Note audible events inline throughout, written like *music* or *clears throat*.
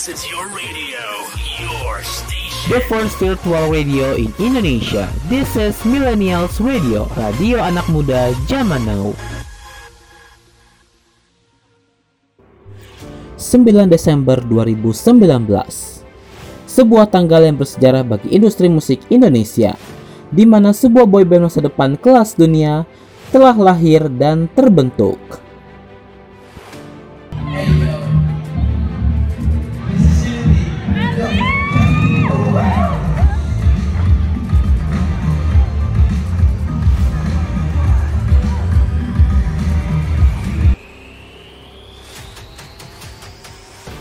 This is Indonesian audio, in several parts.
This is your radio, your station. The first virtual radio in Indonesia. This is Millennials Radio, radio anak muda zaman now. 9 Desember 2019 Sebuah tanggal yang bersejarah bagi industri musik Indonesia di mana sebuah boyband masa depan kelas dunia telah lahir dan terbentuk.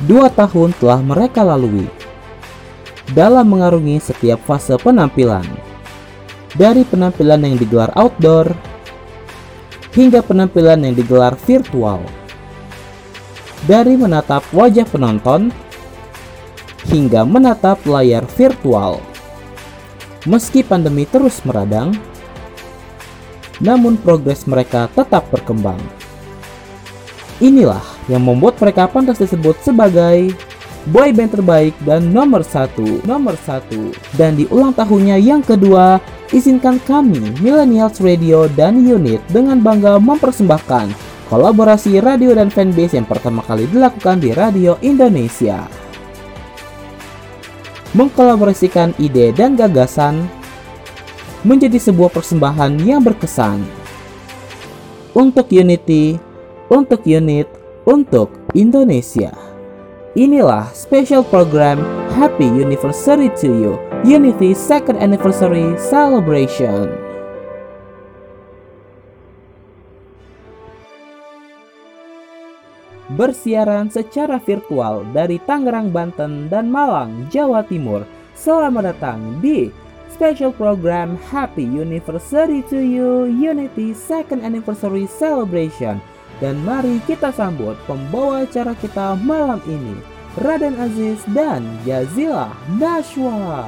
Dua tahun telah mereka lalui dalam mengarungi setiap fase penampilan. Dari penampilan yang digelar outdoor hingga penampilan yang digelar virtual. Dari menatap wajah penonton hingga menatap layar virtual. Meski pandemi terus meradang, namun progres mereka tetap berkembang. Inilah yang membuat mereka pantas disebut sebagai boy band terbaik dan nomor satu, nomor satu. Dan di ulang tahunnya yang kedua, izinkan kami, Millennials Radio dan Unit dengan bangga mempersembahkan kolaborasi radio dan fanbase yang pertama kali dilakukan di Radio Indonesia. Mengkolaborasikan ide dan gagasan menjadi sebuah persembahan yang berkesan. Untuk Unity, untuk unit, untuk Indonesia. Inilah special program Happy Anniversary to You, Unity Second Anniversary Celebration. Bersiaran secara virtual dari Tangerang, Banten, dan Malang, Jawa Timur. Selamat datang di special program Happy Anniversary to You, Unity Second Anniversary Celebration dan mari kita sambut pembawa acara kita malam ini, Raden Aziz dan Jazila Nashwa.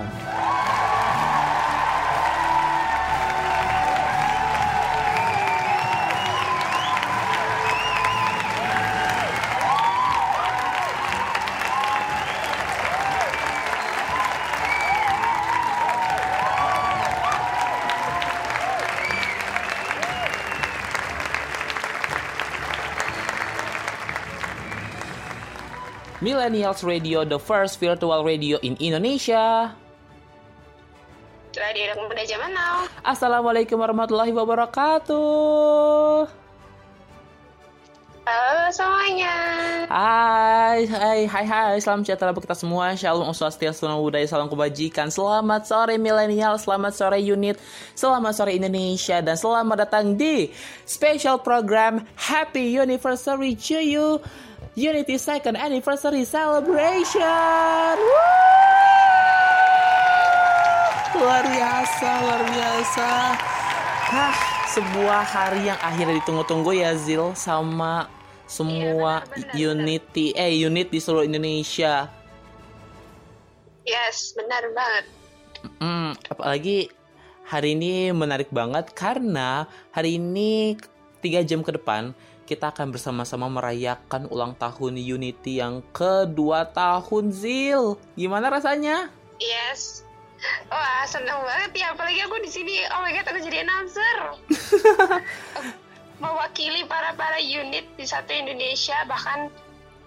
Millennials Radio, the first virtual radio in Indonesia. Radio anak muda zaman now. Assalamualaikum warahmatullahi wabarakatuh. Halo semuanya. Hai, hai, hai, hai. Salam sejahtera bagi kita semua. Shalom, Om Swastiastu, Namo Buddhaya, salam kebajikan. Selamat sore milenial, selamat sore unit, selamat sore Indonesia, dan selamat datang di special program Happy Anniversary to you. Unity Second Anniversary Celebration. Woo! Luar biasa, luar biasa. Hah, sebuah hari yang akhirnya ditunggu-tunggu ya Zil sama semua Iya, benar, benar, Unity eh unit di seluruh Indonesia. Yes, benar banget. Hmm, apalagi hari ini menarik banget karena hari ini tiga jam ke depan kita akan bersama-sama merayakan ulang tahun Unity yang kedua tahun Zil. Gimana rasanya? Yes. Wah, seneng banget ya. Apalagi aku di sini. Oh my god, aku jadi announcer. *laughs* Mewakili para para unit di satu Indonesia bahkan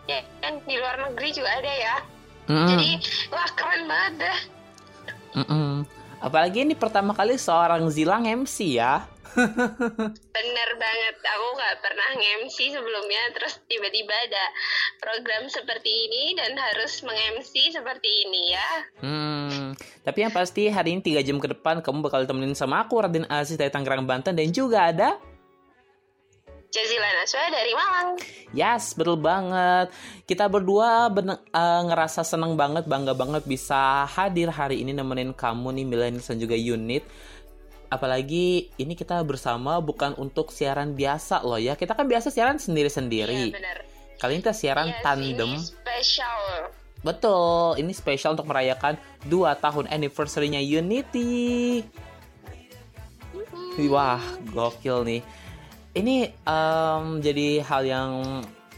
ya kan di luar negeri juga ada ya. Mm-mm, Jadi wah keren banget dah. mm-mm. Apalagi ini pertama kali seorang Zilang MC ya. Bener banget. Aku nggak pernah nge-MC sebelumnya. Terus tiba-tiba ada program seperti ini dan harus meng-MC seperti ini ya. Hmm, tapi yang pasti hari ini 3 jam ke depan kamu bakal temenin sama aku Raden Aziz dari Tangerang Banten dan juga ada Jazila Naswa dari Malang. Yes, betul banget. Kita berdua bener- eh, ngerasa seneng banget, bangga banget bisa hadir hari ini nemenin kamu nih Millennials dan juga Unit. Apalagi ini kita bersama bukan untuk siaran biasa loh ya. Kita kan biasa siaran Iya sendiri-sendiri. benar. Kali ini kita siaran Yes, tandem. Ini spesial. Betul, ini spesial untuk merayakan 2 tahun anniversary-nya Unity. Wah, gokil nih. Ini em, jadi hal yang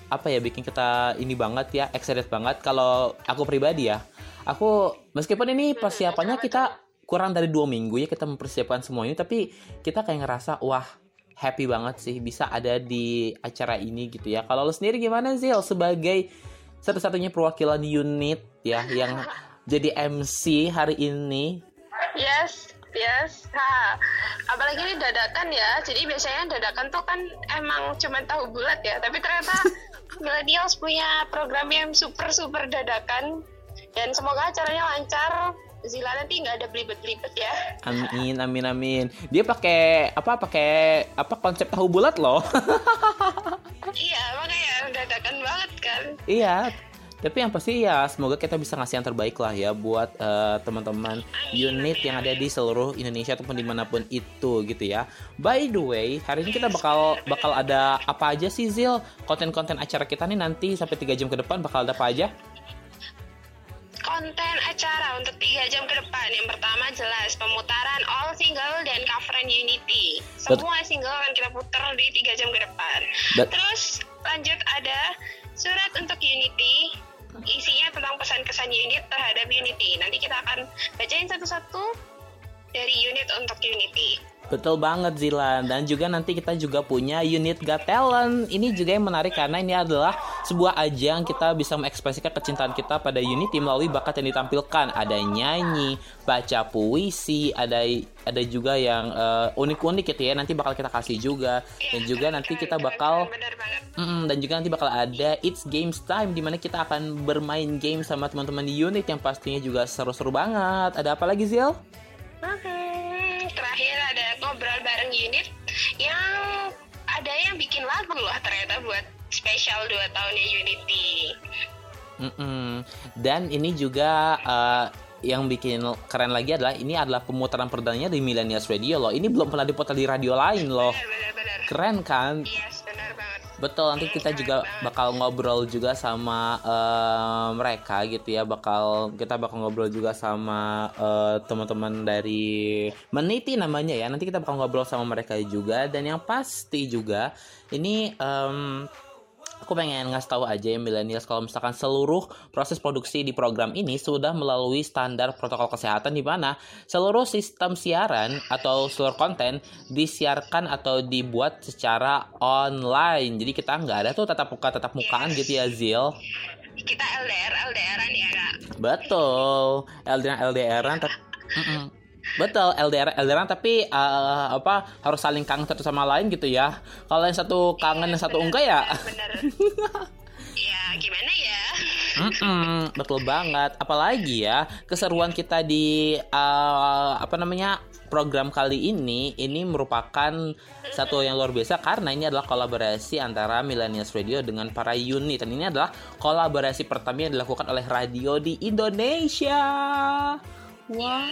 apa ya bikin kita ini banget ya excited banget kalau aku pribadi ya aku meskipun ini persiapannya kita kurang dari dua minggu ya kita mempersiapkan semua ini tapi kita kayak ngerasa wah happy banget sih bisa ada di acara ini gitu ya kalau lo sendiri gimana Zil sebagai satu-satunya perwakilan unit ya yang *laughs* jadi MC hari ini Yes, yes. Ha. Apalagi ini dadakan ya. Jadi biasanya dadakan tuh kan emang cuma tahu bulat ya. Tapi ternyata *laughs* millennials punya program yang super super dadakan. Dan semoga acaranya lancar. Zila nanti nggak ada belibet-belibet ya. Amin, amin, amin. Dia pakai apa? Pakai apa konsep tahu bulat loh. *laughs* iya, makanya dadakan banget kan. iya. Tapi yang pasti ya semoga kita bisa ngasih yang terbaik lah ya buat eh, teman-teman unit yang ada di seluruh Indonesia ataupun di mana pun itu gitu ya. By the way, hari ini kita bakal bakal ada apa aja sih Zil? Konten-konten acara kita nih nanti sampai 3 jam ke depan bakal ada apa aja? Konten acara untuk tiga jam ke depan. Yang pertama jelas pemutaran all single dan coveran Unity. Semua single akan kita putar di tiga jam ke depan. Bet- Terus lanjut ada surat untuk Unity. Isinya tentang pesan-kesan unit terhadap Unity. Nanti kita akan bacain satu-satu dari unit untuk Unity. Betul banget Zilan dan juga nanti kita juga punya unit Got Talent. Ini juga yang menarik karena ini adalah sebuah ajang kita bisa mengekspresikan kecintaan kita pada Unity melalui bakat yang ditampilkan. Ada nyanyi, baca puisi, ada ada juga yang eh, unik-unik gitu ya. Nanti bakal kita kasih juga dan juga nanti kita bakal. Mm, dan juga nanti bakal ada It's Games Time di mana kita akan bermain game sama teman-teman di unit yang pastinya juga seru-seru banget. Ada apa lagi Zil? Hmm, terakhir ada ngobrol bareng unit yang ada yang bikin lagu loh ternyata buat spesial 2 tahunnya Unity. Mm-mm. Dan ini juga eh, yang bikin keren lagi adalah ini adalah pemutaran perdananya di Millennials Radio loh. Ini belum pernah diputar di radio lain loh. Benar-benar. Keren kan? Yes, benar banget. Betul, nanti kita juga bakal ngobrol juga sama eh, mereka gitu ya. Bakal kita bakal ngobrol juga sama eh, teman-teman dari Meniti namanya ya. Nanti kita bakal ngobrol sama mereka juga dan yang pasti juga ini em, aku pengen ngasih tahu aja ya millennials kalau misalkan seluruh proses produksi di program ini sudah melalui standar protokol kesehatan di mana seluruh sistem siaran atau seluruh konten disiarkan atau dibuat secara online. Jadi kita nggak ada tuh tatap muka tatap mukaan gitu ya Zil. Kita LDR LDRan ya kak. Betul. LDR LDRan tapi Betul, LDR LDRan tapi eh, apa harus saling kangen satu sama lain gitu ya. Kalau yang satu kangen yang satu enggak ya. Benar. *laughs* ya gimana ya? Mm-mm, betul banget. Apalagi ya keseruan kita di eh, apa namanya program kali ini ini merupakan satu yang luar biasa karena ini adalah kolaborasi antara Millennials Radio dengan para unit dan ini adalah kolaborasi pertama yang dilakukan oleh radio di Indonesia. Wah.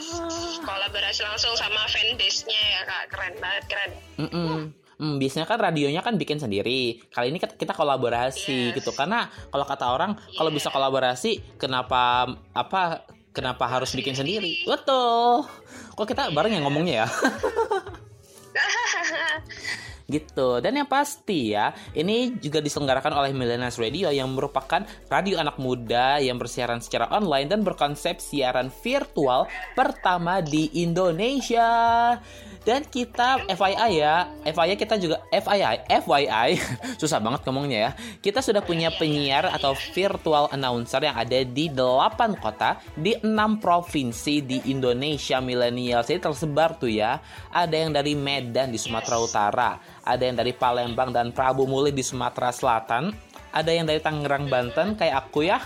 Kolaborasi langsung sama fanbase-nya ya kak. Keren banget keren. Mm-mm. Hmm, biasanya kan radionya kan bikin sendiri. Kali ini kita kolaborasi Yes. gitu. Karena kalau kata orang kalau bisa kolaborasi, kenapa apa kenapa harus bikin sendiri? Betul. Kok kita bareng yang ngomongnya ya? *laughs* gitu. Dan yang pasti ya ini juga diselenggarakan oleh Millennials Radio yang merupakan radio anak muda yang bersiaran secara online dan berkonsep siaran virtual pertama di Indonesia dan kita FYI ya. FYI kita juga FYI FYI *laughs* susah banget ngomongnya ya. Kita sudah punya penyiar atau virtual announcer yang ada di 8 kota di 6 provinsi di Indonesia millennials. Jadi tersebar tuh ya. Ada yang dari Medan di Sumatera Utara ada yang dari Palembang dan Prabu Muli di Sumatera Selatan ada yang dari Tangerang Banten kayak aku ya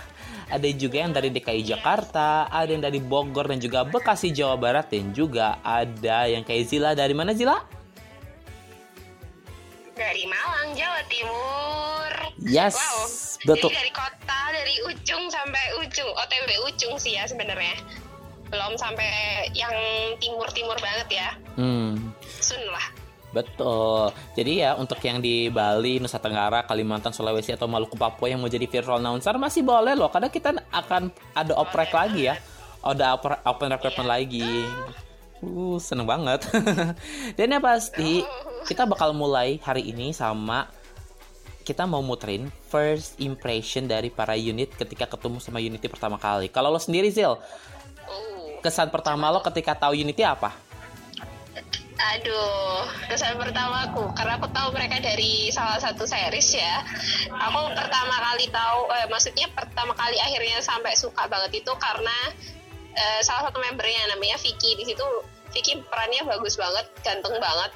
ada juga yang dari DKI Jakarta, ada yang dari Bogor dan juga Bekasi Jawa Barat dan juga ada yang kayak Zila dari mana Zila? Dari Malang, Jawa Timur. Yes, Wow. betul. Jadi dari kota, dari ujung sampai ujung. OTW ujung sih ya sebenarnya. Belum sampai yang timur-timur banget ya. Hmm, Sun lah. Betul. Jadi ya untuk yang di Bali, Nusa Tenggara, Kalimantan, Sulawesi atau Maluku Papua yang mau jadi virtual announcer masih boleh loh. Karena kita akan ada oprek lagi ya. Ada open recruitment lagi. Uh, seneng banget. *laughs* Dan yang pasti kita bakal mulai hari ini sama kita mau muterin first impression dari para unit ketika ketemu sama Unity pertama kali. Kalau lo sendiri Zil, Uh, kesan pertama lo ketika tahu Unity apa? Aduh, kesan pertamaku karena aku tahu mereka dari salah satu series ya. Aku pertama kali tahu, eh, maksudnya pertama kali akhirnya sampai suka banget itu karena eh, salah satu membernya namanya Vicky di situ. Vicky perannya bagus banget, ganteng banget.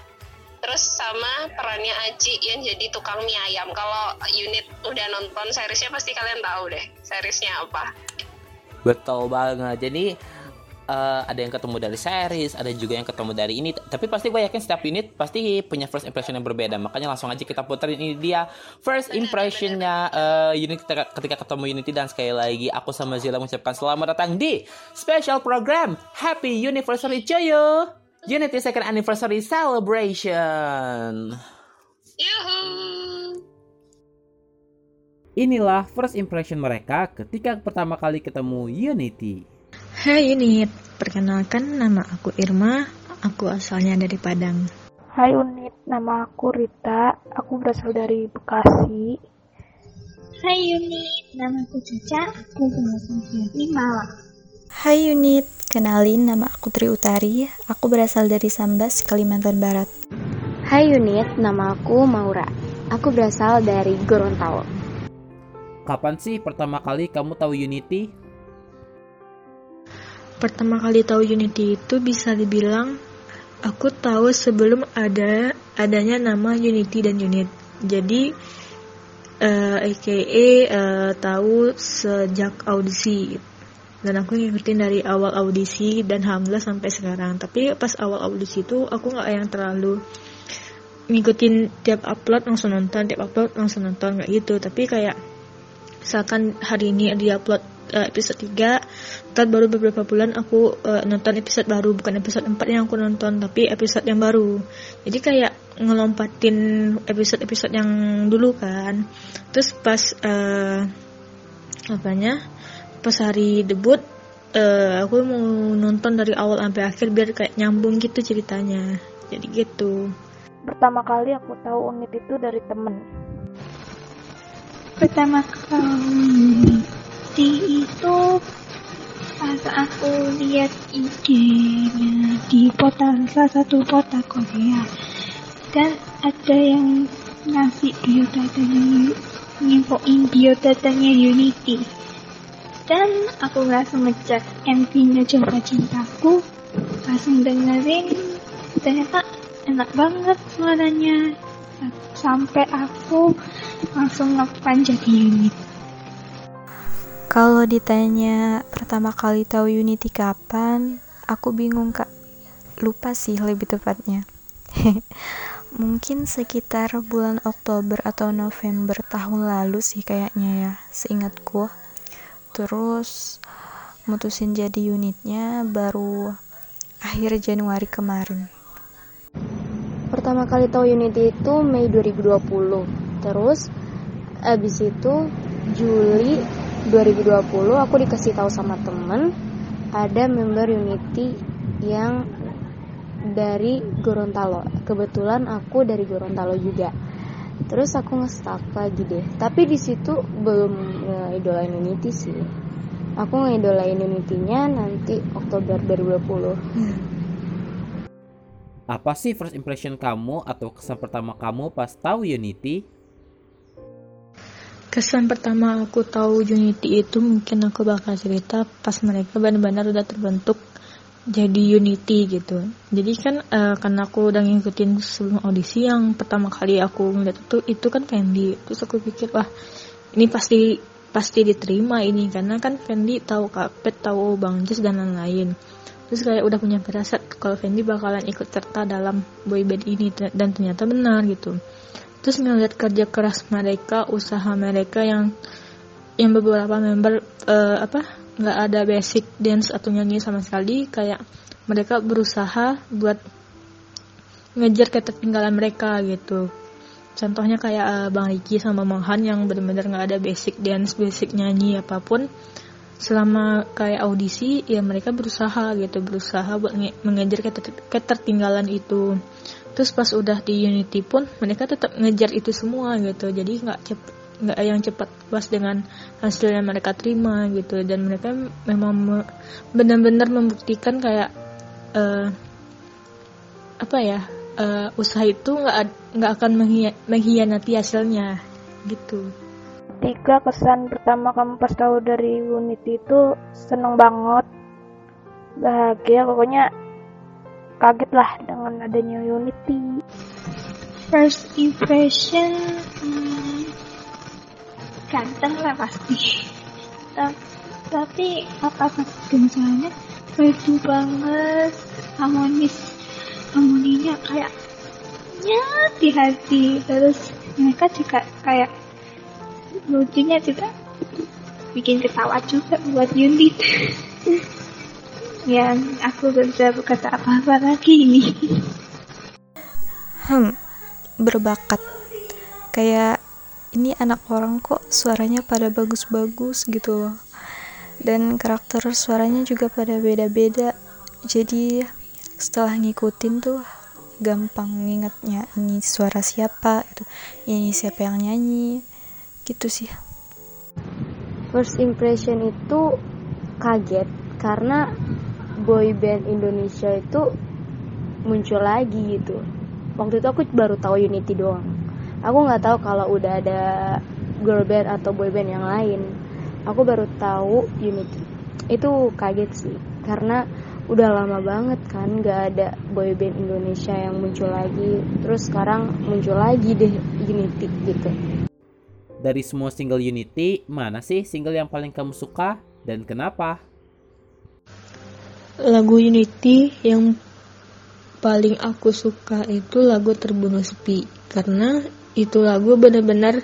Terus sama perannya Aji yang jadi tukang mie ayam. Kalau unit udah nonton seriesnya pasti kalian tahu deh seriesnya apa. Betul banget. Jadi eh, ada yang ketemu dari series, ada juga yang ketemu dari ini. Tapi pasti gue yakin setiap unit pasti punya first impression yang berbeda. Makanya langsung aja kita puterin ini dia first impressionnya eh, unit ketika, ketika ketemu Unity dan sekali lagi aku sama Zila mengucapkan selamat datang di special program Happy Anniversary Joyo Unity Second Anniversary Celebration. Yuhu. Inilah first impression mereka ketika pertama kali ketemu Unity. Hai Unit, perkenalkan nama aku Irma, aku asalnya dari Padang. Hai Unit, nama aku Rita, aku berasal dari Bekasi. Hai Unit, namaku Caca, aku berasal dari Malang. Hai unit, kenalin nama aku Tri Utari, aku berasal dari Sambas, Kalimantan Barat. Hai unit, nama aku Maura. Aku berasal dari Gorontalo. Kapan sih pertama kali kamu tahu Unity? Pertama kali tahu Unity itu bisa dibilang aku tahu sebelum ada adanya nama Unity dan Unit. Jadi eh aka eh, tahu sejak audisi. Dan aku ngikutin dari awal audisi dan alhamdulillah sampai sekarang. Tapi pas awal audisi itu aku nggak yang terlalu ngikutin tiap upload langsung nonton tiap upload langsung nonton nggak gitu. Tapi kayak misalkan hari ini dia upload eh, episode 3 ntar baru beberapa bulan aku eh, nonton episode baru. Bukan episode 4 yang aku nonton tapi episode yang baru. Jadi kayak ngelompatin episode-episode yang dulu kan. Terus pas eh, apanya pas hari debut eh, aku mau nonton dari awal sampai akhir biar kayak nyambung gitu ceritanya. Jadi gitu. Pertama kali aku tahu Unit itu dari temen. Pertama kali itu pas aku lihat IG-nya di portal salah satu portal Korea. Dan ada yang ngasih biodatanya nyimpoin biodatanya Unity. Dan aku langsung ngecek MV-nya Coba Cintaku. Langsung dengerin ternyata enak banget suaranya. Sampai aku langsung ngefan jadi unit Kalau ditanya pertama kali tahu Unity kapan, aku bingung kak. Lupa sih lebih tepatnya. *laughs* Mungkin sekitar bulan Oktober atau November tahun lalu sih kayaknya ya, seingatku. Terus mutusin jadi unitnya baru akhir Januari kemarin. Pertama kali tahu Unity itu Mei 2020. Terus abis itu Juli 2020 aku dikasih tahu sama temen ada member Unity yang dari Gorontalo. Kebetulan aku dari Gorontalo juga. Terus aku nge-stalk lagi deh. Tapi di situ belum ngidolain Unity sih. Aku ngidolain Unity-nya nanti Oktober 2020. Apa sih first impression kamu atau kesan pertama kamu pas tahu Unity? Kesan pertama aku tahu Unity itu mungkin aku bakal cerita pas mereka benar-benar udah terbentuk jadi Unity gitu. Jadi kan eh, karena aku udah ngikutin sebelum audisi yang pertama kali aku ngeliat itu itu kan Fendi. Terus aku pikir wah ini pasti pasti diterima ini karena kan Fendi tahu Kapet tahu Bang Jess dan lain-lain. Terus kayak udah punya firasat kalau Fendi bakalan ikut serta dalam boyband ini dan ternyata benar gitu terus ngeliat kerja keras mereka usaha mereka yang yang beberapa member eh, apa nggak ada basic dance atau nyanyi sama sekali kayak mereka berusaha buat ngejar ketertinggalan mereka gitu. Contohnya kayak eh, Bang Riki sama Bang Han yang benar-benar nggak ada basic dance basic nyanyi apa pun. Selama kayak audisi ya mereka berusaha gitu berusaha buat nge- mengejar keter- ketertinggalan itu terus pas udah di Unity pun mereka tetap ngejar itu semua gitu. Jadi nggak cepet nggak yang cepat puas dengan hasil yang mereka terima gitu. Dan mereka memang me- benar-benar membuktikan kayak eh, apa ya eh, usaha itu nggak nggak akan menghia- mengkhianati hasilnya gitu. Tiga kesan pertama kamu pas tahu dari Unity itu seneng banget, bahagia, pokoknya kaget lah dengan adanya Unity. First impression hmm, ganteng lah pasti. Ta- Tapi apa kegencarnya merdu banget, harmonis, harmoninya kayak nyat di hati. Terus mereka juga kayak lucunya juga bikin ketawa juga buat unit. *laughs* yang aku gak bisa berkata apa-apa lagi ini. Hmm, berbakat. Kayak ini anak orang kok suaranya pada bagus-bagus gitu loh. Dan karakter suaranya juga pada beda-beda. Jadi setelah ngikutin tuh gampang ngingetnya ini suara siapa itu ini siapa yang nyanyi gitu sih First impression itu kaget karena boy band Indonesia itu muncul lagi gitu. Waktu itu aku baru tahu Unity doang. Aku nggak tahu kalau udah ada girl band atau boy band yang lain. Aku baru tahu Unity. Itu kaget sih karena udah lama banget kan nggak ada boy band Indonesia yang muncul lagi. Terus sekarang muncul lagi deh Unity gitu. Dari semua single Unity, mana sih single yang paling kamu suka dan kenapa? Lagu Unity yang paling aku suka itu lagu Terbunuh Sepi karena itu lagu benar-benar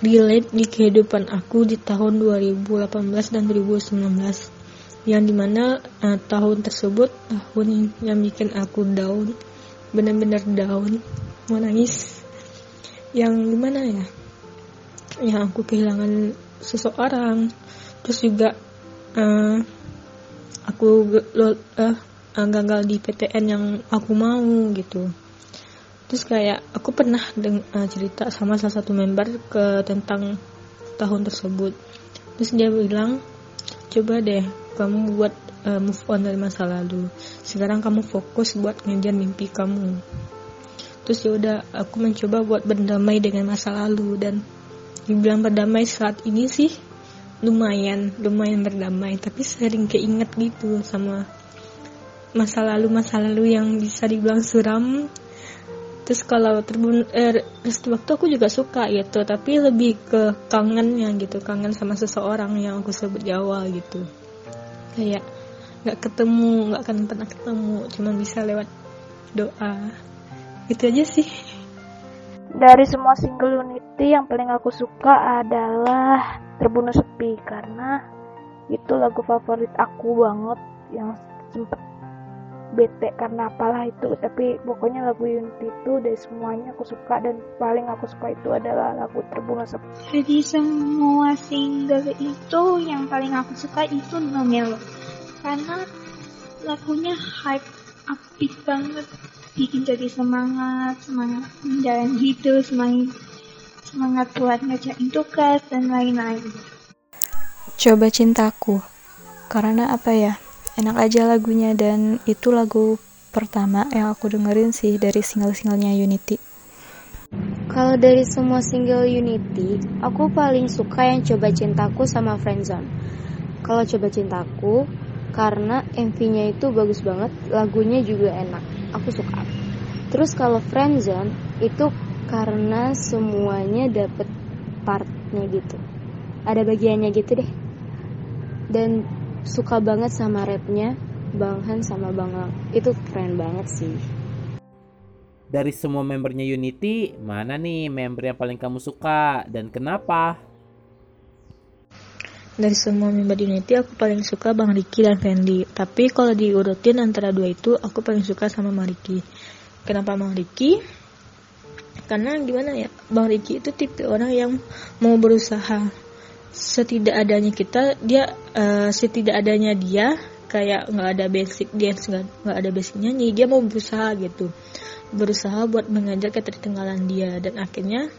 relate di kehidupan aku di tahun 2018 dan 2019 yang di mana eh, tahun tersebut tahun yang bikin aku down benar-benar down mau nangis yang gimana ya yang aku kehilangan seseorang terus juga eh, aku eh, eh, gagal di PTN yang aku mau gitu. Terus kayak aku pernah deng- eh, cerita sama salah satu member ke tentang tahun tersebut. Terus dia bilang coba deh kamu buat eh, move on dari masa lalu. Sekarang kamu fokus buat ngejar mimpi kamu. Terus ya udah aku mencoba buat berdamai dengan masa lalu dan dibilang berdamai saat ini sih lumayan lumayan berdamai tapi sering keinget gitu sama masa lalu masa lalu yang bisa dibilang suram terus kalau terbun eh, Restu waktu aku juga suka gitu tapi lebih ke kangennya gitu kangen sama seseorang yang aku sebut di awal gitu. Kayak nggak ketemu nggak akan pernah ketemu cuman bisa lewat doa. Itu aja sih Dari semua single Unity yang paling aku suka adalah Terbunuh Sepi karena itu lagu favorit aku banget yang sempet bete karena apalah itu. Tapi pokoknya lagu Unity itu dari semuanya aku suka dan paling aku suka itu adalah lagu Terbunuh Sepi. Jadi semua single itu yang paling aku suka itu No Melo karena lagunya hype upbeat banget bikin jadi semangat semangat menjalani hidup semangat semangat buat ngerjain tugas dan lain-lain coba cintaku karena apa ya enak aja lagunya dan itu lagu pertama yang aku dengerin sih dari single-singlenya Unity Kalau dari semua single Unity, aku paling suka yang Coba Cintaku sama Friendzone. Kalau Coba Cintaku, karena MV-nya itu bagus banget, lagunya juga enak. Aku suka. Terus kalau Friendzone, itu karena semuanya dapet partnya gitu. Ada bagiannya gitu deh. Dan suka banget sama rapnya Bang Han sama Bang Lang. Itu keren banget sih. Dari semua membernya Unity, mana nih member yang paling kamu suka dan kenapa? Dari semua member Unity aku paling suka Bang Riki dan Fendi. Tapi kalau diurutin antara dua itu aku paling suka sama Bang Riki kenapa Bang Riki karena gimana ya Bang Riki itu tipe orang yang mau berusaha. Setidak adanya kita dia eh, setidak adanya dia kayak nggak ada basic nggak nggak ada basic nyanyi dia mau berusaha gitu. Berusaha buat mengajar ketertinggalan dia. Dan akhirnya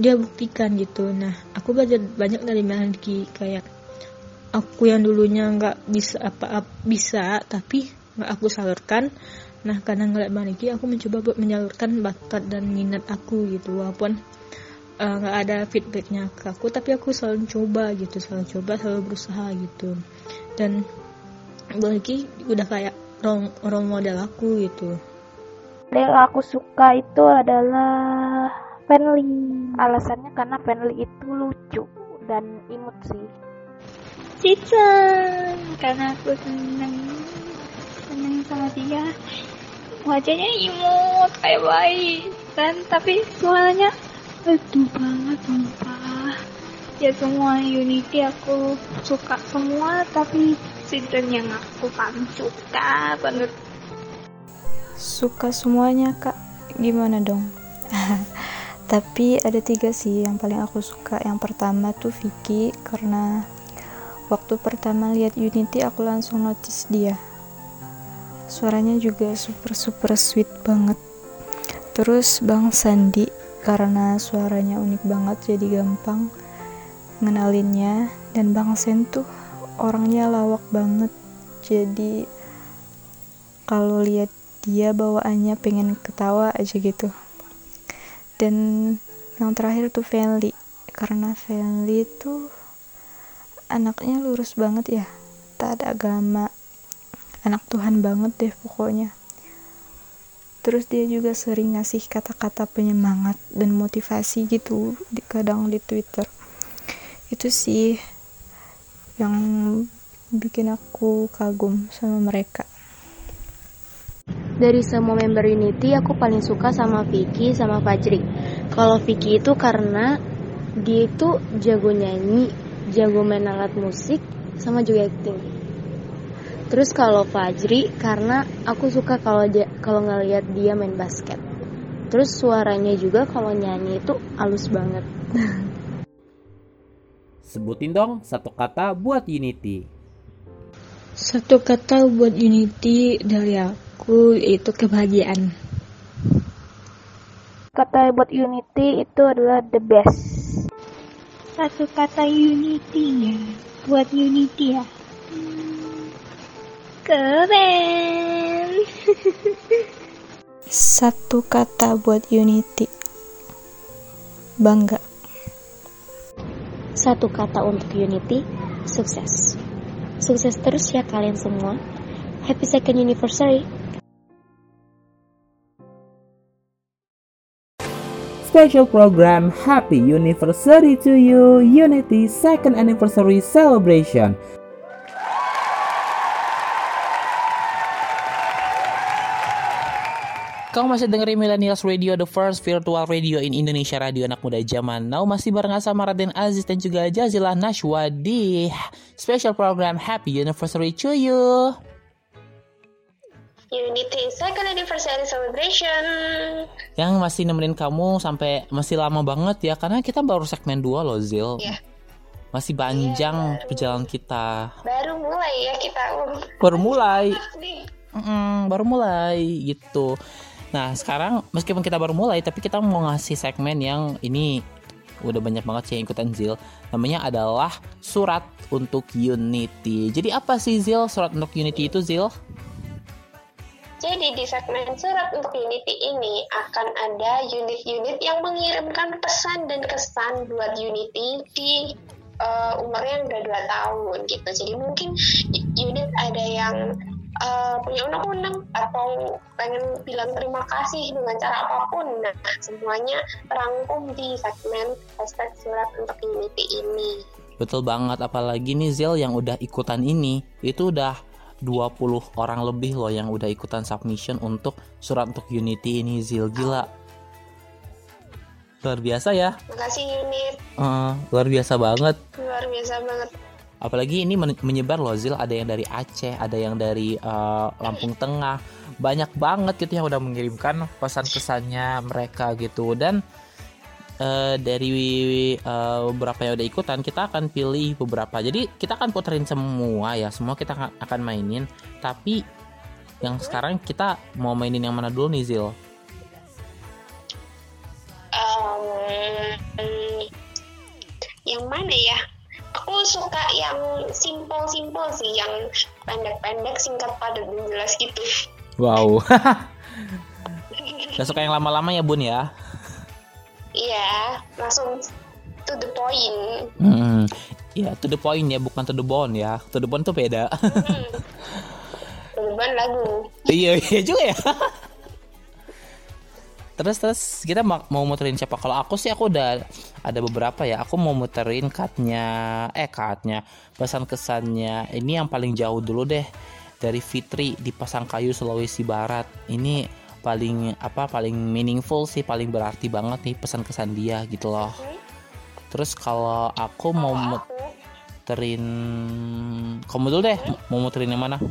dia buktikan gitu. Nah aku belajar banyak dari Melody kayak aku yang dulunya nggak bisa apa, apa bisa tapi nggak aku salurkan. Nah karena ngeliat Melody aku mencoba buat menyalurkan bakat dan minat aku gitu walaupun eh, nggak uh, ada feedbacknya ke aku tapi aku selalu coba gitu selalu coba selalu berusaha gitu. Dan lagi udah kayak role, role model aku gitu. Yang aku suka itu adalah Fanly alasannya karena Fanly itu lucu dan imut sih. Cicen karena aku seneng. Seneng sama dia. Wajahnya imut kayak baik dan tapi suaranya aduh banget sumpah. Ya semua Unity aku suka semua tapi season yang aku paling suka banget. Suka semuanya kak. Gimana dong *laughs* tapi ada tiga sih yang paling aku suka. Yang pertama tuh Vicky karena waktu pertama lihat Unity aku langsung notice dia. Suaranya juga super super sweet banget. Terus Bang Sandi karena suaranya unik banget jadi gampang ngenalinnya. Dan Bang Sen tuh orangnya lawak banget. Jadi kalau lihat dia bawaannya pengen ketawa aja gitu dan yang terakhir tuh Feli karena Feli tuh anaknya lurus banget ya. Tak ada agama. Anak Tuhan banget deh pokoknya. Terus dia juga sering ngasih kata-kata penyemangat dan motivasi gitu di kadang di Twitter. Itu sih yang bikin aku kagum sama mereka dari semua member Unity aku paling suka sama Vicky sama Fajri. Kalau Vicky itu karena dia itu jago nyanyi jago main alat musik sama juga acting. Terus kalau Fajri karena aku suka kalau dia kalau ngelihat dia main basket. Terus suaranya juga kalau nyanyi itu halus banget. *laughs* Sebutin dong satu kata buat Unity. Satu kata buat Unity dari aku itu kebahagiaan. Kata buat Unity itu adalah the best. Satu kata Unity ya, buat Unity ya. Keren. *laughs* Satu kata buat Unity. Bangga. Satu kata untuk Unity, sukses. Sukses terus ya kalian semua. Happy second anniversary. Special program Happy Anniversary to you Unity Second Anniversary Celebration Kau masih dengerin Millennials Radio, the first virtual radio in Indonesia, radio anak muda zaman now. Masih bareng sama Raden Aziz dan juga Jazila Nashwa di special program Happy Anniversary to you. Unity Second Anniversary Celebration. Yang masih nemenin kamu sampai masih lama banget ya, karena kita baru segmen 2 loh Zil. Iya. Masih panjang baru. perjalanan kita. Baru mulai ya kita. Uh, Baru mulai. Mm, baru mulai gitu. Nah sekarang meskipun kita baru mulai tapi kita mau ngasih segmen yang ini udah banyak banget sih yang ikutan Zil. Namanya adalah surat untuk Unity. Jadi apa sih Zil surat untuk Unity itu Zil? Jadi di segmen surat untuk Unity ini akan ada unit-unit yang mengirimkan pesan dan kesan buat Unity di uh, umurnya yang udah 2 tahun gitu. Jadi mungkin unit ada yang uh, punya undang-undang atau pengen bilang terima kasih dengan cara apa pun. Nah, semuanya terangkum di segmen hashtag surat untuk Unity ini. Betul banget apalagi nih Zil yang udah ikutan ini itu udah 20 orang lebih loh yang udah ikutan submission untuk surat untuk Unity ini Zil gila. Luar biasa ya. Makasih unit, Eh, luar biasa banget. luar biasa banget. Apalagi ini men- menyebar loh Zil, ada yang dari Aceh, ada yang dari eh, Lampung Tengah. Banyak banget gitu yang udah mengirimkan pesan-pesannya mereka gitu dan eh, dari eh, beberapa yang udah ikutan kita akan pilih beberapa. Jadi kita akan puterin semua ya, semua kita akan- mainin. Tapi yang sekarang kita mau mainin yang mana dulu nih Zil? Em, yang mana ya? Aku suka yang simple-simple sih, yang pendek-pendek, singkat, padat, dan jelas gitu. Wow. *laughs* Gak suka yang lama-lama ya Bun ya? Iya, langsung to the point. Hmm. Ya, to the point ya, bukan to the bone ya. To the bone tuh beda. *laughs* Beban lagu. iya, iya juga ya. *laughs* terus terus kita ma- mau muterin siapa? Kalau aku sih aku udah ada beberapa ya. Aku mau muterin cutnya, eh cutnya, pesan kesannya. Ini yang paling jauh dulu deh dari Fitri di Pasangkayu Sulawesi Barat. Ini paling apa paling meaningful sih, paling berarti banget nih pesan kesan dia gitu loh. Terus kalau aku mau muterin kamu dulu deh mau muterin yang mana?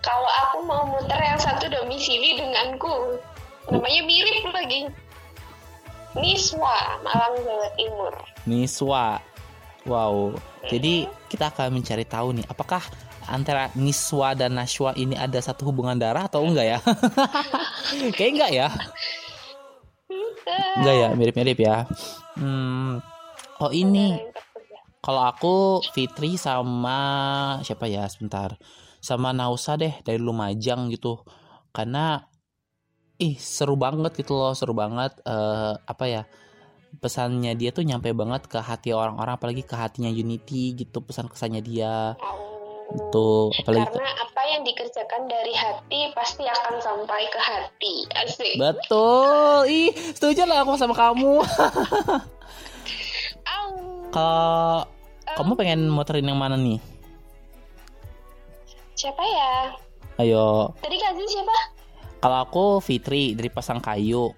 Kalau aku mau muter yang satu domisili denganku, namanya mirip lagi. Niswa, Malang Jawa Timur. Niswa. Wow. Jadi kita akan mencari tahu nih apakah antara Niswa dan Nashwa ini ada satu hubungan darah atau enggak ya? *laughs* Kayak enggak ya? Enggak ya mirip-mirip ya. Hmm. Oh ini. Kalau aku Fitri sama siapa ya? Sebentar. Sama Nausa deh dari Lumajang gitu. Karena ih seru banget gitu loh seru banget eh, apa ya pesannya dia tuh nyampe banget ke hati orang-orang apalagi ke hatinya Unity gitu pesan kesannya dia gitu apalagi Karena apa yang dikerjakan dari hati pasti akan sampai ke hati. Asik. betul ih setuju lah aku sama kamu *laughs* Au. kalau kamu pengen muterin yang mana nih Siapa ya? ayo Tadi kasih siapa? Kalau aku Fitri dari Pasangkayu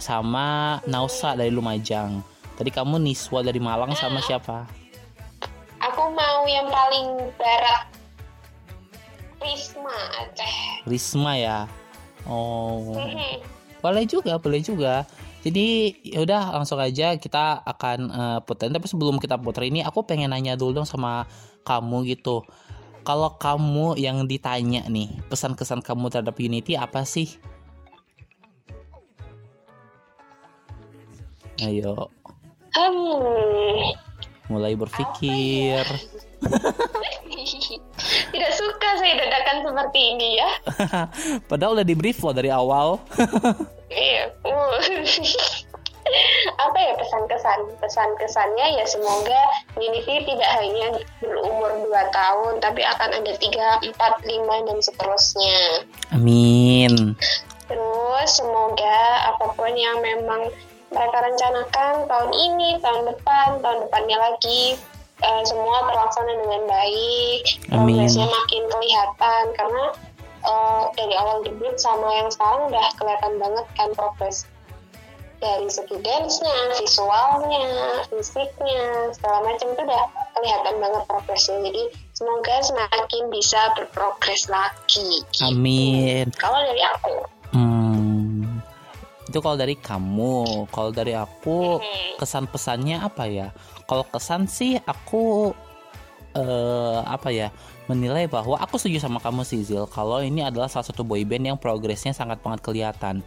sama Nausa dari Lumajang. Tadi kamu Niswa dari Malang sama siapa? Aku mau yang paling barat. Risma Aceh. Risma ya. Oh, Hehe. boleh juga, boleh juga. Jadi yaudah langsung aja kita akan eh, puterin. Tapi sebelum kita puter ini, aku pengen nanya dulu dong sama kamu gitu. Kalau kamu yang ditanya nih, pesan-kesan kamu terhadap Unity apa sih? Ayo, Hmm. mulai berpikir. *laughs* Tidak suka saya dadakan seperti ini ya. *laughs* Padahal udah di brief loh dari awal. *laughs* Iya. Apa ya pesan-kesan? Pesan-kesannya ya semoga Unity tidak hanya berumur 2 tahun, tapi akan ada 3, 4, 5, dan seterusnya. Amin. Terus semoga apa pun yang memang mereka rencanakan tahun ini, tahun depan, tahun depannya lagi eh, semua terlaksana dengan baik, progresnya makin kelihatan karena eh, dari awal debut sama yang sekarang udah kelihatan banget kan progres dari segi dance-nya, visualnya, fisiknya, segala macam itu udah kelihatan banget progresnya. Jadi semoga semakin bisa berprogres lagi. gitu. Amin. Kalau dari aku, Hmm. Itu kalau dari kamu, kalau dari aku hmm, kesan pesannya apa ya? Kalau kesan sih aku eh apa ya? menilai bahwa aku setuju sama kamu sih Zil kalau ini adalah salah satu boyband yang progresnya sangat banget kelihatan.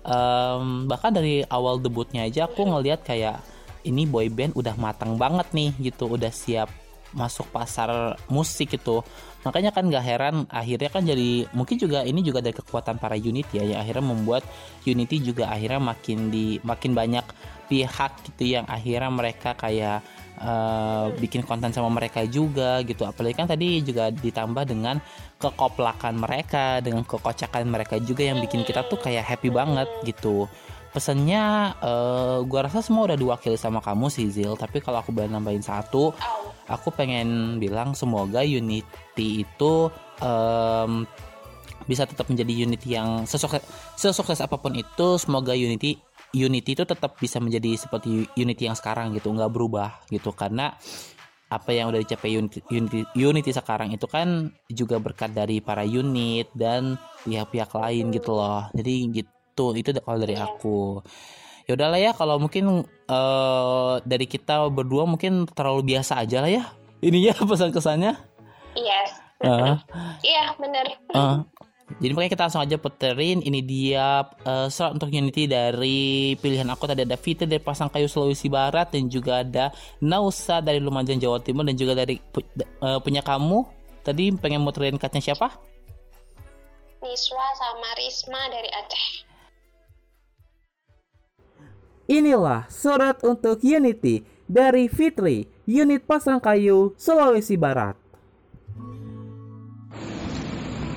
Em, bahkan dari awal debutnya aja aku ngelihat kayak ini boyband udah matang banget nih gitu, udah siap masuk pasar musik itu. Makanya kan gak heran akhirnya kan jadi mungkin juga ini juga dari kekuatan para unit ya yang akhirnya membuat Unity juga akhirnya makin di makin banyak pihak gitu yang akhirnya mereka kayak eh, bikin konten sama mereka juga gitu. Apalagi kan tadi juga ditambah dengan kekoplakan mereka dengan kekocakan mereka juga yang bikin kita tuh kayak happy banget gitu. Pesannya eh, gua rasa semua udah diwakili sama kamu sih Zil. Tapi kalau aku boleh nambahin satu aku pengen bilang semoga Unity itu em, bisa tetap menjadi Unity yang sesukses, sesukses apa pun itu semoga Unity Unity itu tetap bisa menjadi seperti Unity yang sekarang gitu nggak berubah gitu. Karena apa yang udah dicapai Unity, Unity, Unity sekarang itu kan juga berkat dari para unit dan pihak-pihak lain gitu loh. Jadi gitu itu kalau dari aku. Ya udahlah ya kalau mungkin uh, dari kita berdua mungkin terlalu biasa aja lah ya. Ini ya *laughs* pesan kesannya. Yes uh, iya benar uh, jadi makanya kita langsung aja puterin ini dia uh, surat untuk Unity dari pilihan aku tadi ada Fitri dari Pasang Kayu Sulawesi Barat dan juga ada Nausa dari Lumajang Jawa Timur dan juga dari uh, punya kamu tadi pengen muterin katanya siapa? Niswa sama Risma dari Aceh. Inilah surat untuk Unity dari Fitri, unit Pasangkayu, Sulawesi Barat.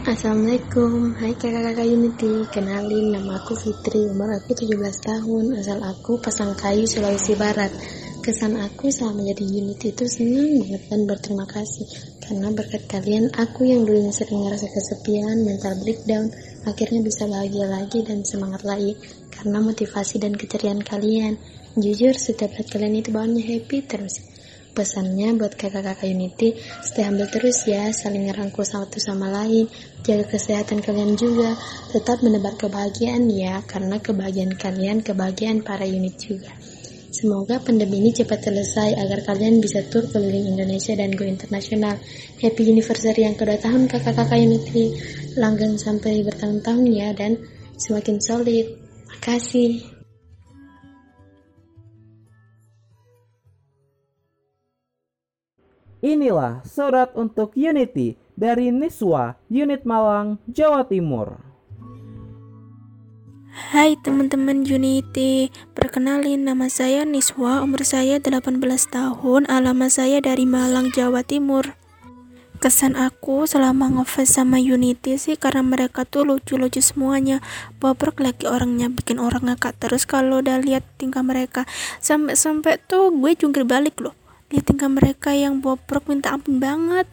Assalamualaikum, hai kakak-kakak Unity. Kenalin, nama aku Fitri, umur aku 17 tahun. Asal aku Pasangkayu, Sulawesi Barat. Kesan aku selama menjadi Unity itu senang banget dan berterima kasih. Karena berkat kalian, aku yang dulunya sering ngerasa kesepian, mental breakdown Akhirnya bisa bahagia lagi dan semangat lagi. Karena motivasi dan keceriaan kalian. Jujur, setiap kalian itu bawaannya happy terus. Pesannya buat kakak-kakak Unity, stay humble terus ya, saling ngerangkul satu sama lain, jaga kesehatan kalian juga, tetap menebar kebahagiaan ya, karena kebahagiaan kalian kebahagiaan para unit juga. Semoga pandemi ini cepat selesai agar kalian bisa tur keliling Indonesia dan go internasional. Happy anniversary yang kedua tahun kakak-kakak Unity, langgeng sampai bertahun-tahun ya dan semakin solid kasih. Inilah surat untuk Unity dari Niswa, Unit Malang, Jawa Timur. Hai teman-teman Unity, perkenalin nama saya Niswa, umur saya 18 tahun, alamat saya dari Malang, Jawa Timur. Kesan aku selama ngefans sama Unity sih karena mereka tuh lucu-lucu semuanya. Bobrok lagi orangnya bikin orang ngakak terus kalau udah lihat tingkah mereka. Sampai-sampai tuh gue jungkir balik loh lihat tingkah mereka yang bobrok minta ampun banget.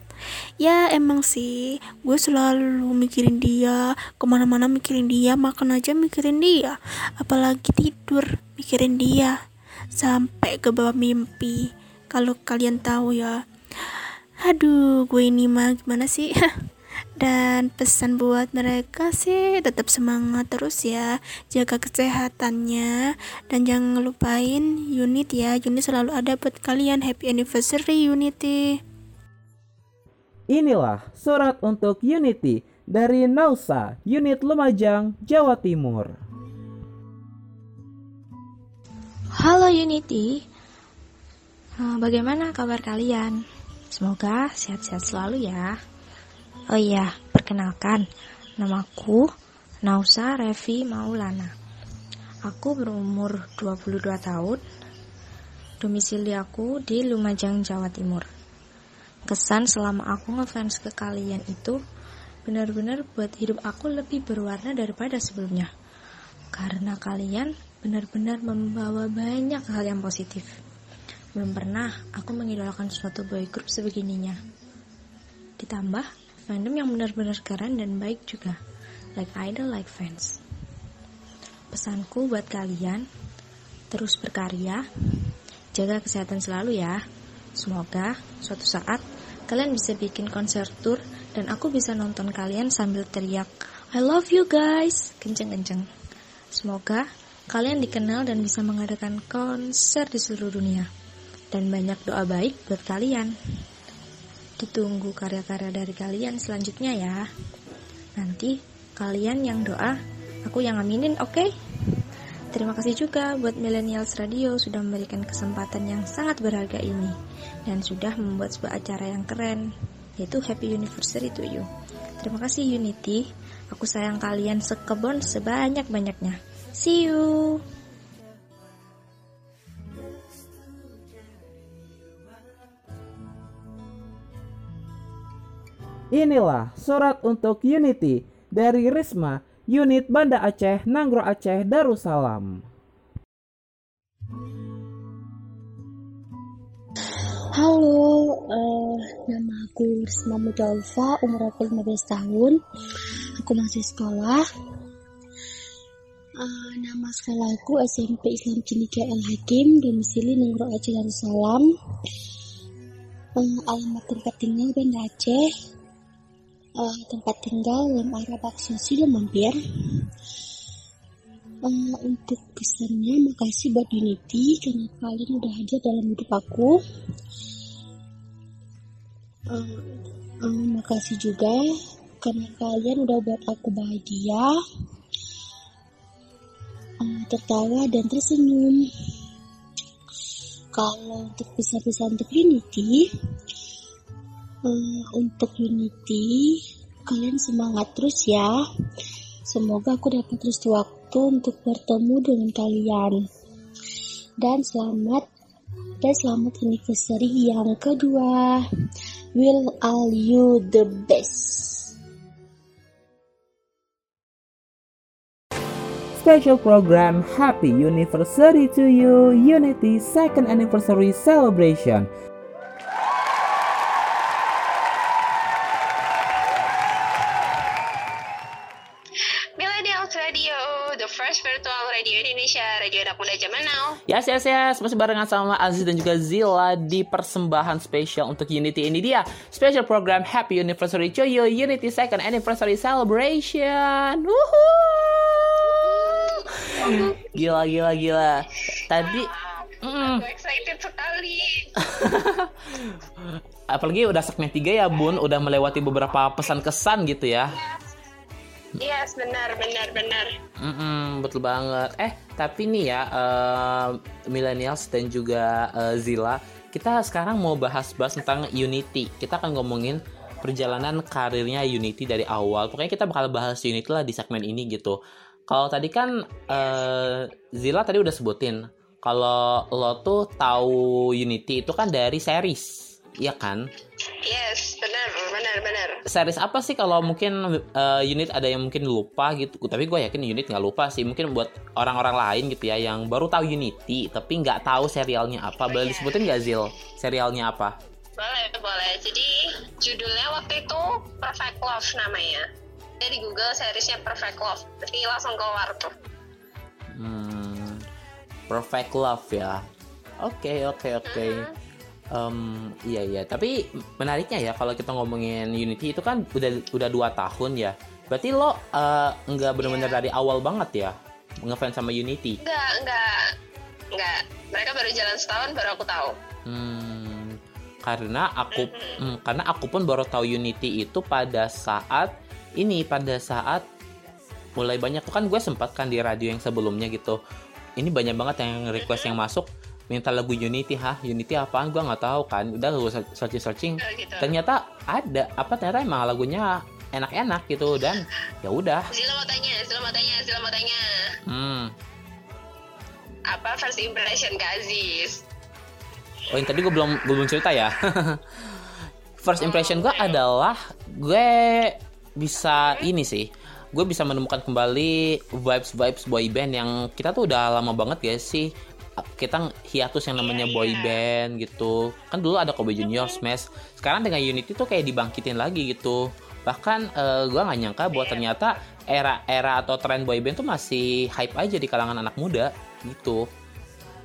Ya emang sih gue selalu mikirin dia ke mana-mana mikirin dia makan aja mikirin dia apalagi tidur mikirin dia sampai ke bawah mimpi. Kalau kalian tahu ya. Aduh gue ini mah gimana sih *laughs* dan pesan buat mereka sih tetap semangat terus ya jaga kesehatannya. Dan jangan ngelupain unit ya unit selalu ada buat kalian. Happy anniversary unity. Inilah surat untuk unity dari Nausa unit Lumajang Jawa Timur. Halo Unity. Eh, bagaimana kabar kalian? Semoga sehat-sehat selalu ya. Oh iya, perkenalkan, namaku Nausa Revi Maulana. Aku berumur 22 tahun. Domisili aku di Lumajang, Jawa Timur. Kesan selama aku ngefans ke kalian itu benar-benar buat hidup aku lebih berwarna daripada sebelumnya. Karena kalian benar-benar membawa banyak hal yang positif. Belum pernah aku mengidolakan suatu boy group sebegininya. Ditambah fandom yang benar-benar keren dan baik juga. Like idol, like fans. Pesanku buat kalian, terus berkarya, jaga kesehatan selalu ya. Semoga suatu saat kalian bisa bikin konser tour dan aku bisa nonton kalian sambil teriak I love you guys kenceng-kenceng. Semoga kalian dikenal dan bisa mengadakan konser di seluruh dunia dan banyak doa baik buat kalian. Ditunggu karya-karya dari kalian selanjutnya ya. Nanti kalian yang doa, aku yang aminin, oke? Okay? Terima kasih juga buat Millennials Radio sudah memberikan kesempatan yang sangat berharga ini dan sudah membuat sebuah acara yang keren, yaitu Happy Anniversary to You. Terima kasih Unity, aku sayang kalian sekebon sebanyak-banyaknya. See you! Inilah surat untuk Unity dari Risma, unit Banda Aceh, Nanggro Aceh, Darussalam. Halo, uh, nama aku Risma Mudalfa, umur aku 15 tahun. Aku masih sekolah. Uh, nama sekolahku SMP Islam Cindika El Hakim, domisili Nanggro Aceh Darussalam. Uh, alamat tempat tinggal Banda Aceh, uh, tempat tinggal lem arah bakso silo mampir Uh, untuk pesannya makasih buat Unity karena kalian udah hadir dalam hidup aku. Uh, uh, makasih juga karena kalian udah buat aku bahagia, uh, tertawa dan tersenyum. Kalau untuk pesan-pesan untuk Unity, uh, untuk Unity kalian semangat terus ya. Semoga aku dapat terus waktu untuk bertemu dengan kalian. Dan selamat dan selamat anniversary yang kedua. Will all you the best. Special program Happy Anniversary to you Unity Second Anniversary Celebration Yes, yes, yes. Masih barengan sama Aziz dan juga Zila di persembahan spesial untuk Unity ini dia. Special program Happy Anniversary Choyo Unity Second Anniversary Celebration. Woohoo! Gila, gila, gila. Tadi... Mm. Aku excited sekali. *laughs* Apalagi udah segmen 3 ya Bun, udah melewati beberapa pesan kesan gitu ya. Yes, benar, benar, benar. Mm -mm, betul banget. Eh, tapi nih ya, uh, millennials dan juga uh, Zila, kita sekarang mau bahas-bahas tentang Unity. Kita akan ngomongin perjalanan karirnya Unity dari awal. Pokoknya kita bakal bahas Unity lah di segmen ini gitu. Kalau tadi kan uh, Zila tadi udah sebutin, kalau lo tuh tahu Unity itu kan dari series Iya kan? Yes, benar, benar, benar. Series apa sih kalau mungkin uh, unit ada yang mungkin lupa gitu? Tapi gue yakin unit nggak lupa sih. Mungkin buat orang-orang lain gitu ya yang baru tahu Unity tapi nggak tahu serialnya apa. Boleh disebutin nggak Zil? Serialnya apa? Boleh, boleh. Jadi judulnya waktu itu Perfect Love namanya. Jadi Google seriesnya Perfect Love. Berarti langsung keluar tuh. Hmm, Perfect Love ya. Oke, okay, oke, okay, oke. Okay. Uh -huh Um, iya iya, tapi menariknya ya kalau kita ngomongin Unity itu kan udah udah dua tahun ya. Berarti lo uh, nggak benar-benar yeah. dari awal banget ya ngefans sama Unity? Enggak, enggak, enggak. Mereka baru jalan setahun baru aku tahu. Hmm, karena aku, mm-hmm. hmm, karena aku pun baru tahu Unity itu pada saat ini, pada saat mulai banyak tuh kan gue sempat kan di radio yang sebelumnya gitu. Ini banyak banget yang request yang masuk minta lagu Unity hah Unity apaan? Gue nggak tahu kan. Udah gue searching searching gitu. ternyata ada. Apa ternyata emang lagunya enak-enak gitu dan ya udah. Zila mau tanya mau tanya mau tanya. Hmm. Apa first impression Kak Aziz? Oh yang tadi gue belum gue belum cerita ya. *laughs* First impression gue adalah gue bisa ini sih. Gue bisa menemukan kembali vibes vibes boy band yang kita tuh udah lama banget ya sih kita hiatus yang namanya yeah, boy yeah. band gitu. Kan dulu ada Kobe Junior Smash sekarang dengan Unity tuh kayak dibangkitin lagi gitu. Bahkan uh, eh, gue nggak nyangka buat yeah. ternyata era-era atau tren boy band tuh masih hype aja di kalangan anak muda gitu.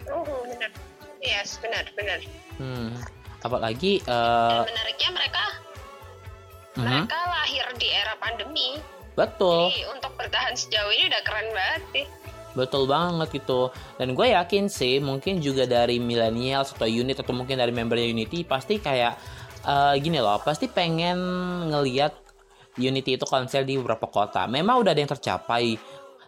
Oh benar. Yes benar benar. Hmm. Apalagi uh, Dan menariknya mereka uh-huh. mereka lahir di era pandemi. Betul. Jadi untuk bertahan sejauh ini udah keren banget sih Betul banget gitu. Dan gue yakin sih mungkin juga dari milenial atau unit atau mungkin dari membernya Unity pasti kayak uh, gini loh, pasti pengen ngeliat Unity itu konser di beberapa kota. Memang udah ada yang tercapai.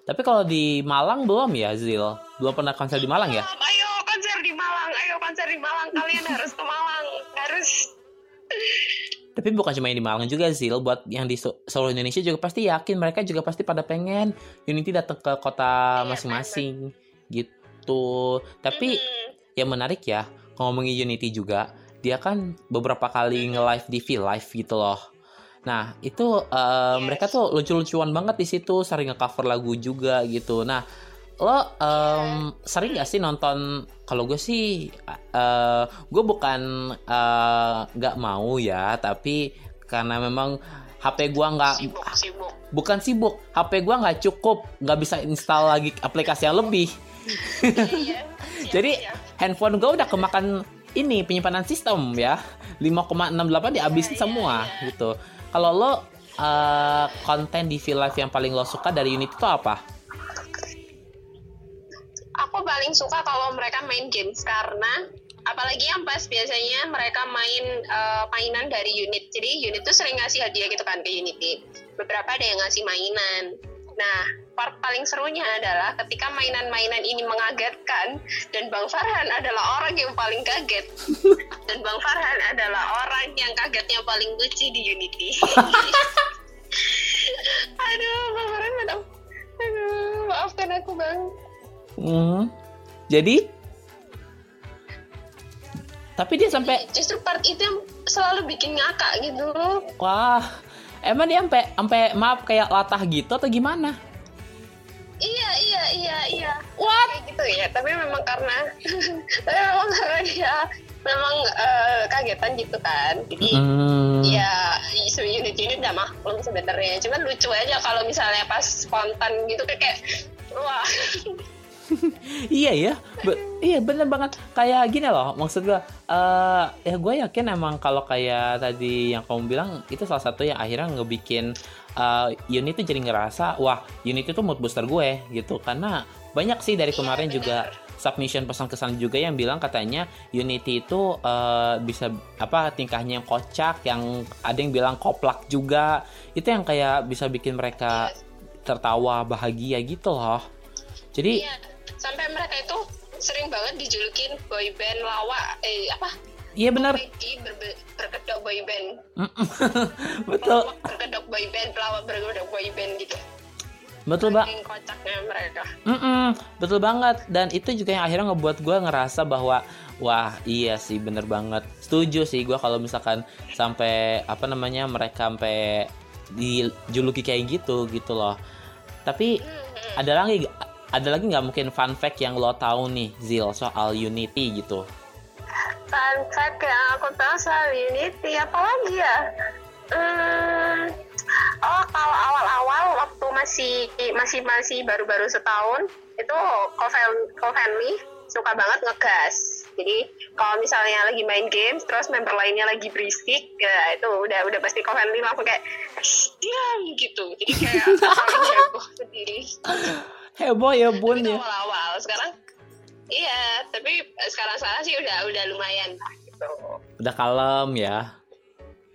Tapi kalau di Malang belum ya Zil? Belum pernah konser di Malang ya? Ayo konser di Malang, ayo konser di Malang. Kalian harus ke Malang, harus. Tapi bukan cuma yang di Malang juga sih, buat yang di seluruh Indonesia juga pasti yakin mereka juga pasti pada pengen Unity datang ke kota iya, masing-masing gitu. Tapi yang menarik ya, ngomongin Unity juga, dia kan beberapa kali nge-live di V Live gitu loh. Nah, itu uh, mereka tuh lucu-lucuan banget di situ, sering nge-cover lagu juga gitu. Nah, lo um, sering gak sih nonton kalau gue sih uh, gue bukan uh, nggak mau ya tapi karena memang HP gue nggak bukan sibuk HP gue nggak cukup nggak bisa install lagi aplikasi yang lebih. Iya, *laughs* iya. jadi handphone gue udah kemakan ini penyimpanan sistem ya. 5,68 dihabisin iya, semua gitu. Kalau lo uh, konten di V Live yang paling lo suka dari unit itu apa? Paling suka kalau mereka main games karena apalagi yang pas biasanya mereka main uh, mainan dari unit. Jadi unit tuh sering ngasih hadiah gitu kan ke Unity. Beberapa ada yang ngasih mainan. Nah, part paling serunya adalah ketika mainan-mainan ini mengagetkan dan Bang Farhan adalah orang yang paling kaget. Dan Bang Farhan adalah orang yang kagetnya paling lucu di Unity. *laughs* Aduh, Bang Farhan. Aduh, maafkan aku, Bang. Hmm. Jadi tapi dia sampai justru part itu yang selalu bikin ngakak gitu. Wah, emang dia sampai sampai maaf kayak latah gitu atau gimana? Iya iya iya iya. What? Kayak gitu ya. Tapi memang karena *laughs* tapi memang karena dia memang uh, kagetan gitu kan. Jadi hmm. ya unit unit udah maklum sebenarnya. Cuman lucu aja kalau misalnya pas spontan gitu kayak wah *laughs* *laughs* iya ya, Be iya bener banget. Kayak gini loh, maksud gue, uh, ya gue yakin emang kalau kayak tadi yang kamu bilang itu salah satu yang akhirnya ngebikin uh, unit itu jadi ngerasa, wah unit itu mood booster gue gitu. Karena banyak sih dari iya, kemarin iya, juga submission pesan kesan juga yang bilang katanya Unity itu uh, bisa apa tingkahnya yang kocak, yang ada yang bilang koplak juga. Itu yang kayak bisa bikin mereka tertawa bahagia gitu loh. Jadi iya sampai mereka itu sering banget dijulukin boy band lawa eh apa Iya benar. Ber, berkedok boy band. *laughs* Betul. Berkedok boy band, pelawak berkedok boy band gitu. Betul bang. kocaknya mereka. Mm -mm, betul banget. Dan itu juga yang akhirnya ngebuat gue ngerasa bahwa wah iya sih bener banget. Setuju sih gue kalau misalkan sampai apa namanya mereka sampai dijuluki kayak gitu gitu loh. Tapi mm -hmm. ada lagi ada lagi nggak mungkin fun fact yang lo tahu nih Zil soal Unity gitu? Fun fact yang aku tahu soal Unity apa lagi ya? Hmm, oh kalau awal-awal waktu masih masih masih baru-baru setahun itu co-family suka banget ngegas. Jadi kalau misalnya lagi main games terus member lainnya lagi berisik ya itu udah udah pasti co-family langsung kayak diam gitu. Jadi kayak *laughs* heboh sendiri heboh ya bun ya. awal-awal. Sekarang iya tapi sekarang saya sih udah udah lumayan lah gitu. Udah kalem ya?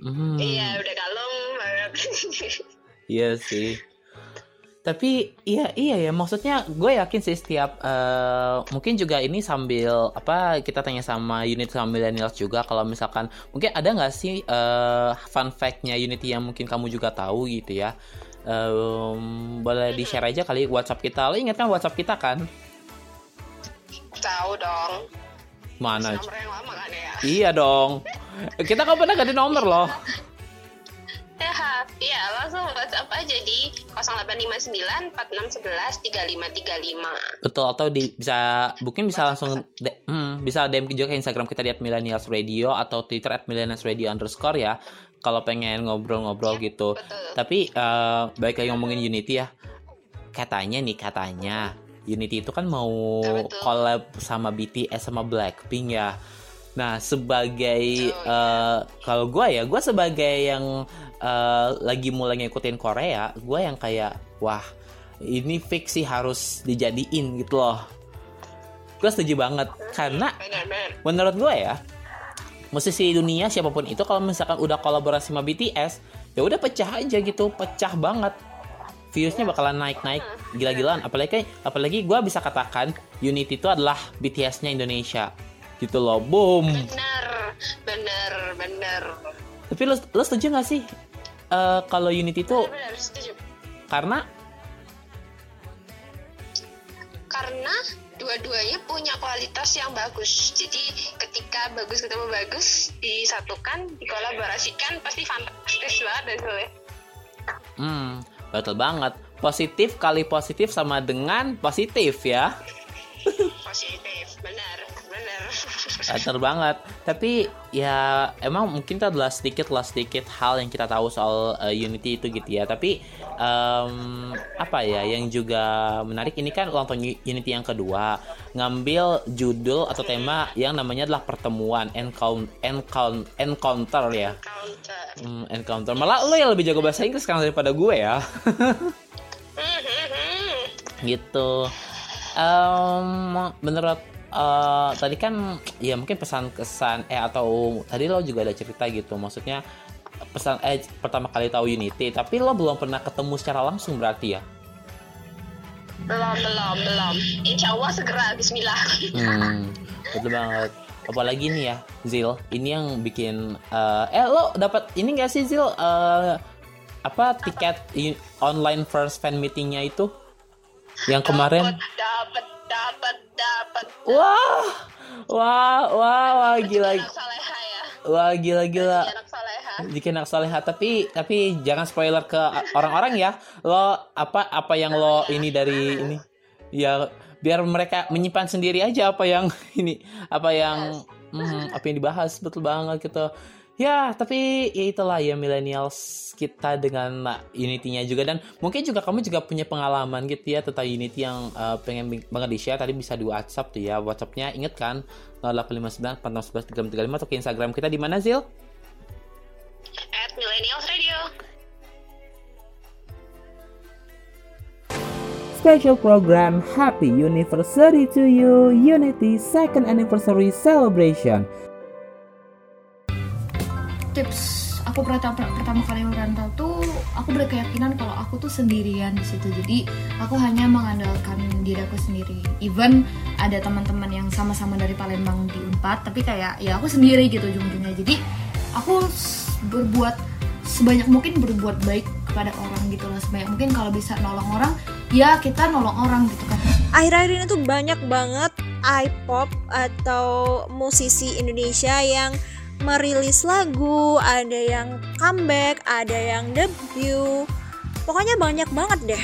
Hmm. iya udah kalem iya sih. Tapi iya iya ya maksudnya gue yakin sih setiap uh, mungkin juga ini sambil apa kita tanya sama unit sama millennials juga kalau misalkan mungkin ada nggak sih uh, fun factnya unity yang mungkin kamu juga tahu gitu ya um, boleh di share aja kali WhatsApp kita. Lo ingat kan WhatsApp kita kan? Tahu dong. Mana? Nomor yang lama kan ya? Iya dong. Kita kan pernah ganti nomor loh? Ya *laughs* iya langsung WhatsApp aja di 0859 4611 3535 betul atau di bisa mungkin bisa langsung de, hmm, bisa DM juga ke Instagram kita di millennials radio atau Twitter at kalau pengen ngobrol-ngobrol ya, gitu. Betul. Tapi uh, baik lagi ngomongin Unity ya. Katanya nih katanya Unity itu kan mau ya, collab sama BTS sama Blackpink ya. Nah sebagai oh, uh, kalau gue ya gue sebagai yang uh, lagi mulai ngikutin Korea, gue yang kayak wah ini fix sih harus dijadiin gitu loh. Gue setuju banget karena menurut gue ya musisi dunia siapa pun itu kalau misalkan udah kolaborasi sama BTS ya udah pecah aja gitu pecah banget. Viewsnya bakalan naik-naik gila-gilaan. Apalagi apalagi gue bisa katakan Unity itu adalah BTS-nya Indonesia. Gitu loh boom. Bener bener bener. Tapi lo lo setuju gak sih uh, kalau Unity itu bener, bener, karena karena dua-duanya punya kualitas yang bagus. Jadi ketika bagus ketemu bagus disatukan, dikolaborasikan pasti fantastis banget deh Hmm, betul banget. Positif kali positif sama dengan positif ya. Positif, benar. Benar banget. Tapi ya emang mungkin itu adalah sedikit lah sedikit hal yang kita tahu soal uh, Unity itu gitu ya. Tapi um, apa ya yang juga menarik ini kan ulang tahun Unity yang kedua ngambil judul atau tema yang namanya adalah pertemuan encounter encounter, encounter ya. Encounter. Hmm, encounter. Malah lo yang lebih jago bahasa Inggris sekarang daripada gue ya. *laughs* gitu. um, menurut uh, tadi kan ya mungkin pesan kesan eh atau tadi lo juga ada cerita gitu maksudnya pesan eh pertama kali tahu Unity tapi lo belum pernah ketemu secara langsung berarti ya? Belum belum belum. Insya Allah segera Bismillah. Hmm, betul banget. Apalagi nih ya Zil ini yang bikin uh, eh lo dapat ini gak sih Zil? Uh, apa tiket online first fan meetingnya itu? Yang kemarin? dapat dapat dapat wah wah wah wah gila. Saleha ya? Wah gila gila. bikin anak soleha tapi tapi jangan spoiler ke orang-orang ya. Lo apa apa yang lo ini dari ini? Ya biar mereka menyimpan sendiri aja apa yang *laughs* ini apa yang hmm, apa yang dibahas. Betul banget gitu ya tapi ya itulah ya millennials kita dengan Unity-nya juga. Dan mungkin juga kamu juga punya pengalaman gitu ya tentang Unity yang uh, pengen banget di share tadi bisa di WhatsApp tuh ya WhatsAppnya. Inget kan? 0859 411 335 atau ke Instagram kita. Di mana Zil? at Millennials Radio. Special program Happy Anniversary to You Unity Second Anniversary Celebration. Tips aku pertama pertama kali merantau tuh aku berkeyakinan kalau aku tuh sendirian di situ. Jadi aku hanya mengandalkan diri aku sendiri. Even ada teman-teman yang sama-sama dari Palembang di Unpad tapi kayak ya aku sendiri gitu ujung-ujungnya. Jadi aku berbuat sebanyak mungkin berbuat baik kepada orang gitu lah. Sebanyak mungkin kalau bisa nolong orang ya kita nolong orang gitu kan. Akhir-akhir ini tuh banyak banget iPop atau musisi Indonesia yang merilis lagu, ada yang comeback, ada yang debut. Pokoknya banyak banget deh.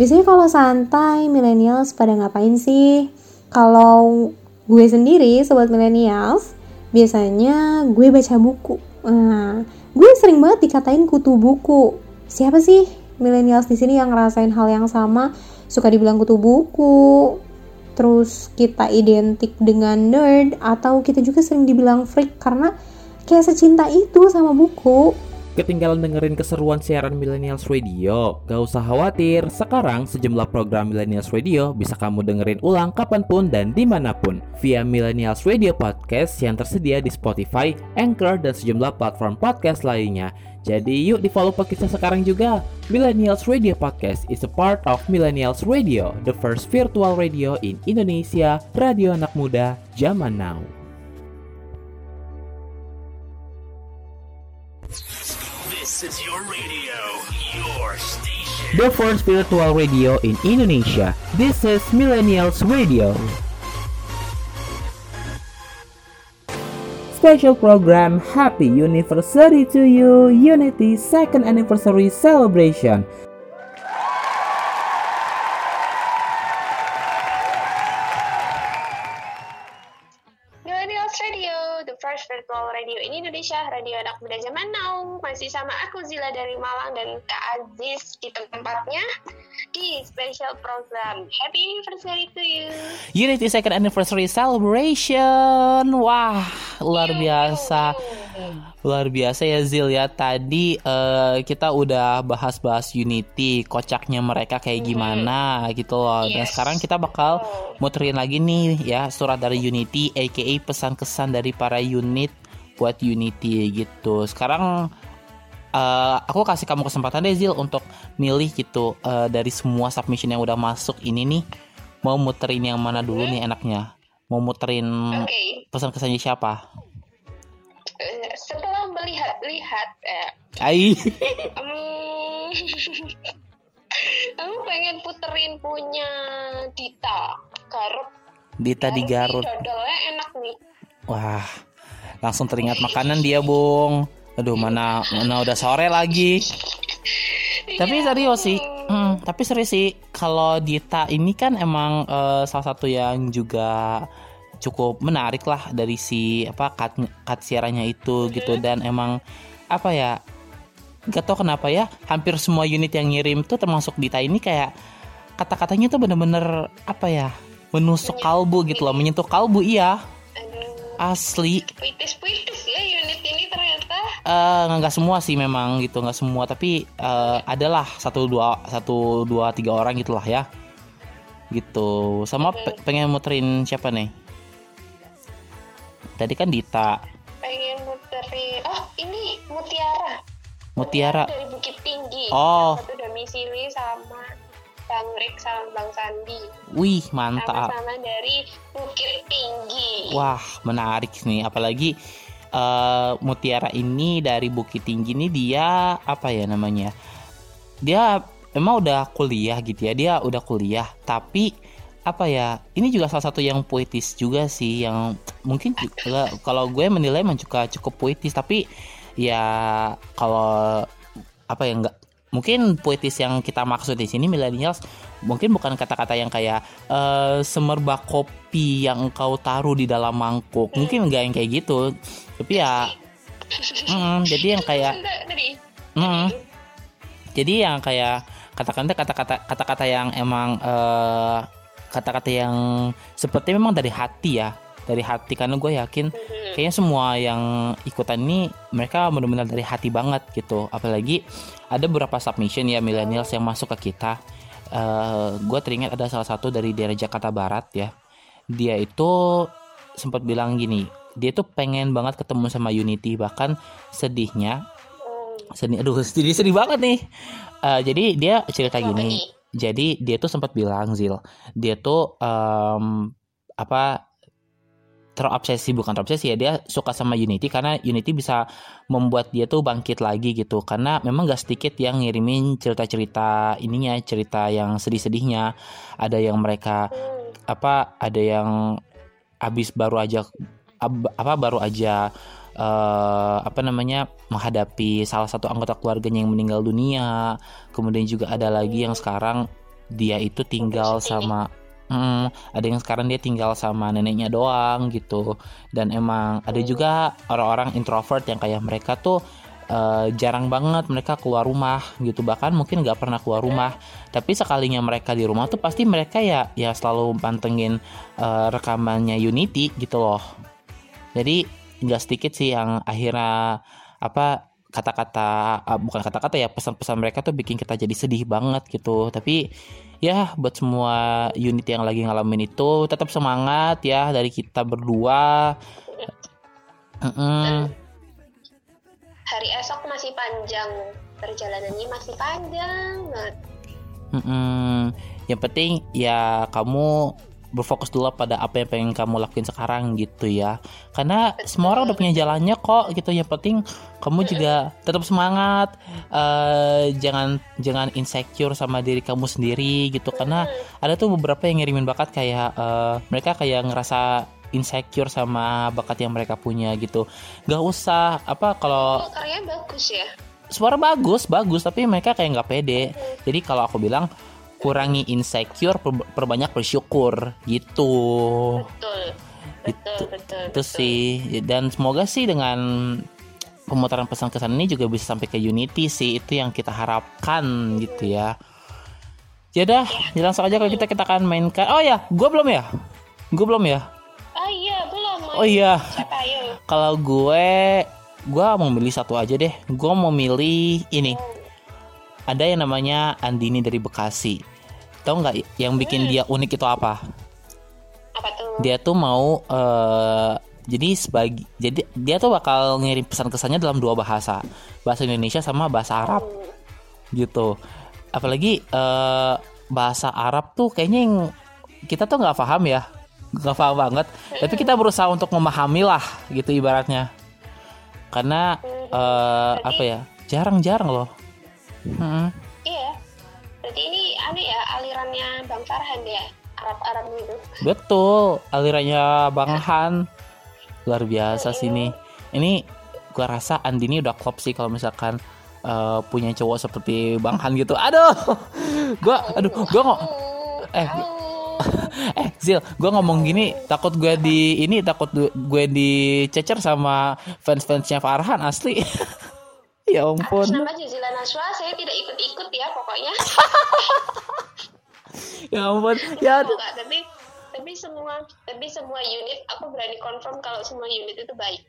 Biasanya kalau santai, millennials pada ngapain sih? Kalau gue sendiri, sobat millennials, biasanya gue baca buku. Nah, gue sering banget dikatain kutu buku. Siapa sih millennials di sini yang ngerasain hal yang sama? Suka dibilang kutu buku, terus kita identik dengan nerd, atau kita juga sering dibilang freak karena kayak secinta itu sama buku. Ketinggalan dengerin keseruan siaran Millennials Radio? Gak usah khawatir, sekarang sejumlah program Millennials Radio bisa kamu dengerin ulang kapan pun dan di mana pun via Millennials Radio Podcast yang tersedia di Spotify, Anchor, dan sejumlah platform podcast lainnya. Jadi yuk di follow podcastnya sekarang juga. Millennials Radio Podcast is a part of Millennials Radio, the first virtual radio in Indonesia, radio anak muda zaman now. This is your radio, your station. The first virtual radio in Indonesia. This is Millennials Radio. Special program Happy Anniversary to You Unity Second Anniversary Celebration. Radio in Indonesia, radio anak muda zaman now. Masih sama aku Zila dari Malang dan Kak Aziz di tempatnya di special program Happy Anniversary to you. Unity Second Anniversary Celebration. Wah, luar biasa. Luar biasa ya Zil ya. Tadi eh, kita udah bahas-bahas Unity, kocaknya mereka kayak gimana gitu loh. Dan Yes. sekarang kita bakal muterin lagi nih ya surat dari Unity aka pesan kesan dari para unit buat Unity gitu. Sekarang eh, aku kasih kamu kesempatan deh Zil untuk milih gitu eh, dari semua submission yang udah masuk ini nih mau muterin yang mana dulu nih enaknya mau muterin Oke. pesan kesannya siapa Eh, setelah melihat-lihat, eh, Ai *laughs* Hmm, *laughs* aku pengen puterin punya Dita Garut. Dita di Garut Dodolnya enak nih. wah langsung teringat makanan dia bung. Aduh mana mana udah sore lagi. Tapi serius sih. Hmm, tapi serius sih kalau Dita ini kan emang eh, salah satu yang juga cukup menarik lah dari si apa cut, cut siarannya itu gitu. Dan emang apa ya gak tau kenapa ya hampir semua unit yang ngirim tuh termasuk Dita ini kayak kata-katanya tuh bener-bener apa ya menusuk kalbu gitu loh menyentuh kalbu iya asli. Puitis-puitis ya unit ini ternyata. Eh, nggak semua sih memang gitu nggak semua. Tapi eh, adalah satu dua satu dua tiga orang gitulah ya. Gitu. Sama pe- pengen muterin siapa nih? Tadi kan Dita. Pengen muterin oh ini Mutiara. Mutiara. Dari Bukit Tinggi. Oh. satu domisili sama Bang Rick sama Bang Sandi wih mantap sama-sama dari Bukit Tinggi Wah, menarik nih. Apalagi eh, Mutiara ini dari Bukit Tinggi ini dia apa ya namanya? Dia emang udah kuliah gitu ya. Dia udah kuliah, tapi apa ya? Ini juga salah satu yang puitis juga sih yang mungkin juga *laughs* kalau gue menilai emang juga cukup puitis, tapi ya kalau apa ya enggak mungkin puitis yang kita maksud di sini millennials mungkin bukan kata-kata yang kayak eh, semerbak kopi yang kau taruh di dalam mangkuk. Mungkin enggak yang kayak gitu. Tapi ya mm, jadi yang kayak mm, jadi yang kayak kata-kata kata-kata kata-kata yang emang eh, kata-kata yang seperti memang dari hati ya. Dari hati karena gue yakin kayaknya semua yang ikutan ini mereka benar-benar dari hati banget gitu. Apalagi ada beberapa submission ya millennials yang masuk ke kita. Eh, gue teringat ada salah satu dari daerah Jakarta Barat ya. Dia itu sempat bilang gini dia tuh pengen banget ketemu sama Unity bahkan sedihnya sedih aduh *laughs* sedih sedih banget nih. Eh, jadi dia cerita gini jadi dia tuh sempat bilang Zil dia tuh em, apa terobsesi bukan terobsesi ya dia suka sama Unity karena Unity bisa membuat dia tuh bangkit lagi gitu. Karena memang gak sedikit yang ngirimin cerita-cerita ininya cerita yang sedih-sedihnya. Ada yang mereka apa ada yang habis baru aja ab- apa baru aja eh, apa namanya menghadapi salah satu anggota keluarganya yang meninggal dunia. Kemudian juga ada lagi yang sekarang dia itu tinggal sama Mm, ada yang sekarang dia tinggal sama neneknya doang gitu. Dan emang ada juga orang-orang introvert yang kayak mereka tuh eh, jarang banget mereka keluar rumah gitu. Bahkan mungkin nggak pernah keluar rumah. Tapi sekalinya mereka di rumah tuh pasti mereka ya ya selalu pantengin eh, rekamannya Unity gitu loh. Jadi nggak sedikit sih yang akhirnya apa kata-kata ah, bukan kata-kata ya pesan-pesan mereka tuh bikin kita jadi sedih banget gitu. Tapi ya buat semua unit yang lagi ngalamin itu tetap semangat ya dari kita berdua Mm-mm. hari esok masih panjang perjalanannya masih panjang banget Mm-mm. Yang penting ya kamu berfokus dulu pada apa yang pengen kamu lakuin sekarang gitu ya. Karena semua orang udah punya jalannya kok gitu. Yang penting kamu juga tetap semangat. eh jangan jangan insecure sama diri kamu sendiri gitu. Karena ada tuh beberapa yang ngirimin bakat kayak eh, mereka kayak ngerasa insecure sama bakat yang mereka punya gitu. Gak usah apa kalau oh, karyanya bagus ya suara bagus bagus tapi mereka kayak nggak pede jadi kalau aku bilang kurangi insecure per- perbanyak bersyukur. Gitu. Betul. Betul betul itu sih. Dan semoga sih dengan pemutaran pesan kesan ini juga bisa sampai ke Unity sih. Itu yang kita harapkan gitu ya. Ya dah ya langsung aja kalau kita kita akan mainkan oh ya gue belum ya? Gue belum ya? Oh iya belum oh iya. Kalau gue gue mau milih satu aja deh. Gue mau milih ini ada yang namanya Andini dari Bekasi. Tahu nggak yang bikin dia unik itu apa? Apa tuh? Dia tuh mau eh, jadi sebagai jadi dia tuh bakal ngirim pesan kesannya dalam dua bahasa. Bahasa Indonesia sama bahasa Arab. Gitu. Apalagi eh, bahasa Arab tuh kayaknya yang kita tuh nggak paham ya. Nggak paham banget. Tapi kita berusaha untuk memahami lah gitu ibaratnya. Karena eh, apa ya jarang-jarang loh Mm-mm. iya. Berarti ini aneh ya alirannya Bang Farhan ya Arab-Arab gitu. Betul, alirannya Bang Han. Luar biasa sih ini. Ini gua rasa Andini udah klop sih kalau misalkan eh, punya cowok seperti Bang Han gitu. Aduh, *laughs* gua, aduh, gua nggak, eh, *laughs* eh Zil, gua ngomong gini takut gue di ini takut gue dicecer sama fans-fansnya Farhan asli. *laughs* *laughs* ya ampun. atas nama Jazila Naswa saya tidak ikut-ikut ya pokoknya *laughs* Ya ampun. Ya. Enggak, tapi tapi semua tapi semua unit aku berani confirm kalau semua unit itu baik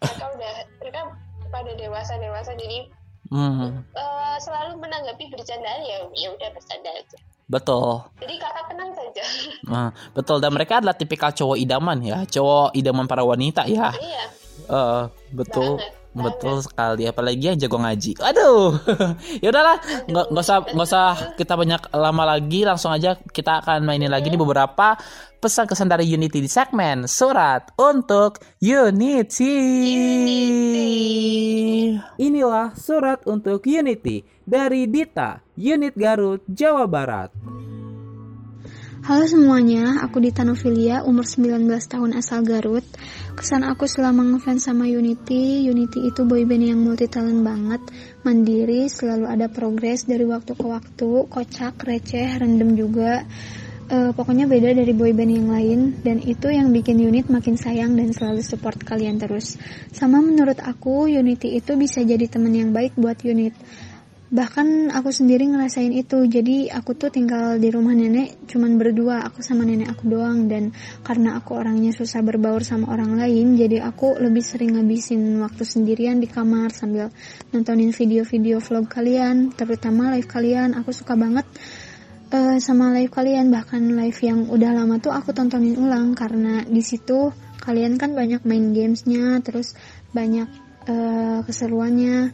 mereka udah mereka pada dewasa dewasa jadi Hmm. eh, selalu menanggapi bercandaan ya ya udah bercanda aja betul. Jadi kakak tenang saja. *laughs* Nah, betul dan mereka adalah tipikal cowok idaman ya, cowok idaman para wanita ya. Iya. Eh, betul. Betul sekali, apalagi yang jago ngaji. Aduh, *laughs* ya udahlah, nggak nggak usah nggak usah kita banyak lama lagi, langsung aja kita akan mainin lagi nih beberapa pesan kesan dari Unity di segmen surat untuk Unity. Inilah surat untuk Unity dari Dita, Unit Garut, Jawa Barat. Halo semuanya, aku Dita Novilia, umur 19 tahun asal Garut. Kesan aku selama ngefans sama Unity, Unity itu boyband yang multi talent banget, mandiri, selalu ada progres dari waktu ke waktu, kocak, receh, random juga. Eh, pokoknya beda dari boyband yang lain dan itu yang bikin unit makin sayang dan selalu support kalian terus. Sama menurut aku Unity itu bisa jadi teman yang baik buat unit. Bahkan aku sendiri ngerasain itu. Jadi aku tuh tinggal di rumah nenek cuman berdua, aku sama nenek aku doang dan karena aku orangnya susah berbaur sama orang lain, jadi aku lebih sering ngabisin waktu sendirian di kamar sambil nontonin video-video vlog kalian, terutama live kalian. Aku suka banget eh, sama live kalian bahkan live yang udah lama tuh aku tontonin ulang karena di situ kalian kan banyak main gamesnya terus banyak eh, keseruannya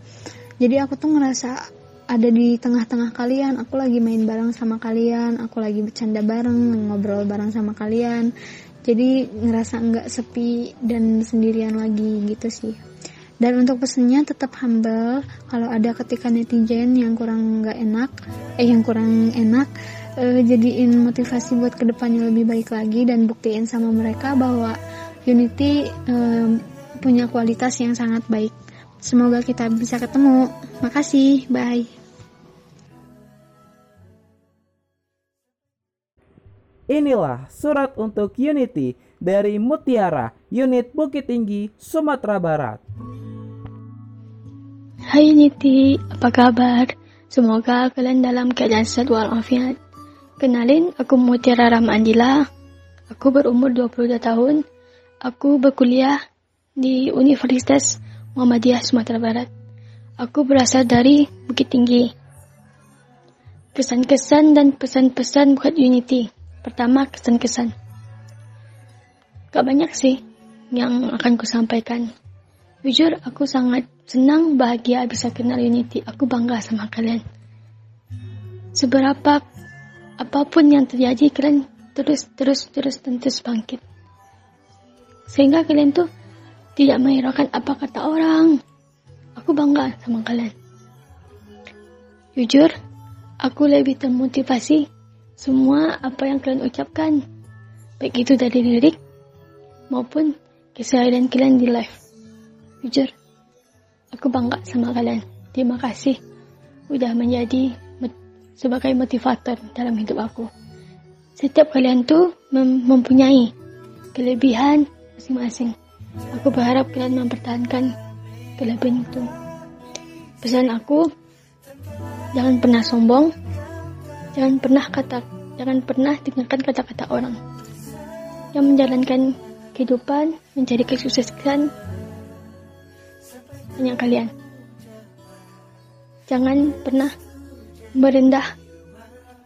jadi aku tuh ngerasa ada di tengah-tengah kalian. Aku lagi main bareng sama kalian. Aku lagi bercanda bareng ngobrol bareng sama kalian. Jadi ngerasa nggak sepi dan sendirian lagi gitu sih. Dan untuk pesennya tetap humble. Kalau ada ketika netizen yang kurang nggak enak eh yang kurang enak eh, jadiin motivasi buat ke depannya lebih baik lagi dan buktiin sama mereka bahwa Unity eh, punya kualitas yang sangat baik semoga kita bisa ketemu makasih bye Inilah surat untuk Unity dari Mutiara, unit Bukit Tinggi, Sumatera Barat. Hai Niti, apa kabar? Semoga kalian dalam keadaan sehat walafiat. Kenalin, aku Mutiara Ramandila. Aku berumur 22 tahun. Aku berkuliah di Universitas Muhammadiyah Sumatera Barat. Aku berasal dari Bukit Tinggi. Kesan-kesan dan pesan-pesan buat Unity. Pertama, kesan-kesan. Gak banyak sih yang akan kusampaikan. Jujur, aku sangat senang, bahagia bisa kenal Unity. Aku bangga sama kalian. Seberapa apa pun yang terjadi, kalian terus, terus, terus, terus bangkit. Sehingga kalian tuh tidak menghiraukan apa kata orang. Aku bangga sama kalian. Jujur, aku lebih termotivasi semua apa yang kalian ucapkan. Baik itu dari lirik maupun keseharian kalian di live. Jujur, aku bangga sama kalian. Terima kasih udah menjadi sebagai motivator dalam hidup aku. Setiap kalian tuh mem mempunyai kelebihan masing-masing. Aku berharap kalian mempertahankan kelebihan itu. Pesan aku, jangan pernah sombong, jangan pernah kata, jangan pernah dengarkan kata-kata orang yang menjalankan kehidupan mencari kesuksesan hanya kalian. Jangan pernah merendah,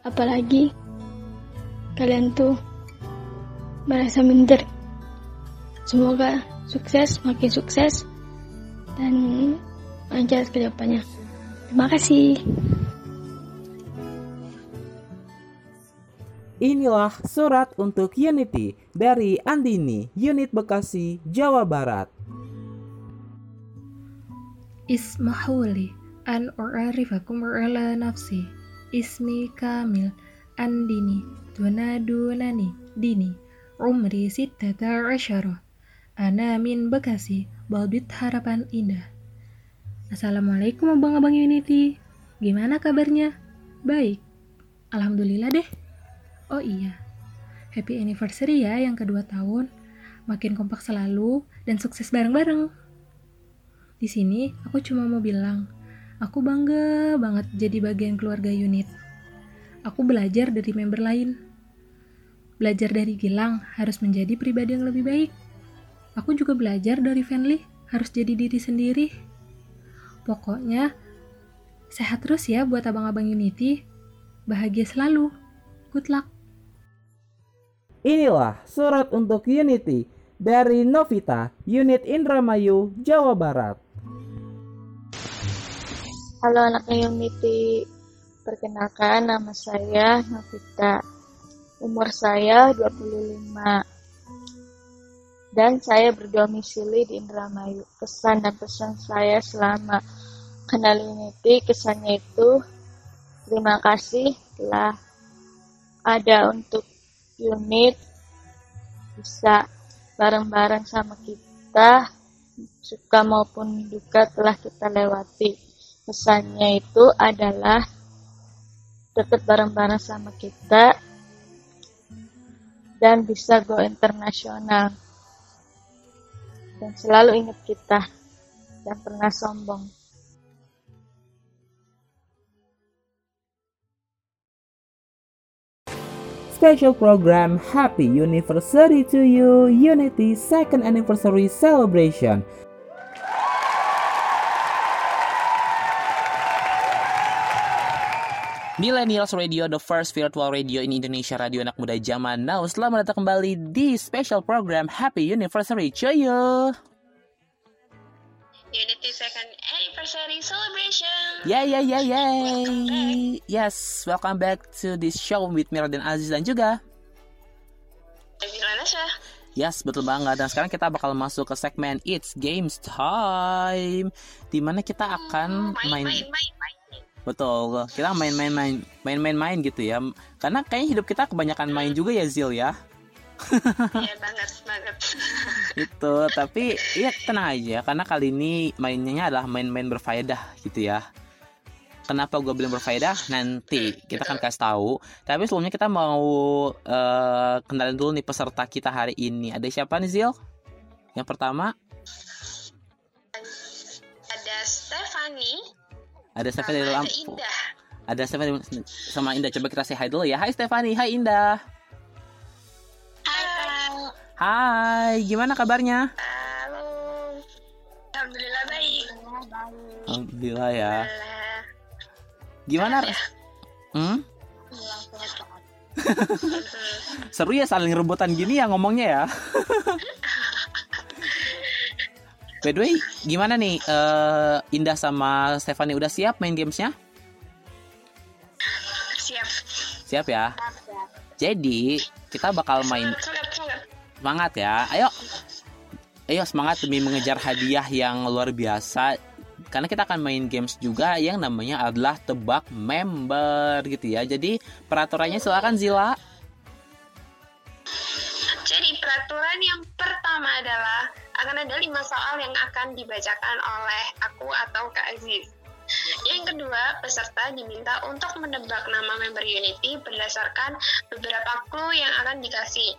apalagi kalian tuh merasa minder. Semoga sukses, makin sukses, dan lancar ke depannya. Terima kasih. Inilah surat untuk Unity dari Andini, unit Bekasi, Jawa Barat. Ismahuli an u'arifakum ala nafsi Ismi kamil Andini Dunadunani Dini Umri sittata asyara Ana min Bekasi Balbit Harapan Indah Assalamualaikum abang-abang Unity Gimana kabarnya? Baik Alhamdulillah deh Oh iya Happy anniversary ya yang kedua tahun Makin kompak selalu dan sukses bareng-bareng di sini, aku cuma mau bilang, aku bangga banget jadi bagian keluarga unit. Aku belajar dari member lain. Belajar dari Gilang harus menjadi pribadi yang lebih baik. Aku juga belajar dari Fanly harus jadi diri sendiri. Pokoknya, sehat terus ya buat abang-abang Unity. Bahagia selalu. Good luck. Inilah surat untuk Unity dari Novita, Unit Indramayu, Jawa Barat. Halo anaknya Unity, perkenalkan nama saya Novita. Umur saya 25. Dan saya berdomisili di Indramayu. Kesan dan pesan saya selama kenal Unity, kesannya itu terima kasih telah ada untuk unit bisa bareng-bareng sama kita suka maupun duka telah kita lewati pesannya itu adalah deket bareng-bareng sama kita dan bisa go internasional dan selalu ingat kita dan pernah sombong Special program Happy Anniversary to You Unity Second Anniversary Celebration. Millennials Radio, the first virtual radio in Indonesia, radio anak muda zaman now. Selamat datang kembali di special program Happy Anniversary to you. Unity Second Anniversary Celebration. Yeah, yeah, yeah, yeah. Yes, welcome back to this show with Mira dan Aziz dan juga Gimana sih? Yes, betul banget. Dan sekarang kita bakal masuk ke segmen It's Games Time, di mana kita akan main, main, main, main. Betul, kita main-main main main-main main gitu ya. Karena kayaknya hidup kita kebanyakan main juga ya Zil ya. *laughs* Iya banget banget. itu tapi ya tenang aja karena kali ini mainnya adalah main-main berfaedah gitu ya kenapa gue bilang berfaedah nanti kita akan kasih tahu tapi sebelumnya kita mau uh, kenalin dulu nih peserta kita hari ini ada siapa nih Zil yang pertama Ada Stephanie. Ada Stephanie dari Lampung Indah. ada Stephanie sama Indah. Coba kita say hi dulu ya. Hai Stephanie. Hai Indah. Hai gimana kabarnya? Halo. Alhamdulillah baik. Alhamdulillah ya. Gimana hmm? *laughs* seru ya saling rebutan gini ya ngomongnya ya *laughs* By the way, gimana nih eh, Indah sama Stefani udah siap main gamesnya? Siap. Siap ya. Jadi kita bakal main Semangat, semangat. semangat ya. Ayo, ayo semangat demi mengejar hadiah yang luar biasa. Karena kita akan main games juga yang namanya adalah tebak member gitu ya. Jadi peraturannya silakan Zila. Peraturan yang pertama adalah akan ada lima soal yang akan dibacakan oleh aku atau Kak Aziz. Yang kedua, peserta diminta untuk menebak nama member Unity berdasarkan beberapa clue yang akan dikasih.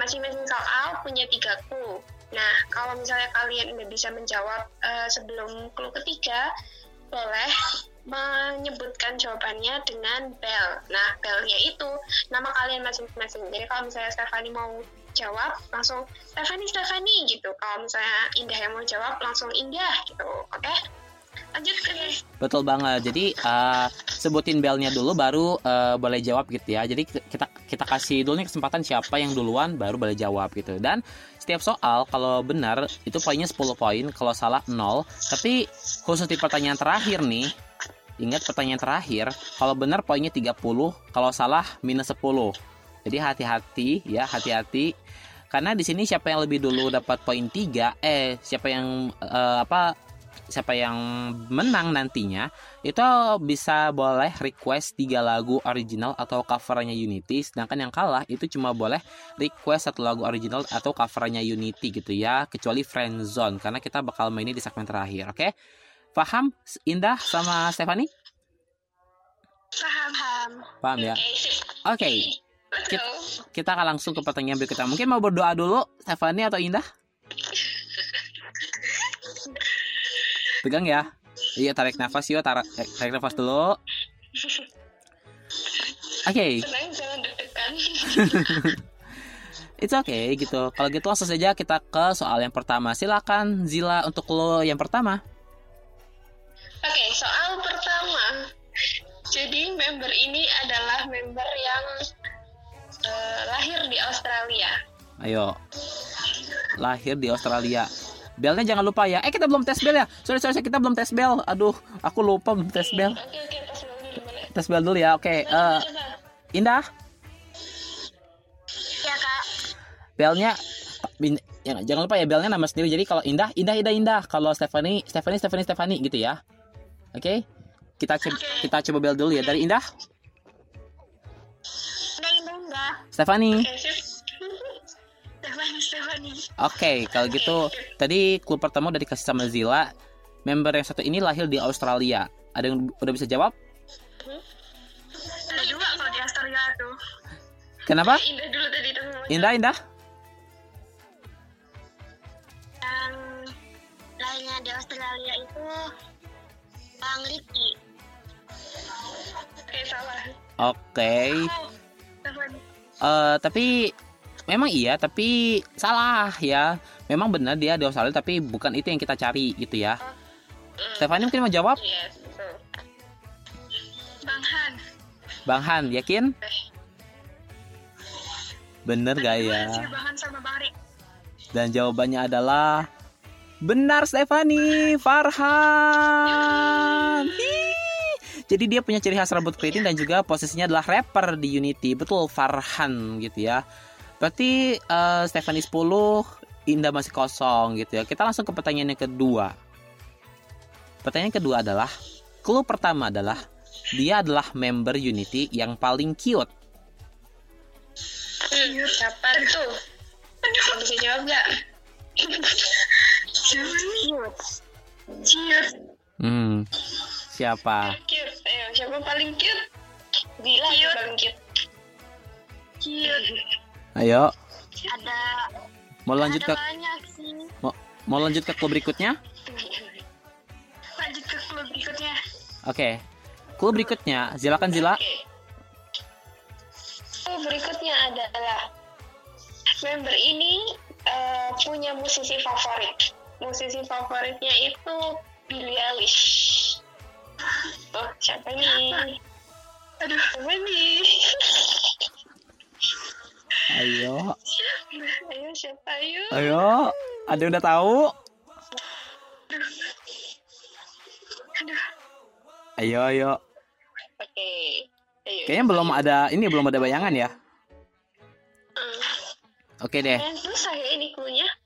Masing-masing soal punya tiga clue. Nah, kalau misalnya kalian udah bisa menjawab eh, sebelum clue ketiga, boleh menyebutkan jawabannya dengan bell. Nah, bellnya itu nama kalian masing-masing. Jadi kalau misalnya Stefani mau jawab, langsung Stefani, Stefani gitu. Kalau misalnya Indah yang mau jawab, langsung Indah gitu. Oke? Lanjut ke Betul banget. Jadi eh, sebutin belnya dulu baru eh, boleh jawab gitu ya. Jadi kita kita kasih dulu nih kesempatan siapa yang duluan baru boleh jawab gitu. Dan setiap soal kalau benar itu poinnya 10 poin, kalau salah 0. Tapi khusus di pertanyaan terakhir nih, ingat pertanyaan terakhir, kalau benar poinnya 30, kalau salah minus 10. Jadi hati-hati ya, hati-hati. Karena di sini siapa yang lebih dulu dapat poin 3, eh siapa yang eh, apa siapa yang menang nantinya itu bisa boleh request tiga lagu original atau covernya Unity sedangkan yang kalah itu cuma boleh request satu lagu original atau covernya Unity gitu ya kecuali Friendzone karena kita bakal mainnya di segmen terakhir oke paham Indah sama Stephanie paham. paham. paham ya Oke, sip. Kita, kita akan langsung ke pertanyaan berikutnya mungkin mau berdoa dulu Stephanie atau Indah *laughs* pegang ya iya tarik nafas yuk tarik, tarik nafas dulu oke *laughs* deg-degan. *laughs* It's okay gitu. Kalau gitu langsung saja kita ke soal yang pertama. Silakan Zila untuk lo yang pertama. Oke, soal pertama. Jadi member ini adalah member yang Eh, lahir di Australia. Ayo. Lahir di Australia. Belnya jangan lupa ya. Eh kita belum tes bel ya. Sorry sorry kita belum tes bel. Aduh, aku lupa belum tes bel. Oke oke tes dulu gimana? Tes bel dulu ya. Oke. eh, Indah. Ya kak. Belnya ya, jangan lupa ya belnya nama sendiri. Jadi kalau Indah, Indah, Indah, Indah. Kalau Stephanie, Stephanie, Stephanie, Stephanie gitu ya. Oke. Kita co- kita coba bel dulu ya dari indah Oke. Stefani. Oke, kalau gitu tadi clue pertama udah dikasih sama Zila. Member yang satu ini lahir di Australia. Ada yang udah bisa jawab? Ada dua kalau di Australia tuh. Kenapa? *laughs* Indah dulu tadi tuh. Indah, Indah. Yang lainnya di Australia itu Bang Ricky. Oke salah. Oke. Stefani. Eh, tapi memang iya, tapi salah ya. Memang benar dia di Australia, tapi bukan itu yang kita cari gitu ya. Stefani mungkin mau jawab? Yes, betul. Bang Han. Bang Han, yakin? Bener gak ya? Si Bang Han sama Bang Rick. Dan jawabannya adalah benar Stefani Farhan. Hi. Jadi dia punya ciri khas rambut keriting dan juga posisinya adalah rapper di Unity. Betul Farhan gitu ya. Berarti eh, Stefani 10, Indah masih kosong gitu ya. Kita langsung ke pertanyaan yang kedua. Pertanyaan kedua adalah clue pertama adalah dia adalah member Unity yang paling cute. Hmm, siapa tuh? Aduh, bisa jawab gak? Siapa nih? Cute. Hmm. Siapa? Cute. Ayo, siapa paling cute? Bila cute. paling cute. Cute. *laughs* Ayo, Ada mau lanjut ke ada banyak sih. mau, mau lanjut ke clue berikutnya? Lanjut ke klub berikutnya. Oke. Clue berikutnya, silakan Zila. Klub berikutnya adalah member ini eh, punya musisi favorit. Musisi favoritnya itu Billie Eilish. Oh, siapa nih? Aduh, siapa nih? Ayo, Ayo, siapa ayo? ayo. Ada udah tahu? Aduh. Ayo, ayo. Oke. Ayo. Kayaknya belum ada ini belum ada bayangan ya. Oke deh. Dan susah ya ini.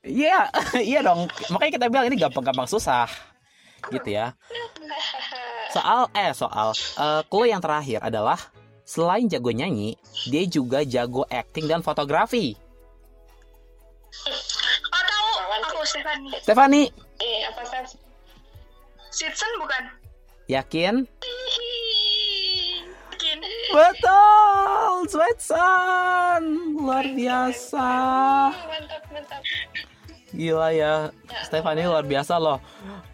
Iya, *laughs* iya dong. Makanya kita bilang ini gampang-gampang susah. Gitu ya. Soal eh soal eh clue yang terakhir adalah selain jago nyanyi, dia juga jago acting dan fotografi. Oh tahu, aku Stefani. Stefani, Eh, apa sih? Sitson bukan? yakin? Yakin. Betul, Sweatson. Luar biasa. Mantap, mantap. Gila ya, Stefani luar biasa loh.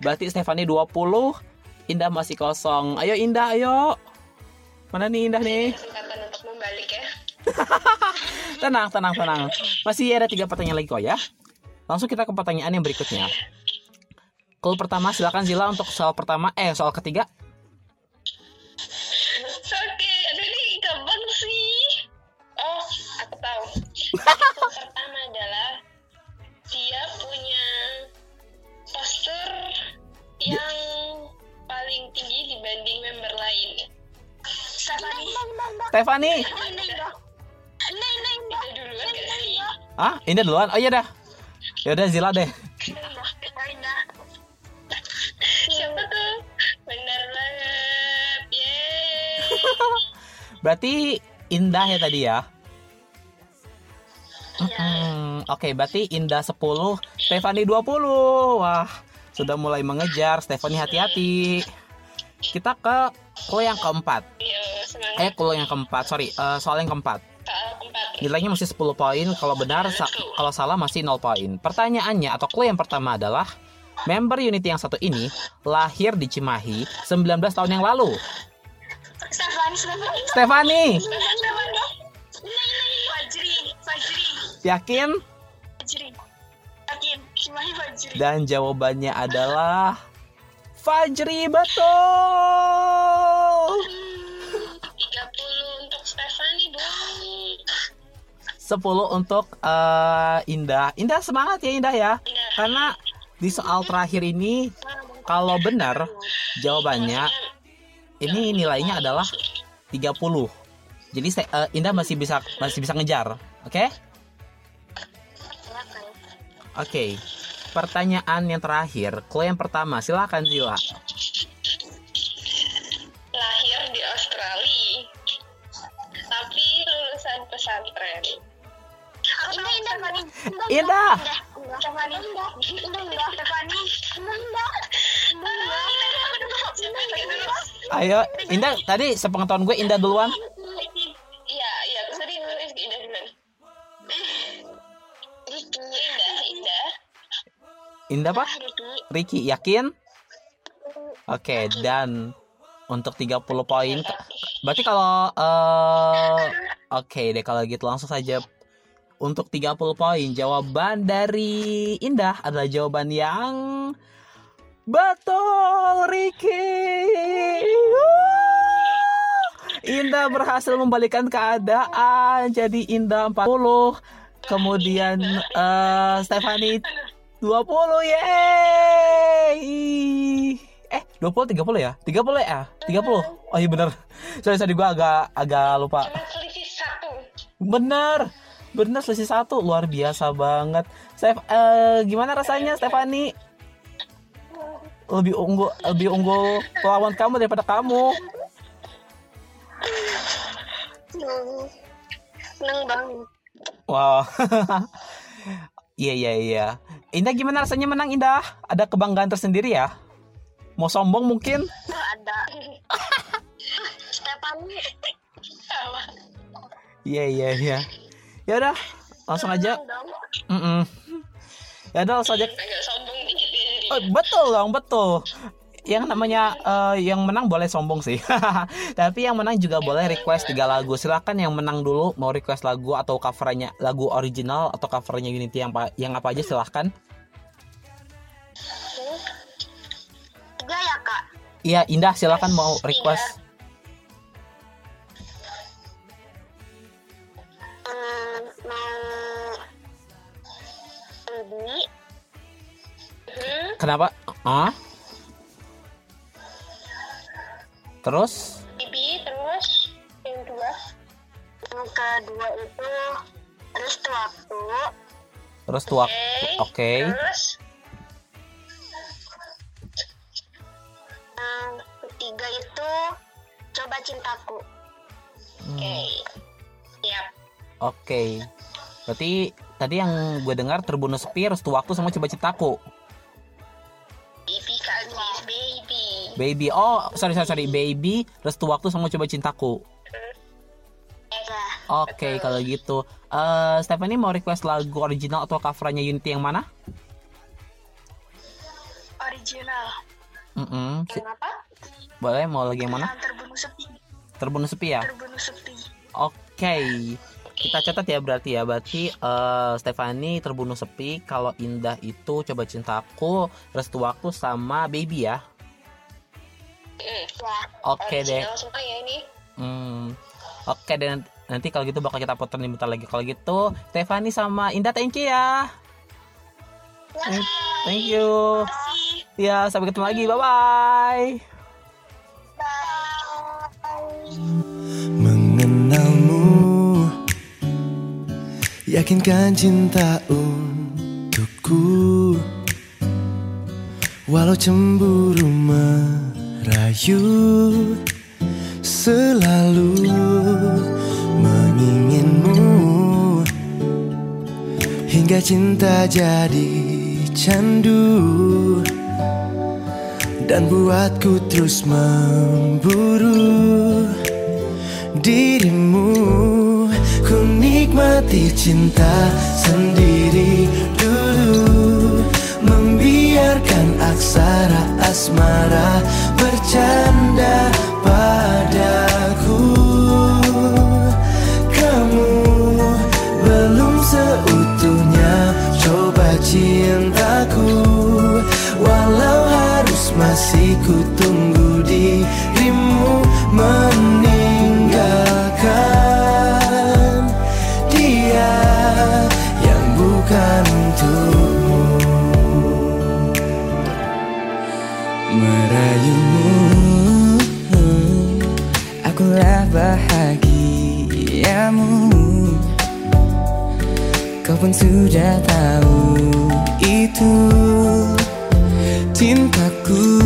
Berarti Stefani 20, Indah masih kosong. Ayo Indah, ayo. Mana nih Indah nih? Kesempatan untuk membalik ya. *laughs* Tenang, tenang, tenang. Masih ada tiga pertanyaan lagi kok ya. Langsung kita ke pertanyaan yang berikutnya. Clue pertama silakan Zila untuk soal pertama eh soal ketiga. Sih? Ah, Indah duluan. Oh iya dah. Ya udah Zila deh. Siapa tuh? Benar banget. Yeay. *laughs* Berarti Indah ya tadi ya. Mm-mm. Oke, berarti Indah 10, Stefani 20. Wah, sudah mulai mengejar. Stefani hati-hati. Kita ke clue yang keempat. Iya, semangat. Eh, clue yang keempat. Sorry, eh, soal yang keempat. Keempat. Nilainya masih 10 poin. Kalau benar, sa- kalau salah masih 0 poin. Pertanyaannya atau clue yang pertama adalah member Unity yang satu ini lahir di Cimahi 19 tahun yang lalu. Stefani, Stefani. Stefani, Stefani. Ini, ini. Fajri, Fajri, yakin? Fajri. Yakin, Cimahi Fajri. Dan jawabannya adalah Fajri betul. 30 untuk Stefani dong. 10 untuk eh, Indah. Indah semangat ya Indah ya. Karena di soal terakhir ini kalau benar jawabannya ini nilainya adalah 30. Jadi eh, Indah masih bisa masih bisa ngejar, oke? Oke. Pertanyaan yang terakhir, Chloe yang pertama, silakan Zila. Pesantren Indah, Indah, Fani. Indah. Indah, Fani. Indah, Indah, Indah, Fani. Indah, Indah. Ayo, Indah tadi sepengetahuan gue Indah duluan. Iya, iya, sorry, Indah duluan. Riki, Indah, Indah. Indah apa? Ricky, yakin? Oke, dan untuk 30 poin. Berarti kalau eh oke deh kalau gitu langsung saja. Untuk 30 poin jawaban dari Indah adalah jawaban yang betul Ricky. Indah berhasil membalikan keadaan. Jadi Indah 40 kemudian eh Stephanie 20 yeay eh 20 30 ya? 30 ya? 30 oh iya bener. *laughs* Sorry sorry gue agak agak lupa. Selisih satu. bener. Bener selisih satu. Luar biasa banget. Steph eh, gimana rasanya Stephanie lebih unggul lebih unggul pelawan kamu daripada kamu. Hmm. Seneng banget. wow. *laughs* Iya iya iya. Indah gimana rasanya menang Indah? Ada kebanggaan tersendiri ya mau sombong mungkin ada. *laughs* Stephanie. Sama. Iya iya iya. Ya udah, langsung aja. Mm Ya udah langsung aja. Ya. Oh, betul dong, betul. Yang namanya eh, yang menang boleh sombong sih. *laughs* Tapi yang menang juga boleh request tiga lagu. Silakan yang menang dulu mau request lagu atau covernya lagu original atau covernya Unity yang apa yang apa aja silahkan. Iya Indah silakan mau request. Mau ini. Hmm, Kenapa? Ah? Terus? Bibi terus yang dua. Yang kedua itu terus waktu. Terus tuak. Oke. Terus yang ketiga itu coba cintaku. Oke. Siap. Oke. Berarti tadi yang gue dengar terbunuh sepi, restu waktu sama coba citaku. Baby kak Nis, baby. Baby. Oh, sorry sorry sorry. Baby, restu waktu sama coba cintaku. Oke, kalau gitu. Eh Stephanie mau request lagu original atau covernya Unity yang mana? Original. Mm-mm. Si- Yang apa? Boleh, mau lagi yang mana? Terbunuh sepi. Terbunuh sepi ya? Terbunuh sepi. Oke. Kita catat ya berarti ya. Berarti eh Stephanie terbunuh sepi. Kalau Indah itu coba cintaku, restu waktu sama baby ya. Ya. Oke deh. Original semua ya ini. Hmm. Oke dan nanti kalau gitu bakal kita putar nih bentar lagi. Kalau gitu, Stephanie sama Indah thank you ya. Thank, thank you. Ya, sampai ketemu lagi. Bye bye. mengenalmu Yakinkan cinta untukku Walau cemburu merayu Selalu menginginmu Hingga cinta jadi candu Dan buatku terus memburu dirimu. Ku nikmati cinta sendiri dulu Membiarkan aksara asmara bercanda padaku. Seutuhnya coba cintaku Walau masih ku tunggu dirimu meninggalkan dia yang bukan untukmu. Merayumu akulah bahagiamu. Kau pun sudah tahu itu. good.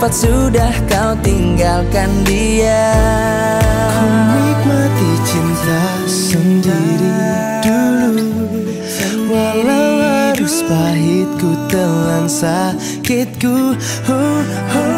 cepat sudah kau tinggalkan dia. Ku nikmati cinta sendiri dulu. Walau harus pahit ku telan sakitku. Oh, oh.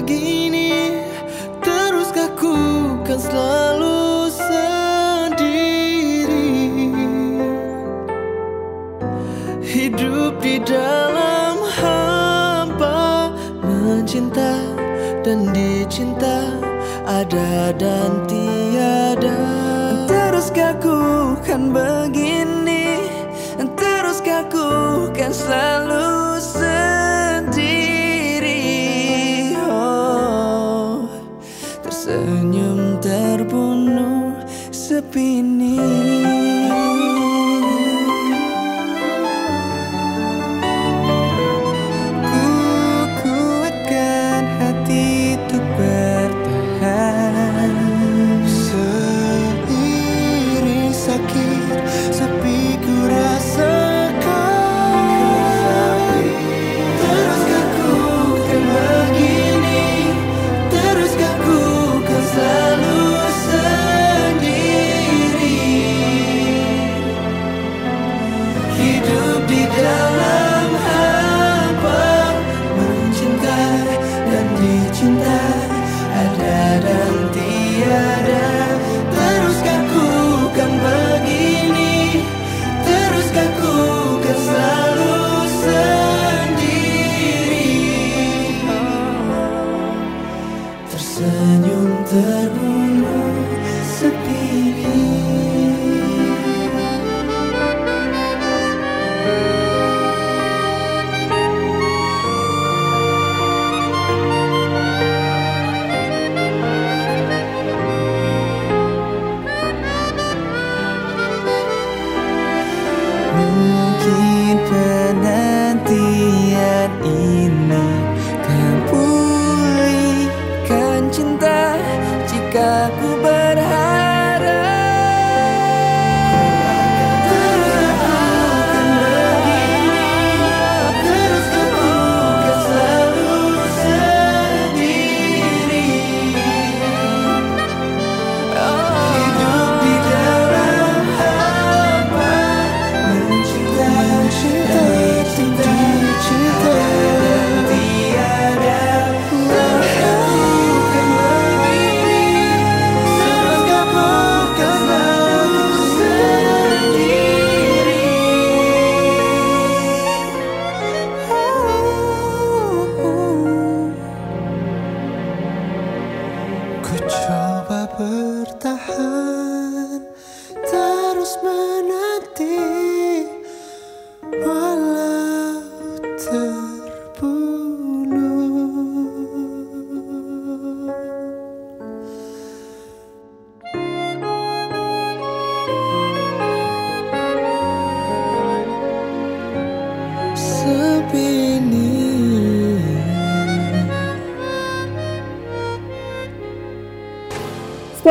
Kan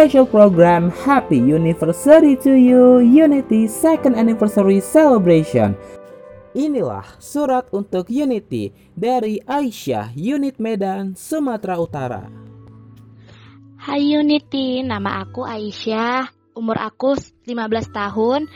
Special program Happy Anniversary to You Unity Second Anniversary Celebration. Inilah surat untuk Unity dari Aisyah, Unit Medan, Sumatera Utara. Hai Unity, nama aku Aisyah, umur aku 15 tahun,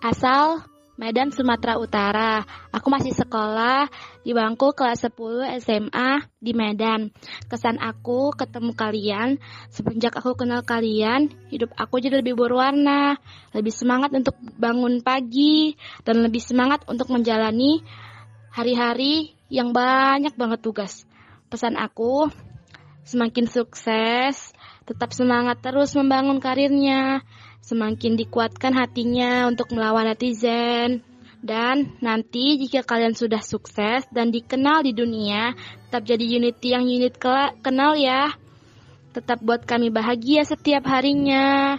asal Medan, Sumatera Utara. Aku masih sekolah di bangku kelas 10 SMA di Medan. Kesan aku ketemu kalian, semenjak aku kenal kalian, hidup aku jadi lebih berwarna, lebih semangat untuk bangun pagi, dan lebih semangat untuk menjalani hari-hari yang banyak banget tugas. Pesan aku, semakin sukses, tetap semangat terus membangun karirnya, semakin dikuatkan hatinya untuk melawan netizen. Dan nanti jika kalian sudah sukses dan dikenal di dunia, tetap jadi unity yang unit kenal ya. Tetap buat kami bahagia setiap harinya.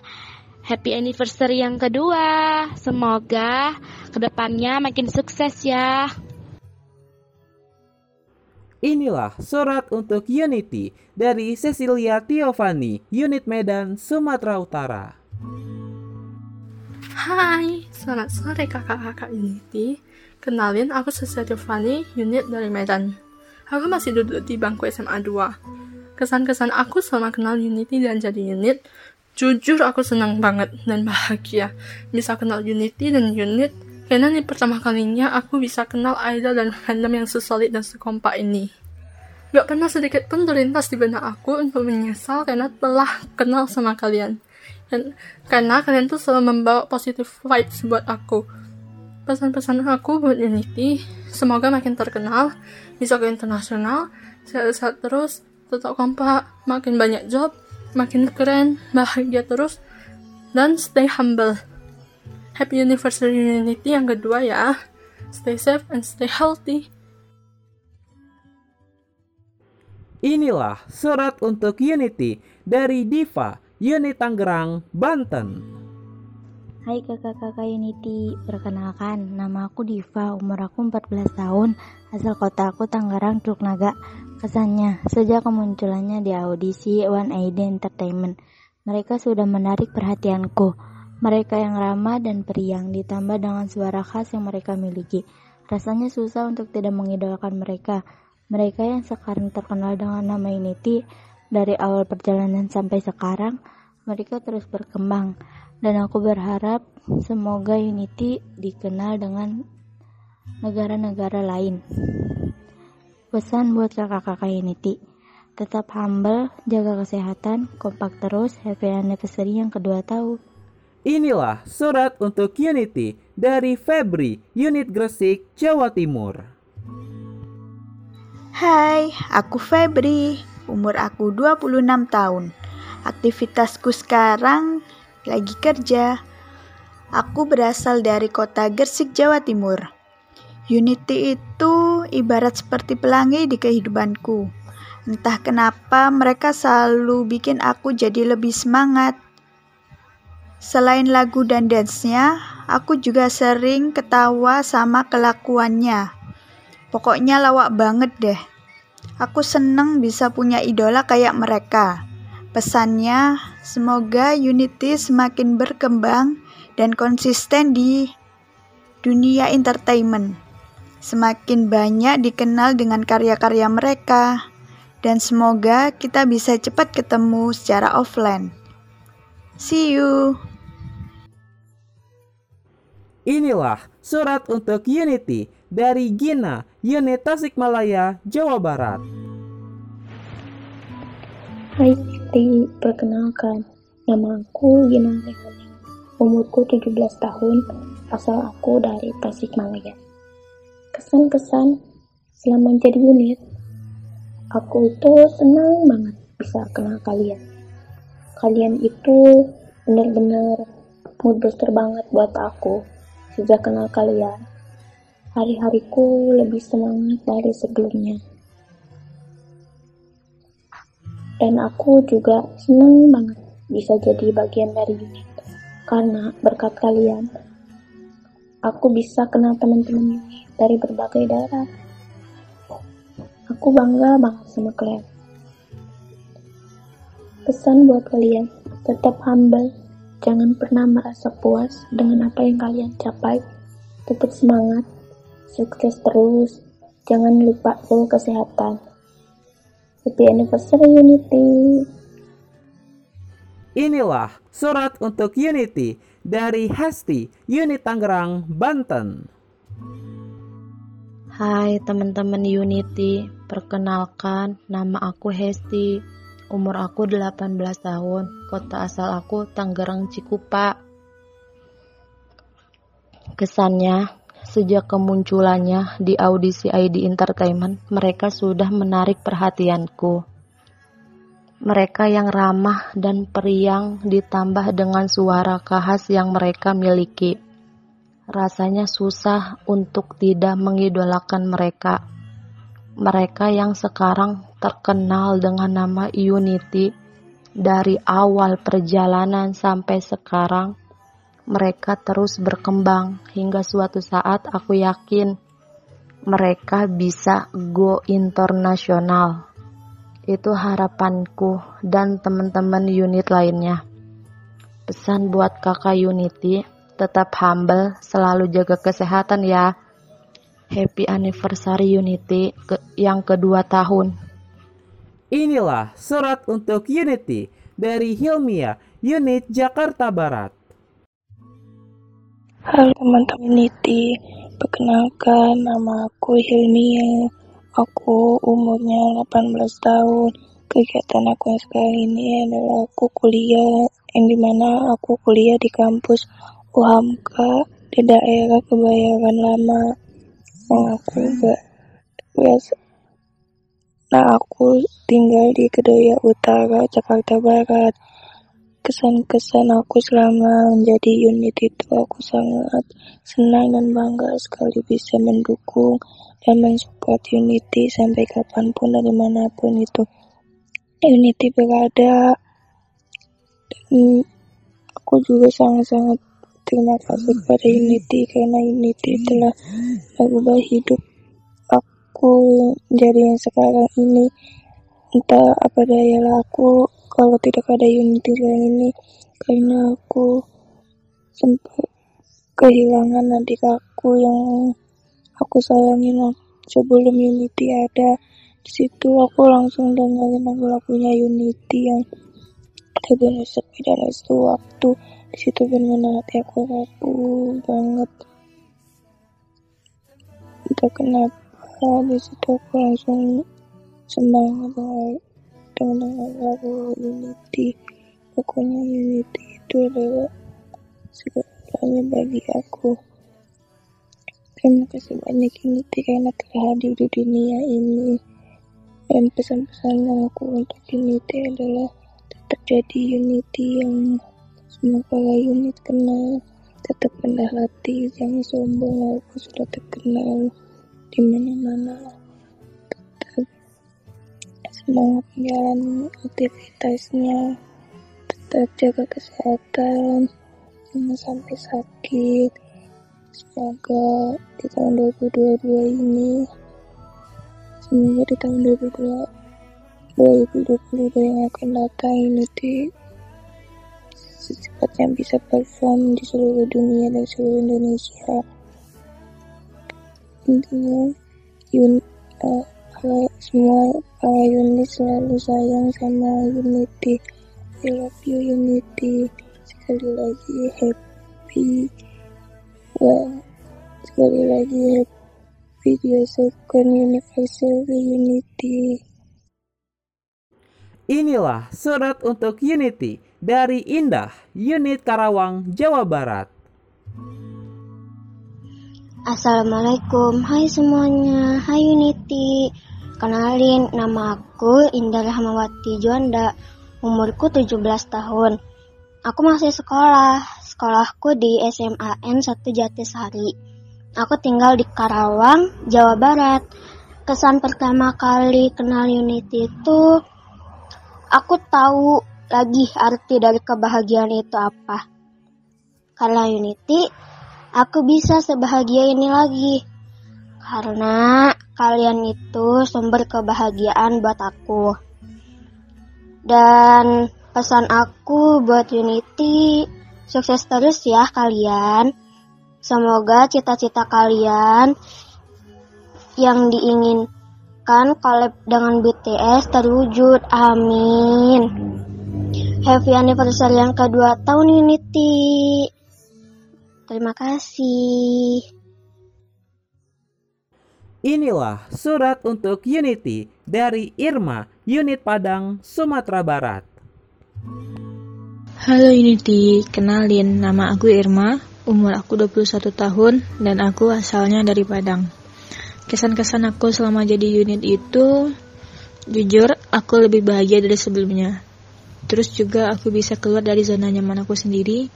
Happy anniversary yang kedua. Semoga ke depannya makin sukses ya. Inilah surat untuk Unity dari Cecilia Tiovani, Unit Medan, Sumatera Utara. Hai, selamat sore kakak-kakak Unity. Kenalin, aku Cecilia Tiovani, unit dari Medan. Aku masih duduk di bangku SMA 2. Kesan-kesan aku selama kenal Unity dan jadi unit, jujur aku senang banget dan bahagia bisa kenal Unity dan unit karena ini pertama kalinya aku bisa kenal idol dan fandom yang sesolid dan sekompak ini. Gak pernah sedikit pun terlintas di benak aku untuk menyesal karena telah kenal sama kalian. Dan karena kalian tuh selalu membawa positive vibes buat aku. Pesan-pesan aku buat Unity, semoga makin terkenal, bisa ke internasional, sehat-sehat terus, tetap kompak, makin banyak job, makin keren, bahagia terus, dan stay humble. Happy Anniversary Unity yang kedua ya. Stay safe and stay healthy. Inilah surat untuk Unity dari Diva, Unit Tangerang, Banten. Hai kakak-kakak Unity, perkenalkan nama aku Diva, umur aku 14 tahun, asal kota aku Tangerang, Naga. Kesannya, sejak kemunculannya di audisi One ID Entertainment, mereka sudah menarik perhatianku. Mereka yang ramah dan periang ditambah dengan suara khas yang mereka miliki. Rasanya susah untuk tidak mengidolakan mereka. Mereka yang sekarang terkenal dengan nama Unity, dari awal perjalanan sampai sekarang, mereka terus berkembang. Dan aku berharap semoga Unity dikenal dengan negara-negara lain. Pesan buat kakak-kakak Unity, tetap humble, jaga kesehatan, kompak terus, happy anniversary yang kedua tahun. Inilah surat untuk Unity dari Febri, Unit Gresik, Jawa Timur. Hai, aku Febri. Umur aku 26 tahun. Aktivitasku sekarang lagi kerja. Aku berasal dari kota Gresik, Jawa Timur. Unity itu ibarat seperti pelangi di kehidupanku. Entah kenapa mereka selalu bikin aku jadi lebih semangat. Selain lagu dan dance-nya, aku juga sering ketawa sama kelakuannya. Pokoknya lawak banget deh. Aku seneng bisa punya idola kayak mereka. Pesannya, semoga Unity semakin berkembang dan konsisten di dunia entertainment. Semakin banyak dikenal dengan karya-karya mereka, dan semoga kita bisa cepat ketemu secara offline. See you. Inilah surat untuk Unity dari Gina, Unit Tasikmalaya, Jawa Barat. Hai Siti, perkenalkan, nama aku Gina Rehani. Umurku 17 tahun, asal aku dari Tasikmalaya. Kesan-kesan selama jadi unit, aku itu senang banget bisa kenal kalian. Kalian itu benar-benar mood booster banget buat aku. Sejak kenal kalian, hari-hariku lebih semangat dari sebelumnya. Dan aku juga senang banget bisa jadi bagian dari unit. Karena berkat kalian, aku bisa kenal teman-teman dari berbagai daerah. Aku bangga banget sama kalian. Pesan buat kalian, tetap humble, jangan pernah merasa puas dengan apa yang kalian capai. Tetap semangat, sukses terus, jangan lupa jaga kesehatan. Happy anniversary Unity. Inilah surat untuk Unity dari Hesti, Unit Tangerang, Banten. Hai teman-teman Unity, perkenalkan nama aku Hesti. Umur aku 18 tahun, kota asal aku Tangerang Cikupa. Kesannya, sejak kemunculannya di audisi ID Entertainment, mereka sudah menarik perhatianku. Mereka yang ramah dan periang ditambah dengan suara khas yang mereka miliki. Rasanya susah untuk tidak mengidolakan mereka. Mereka yang sekarang terkenal dengan nama Unity Dari awal perjalanan sampai sekarang, mereka terus berkembang hingga suatu saat aku yakin mereka bisa go internasional. Itu harapanku dan teman-teman unit lainnya. Pesan buat kakak Unity, tetap humble, selalu jaga kesehatan ya. Happy anniversary Unity ke yang kedua tahun. Inilah surat untuk Unity dari Hilmia, unit Jakarta Barat. Halo teman-teman Unity, perkenalkan nama aku Hilmia. Aku umurnya 18 tahun. Kegiatan aku yang sekarang ini adalah aku kuliah, yang di mana aku kuliah di kampus UHAMKA di daerah Kebayoran Lama yang aku biasa nah aku tinggal di Kedoya Utara Jakarta Barat kesan-kesan aku selama menjadi unit itu aku sangat senang dan bangga sekali bisa mendukung dan mensupport Unity sampai kapan pun dan di mana pun itu. Unity berada dan aku juga sangat-sangat terima kasih kepada Unity karena Unity telah merubah hidup aku menjadi yang sekarang ini. Entah apa daya aku kalau tidak ada Unity sekarang ini karena aku sempat kehilangan adik aku yang aku sayangin sebelum Unity ada di situ aku langsung dengerin lagu-lagunya Unity yang terbenar sepi dan itu waktu. Di situ benar hati aku rapuh banget. Entah kenapa di situ aku langsung semangat banget dengan lagu Unity pokoknya Unity itu adalah segalanya bagi aku. Terima kasih banyak Unity karena telah hadir di dunia ini. Dan pesan-pesan yang aku untuk Unity adalah tetap jadi Unity yang para unit kenal. Tetap rendah hati jangan sombong walaupun sudah terkenal di mana-mana semangat menjalani aktivitasnya tetap jaga kesehatan jangan sampai sakit. Semoga di tahun 2022 ini semoga di tahun 2022 2022 yang akan datang ini di secepatnya bisa perform di seluruh dunia dan seluruh Indonesia. Intinya un, uh, semua para unit selalu sayang sama Unity I love you Unity sekali lagi happy well sekali lagi happy your second anniversary Unity Inilah surat untuk Unity dari Indah, unit Karawang, Jawa Barat. Assalamualaikum, hai semuanya, hai Unity Kenalin, nama aku Indah Rahmawati Juanda Umurku 17 tahun. Aku masih sekolah, sekolahku di SMAN 1 Jatisari. Aku tinggal di Karawang, Jawa Barat. Kesan pertama kali kenal Unity itu Aku tahu lagi arti dari kebahagiaan itu apa. Karena Unity aku bisa sebahagia ini lagi. Karena kalian itu sumber kebahagiaan buat aku. Dan pesan aku buat Unity, sukses terus ya kalian. Semoga cita-cita kalian yang diinginkan collab dengan BTS terwujud. Amin. Happy anniversary yang kedua tahun Unity. Terima kasih. Inilah surat untuk Unity dari Irma, unit Padang, Sumatera Barat. Halo Unity, kenalin nama aku Irma, umur aku 21 tahun dan aku asalnya dari Padang. Kesan-kesan aku selama jadi unit itu jujur aku lebih bahagia dari sebelumnya. Terus juga aku bisa keluar dari zona nyaman aku sendiri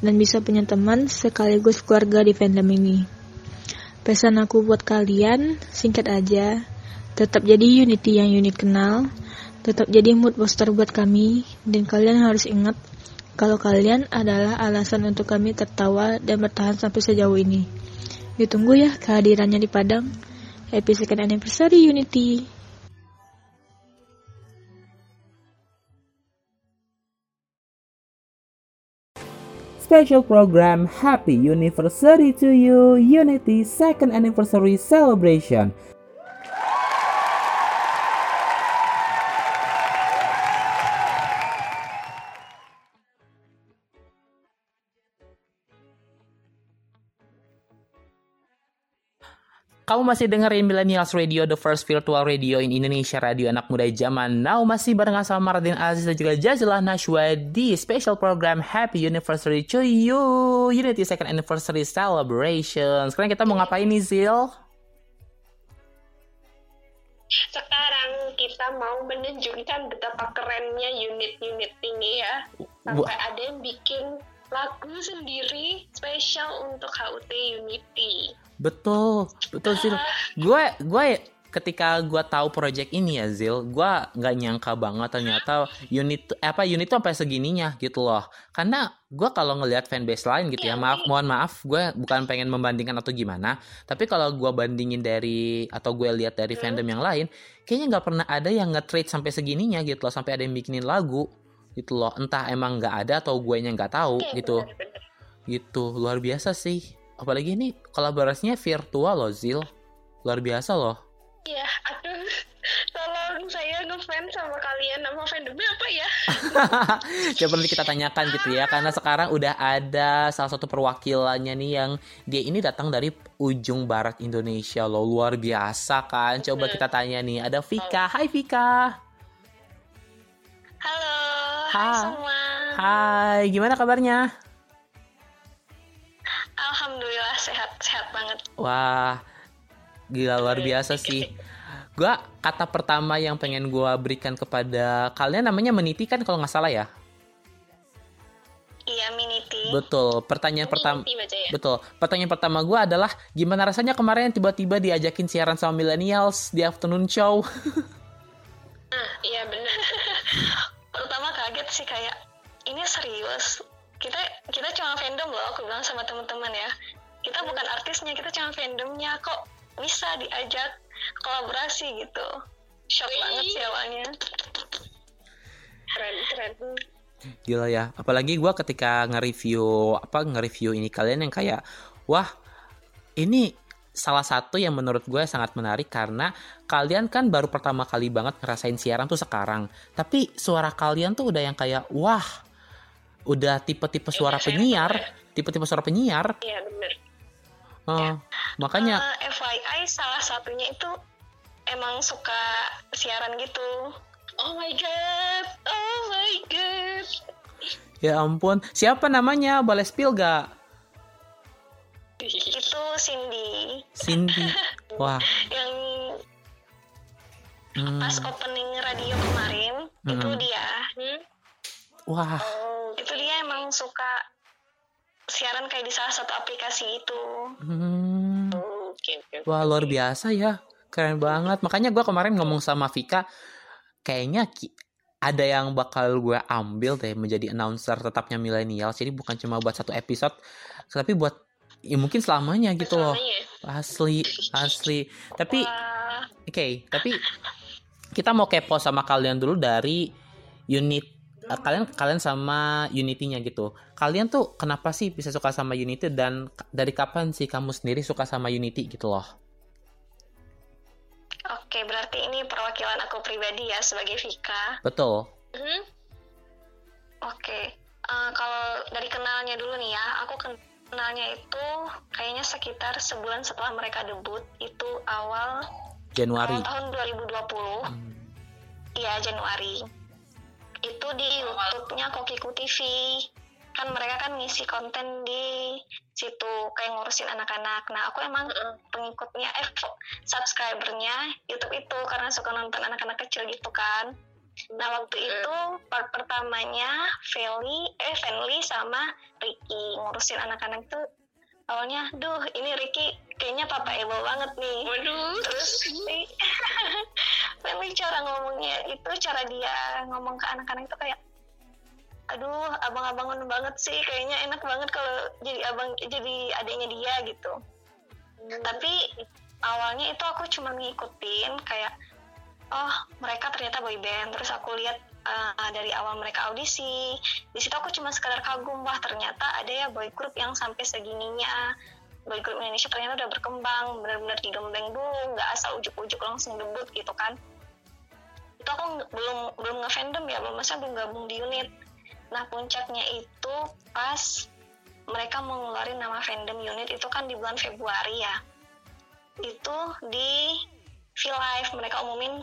dan bisa punya teman sekaligus keluarga di fandom ini. Pesan aku buat kalian, singkat aja, tetap jadi Unity yang unit kenal, tetap jadi mood booster buat kami dan kalian harus ingat kalau kalian adalah alasan untuk kami tertawa dan bertahan sampai sejauh ini. Ditunggu ya kehadirannya di Padang. Happy second anniversary Unity. Special program Happy Anniversary to you Unity Second Anniversary Celebration. Kamu masih dengerin Millennials Radio, the first virtual radio in Indonesia, radio anak muda zaman now. Masih bareng sama Radin Aziz dan juga Jazilah Nashwa di special program Happy Anniversary to you, Unity Second Anniversary Celebration. Sekarang kita mau ngapain nih, Zil? Sekarang kita mau menunjukkan betapa kerennya unit-unit ini ya. Sampai ada yang bikin lagu sendiri spesial untuk HUT Unity. Betul, betul Zil. Gue gue ketika gue tahu project ini ya Zil, gue nggak nyangka banget ternyata unit apa unit tuh sampai segininya gitu loh. Karena gue kalau ngelihat fanbase lain gitu ya, maaf mohon maaf, gue bukan pengen membandingkan atau gimana. Tapi kalau gue bandingin dari atau gue lihat dari fandom yang lain, kayaknya nggak pernah ada yang nge-trade sampai segininya gitu loh, sampai ada yang bikinin lagu gitu loh. Entah emang nggak ada atau gue nya nggak tahu gitu. Gitu luar biasa sih apalagi ini kolaborasinya virtual loh Zil luar biasa loh Iya, aduh, tolong saya ngefans sama kalian nama fandomnya apa ya? *laughs* Coba nanti kita tanyakan gitu ya, karena sekarang udah ada salah satu perwakilannya nih yang dia ini datang dari ujung barat Indonesia loh, luar biasa kan? Coba kita tanya nih, ada Vika, Hai Vika. Halo, hai, Hai. semua. Hai, gimana kabarnya? Alhamdulillah sehat-sehat banget. Wah, gila luar biasa sih. Gua kata pertama yang pengen gua berikan kepada kalian namanya meniti kan kalau nggak salah ya. Iya, Miniti. Betul. Pertanyaan pertama. Ya. Betul. Pertanyaan pertama gua adalah gimana rasanya kemarin tiba-tiba diajakin siaran sama millennials di afternoon show? Nah, *laughs* iya benar. *laughs* Pertama kaget sih kayak ini serius. Kita kita cuma fandom loh, aku bilang sama teman-teman ya. Kita bukan artisnya, kita cuma fandomnya kok bisa diajak kolaborasi gitu. Shock banget sih awalnya. Keren, keren. Gila ya. Apalagi gua ketika nge-review apa nge-review ini kalian yang kayak wah ini salah satu yang menurut gue sangat menarik karena kalian kan baru pertama kali banget ngerasain siaran tuh sekarang. Tapi suara kalian tuh udah yang kayak wah, udah tipe-tipe suara penyiar, tipe-tipe suara penyiar. Iya bener. Oh, makanya Eh, FYI salah satunya itu emang suka siaran gitu. Oh my god, oh my god. ya ampun, siapa namanya? Boleh spill gak? Itu Cindy Cindy. *laughs* Wah. yang hmm, pas opening radio kemarin itu Mm-mm. dia. Hmm? Wah. Itu dia emang suka siaran kayak di salah satu aplikasi itu. Hmm. Oke. Wah luar biasa ya, keren banget. Makanya gue kemarin ngomong sama Vika, kayaknya ki- ada yang bakal gue ambil deh menjadi announcer tetapnya milenial. Jadi bukan cuma buat satu episode, tapi buat ya mungkin selamanya gitu loh. Asli, asli. Tapi oke, tapi kita mau kepo sama kalian dulu dari unit kalian kalian sama Unity-nya gitu. Kalian tuh kenapa sih bisa suka sama Unity dan dari kapan sih kamu sendiri suka sama Unity gitu loh? Oke, berarti ini perwakilan aku pribadi ya sebagai Vika. Betul. Mhm. Oke, eh, kalau dari kenalnya dulu nih ya, aku kenalnya itu kayaknya sekitar sebulan setelah mereka debut, itu awal Januari. awal tahun 2020. Iya, Januari. Itu di YouTube-nya Kokiku TV. Kan mereka kan ngisi konten di situ kayak ngurusin anak-anak. Nah, aku emang pengikutnya eh subscribernya YouTube itu karena suka nonton anak-anak kecil gitu kan. Nah, waktu itu part pertamanya Feli eh Fenly sama Ricky ngurusin anak-anak itu awalnya duh ini Ricky kayaknya papa ebo banget nih. Waduh. Terus *laughs* Manly cara ngomongnya itu cara dia ngomong ke anak-anak itu kayak aduh abang-abangan banget sih kayaknya enak banget kalau jadi abang jadi adiknya dia gitu. Tapi awalnya itu aku cuma ngikutin kayak oh mereka ternyata boy band terus aku lihat uh, dari awal mereka audisi. Di situ aku cuma sekedar kagum wah ternyata ada ya boy group yang sampai segininya. Boy group Indonesia ternyata udah berkembang benar-benar digembleng dulu nggak asal ujuk-ujuk langsung debut gitu kan. Itu aku belum belum ngefandom ya belum masa belum gabung di unit. Nah puncaknya itu pas mereka mengeluarkan nama fandom unit itu kan di bulan Februari ya. Itu di V-Live mereka umumin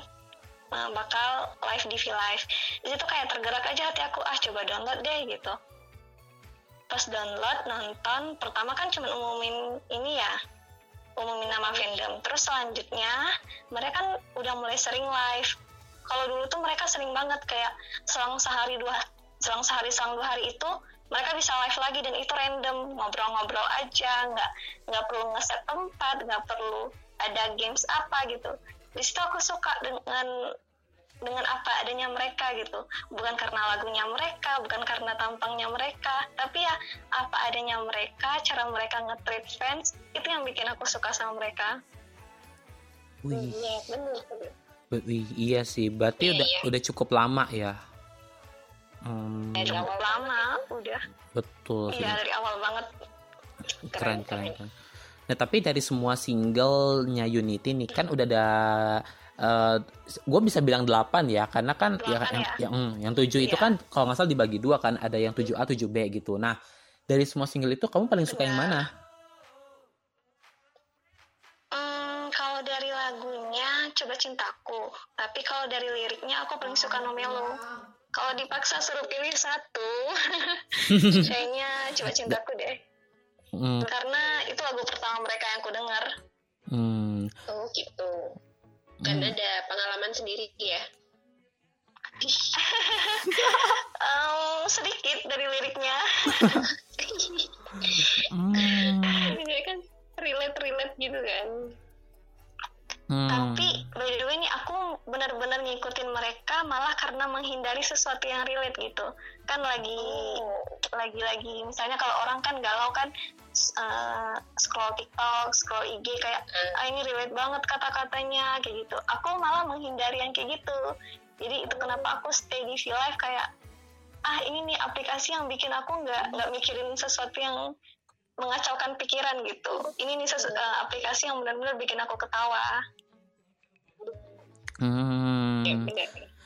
uh, bakal live di V-Live di situ kayak tergerak aja hati aku ah coba download deh gitu. Pas download nonton pertama kan cuma umumin ini ya umumin nama fandom. Terus selanjutnya mereka kan udah mulai sering live. Kalau dulu tuh mereka sering banget kayak selang sehari dua selang sehari selang dua hari itu mereka bisa live lagi dan itu random ngobrol-ngobrol aja nggak nggak perlu ngeset tempat nggak perlu ada games apa gitu di situ aku suka dengan dengan apa adanya mereka gitu bukan karena lagunya mereka bukan karena tampangnya mereka tapi ya apa adanya mereka cara mereka nge-treat fans itu yang bikin aku suka sama mereka Wih, Iya, bener wih, iya sih. Berarti Iya, udah iya. udah cukup lama ya. Hmm, dari awal lama udah betul sih. iya dari awal banget keren keren keren. Nah tapi dari semua singlenya Unity nih kan udah ada gue bisa bilang 8 ya karena kan ya, yang yang hmm, yang 7 itu Iya. kan kalau nggak salah dibagi dua kan ada yang 7A 7B gitu. Nah dari semua single itu kamu paling suka yang mana? Hmm, kalau dari lagunya coba cintaku tapi kalau dari liriknya aku paling suka Nomelo kalau dipaksa suruh pilih satu *laughs* *laughs* kayaknya coba cintaku deh Hmm, karena itu lagu pertama mereka yang aku dengar hmm, Oh gitu. Kan Hmm. ada pengalaman sendiri ya. *laughs* Em, sedikit dari liriknya hmm, Jadi kan relate relate gitu kan hmm. tapi by the way nih aku benar-benar ngikutin mereka malah karena menghindari sesuatu yang relate gitu. Kan lagi lagi lagi misalnya kalau orang kan galau kan uh, scroll TikTok scroll IG kayak ah ini relate banget kata-katanya kayak gitu. Aku malah menghindari yang kayak gitu. Jadi itu kenapa aku stay di V Live kayak ah ini nih aplikasi yang bikin aku nggak nggak mikirin sesuatu yang mengacaukan pikiran gitu. Ini nih sesu- eh, aplikasi yang benar-benar bikin aku ketawa. Hmm.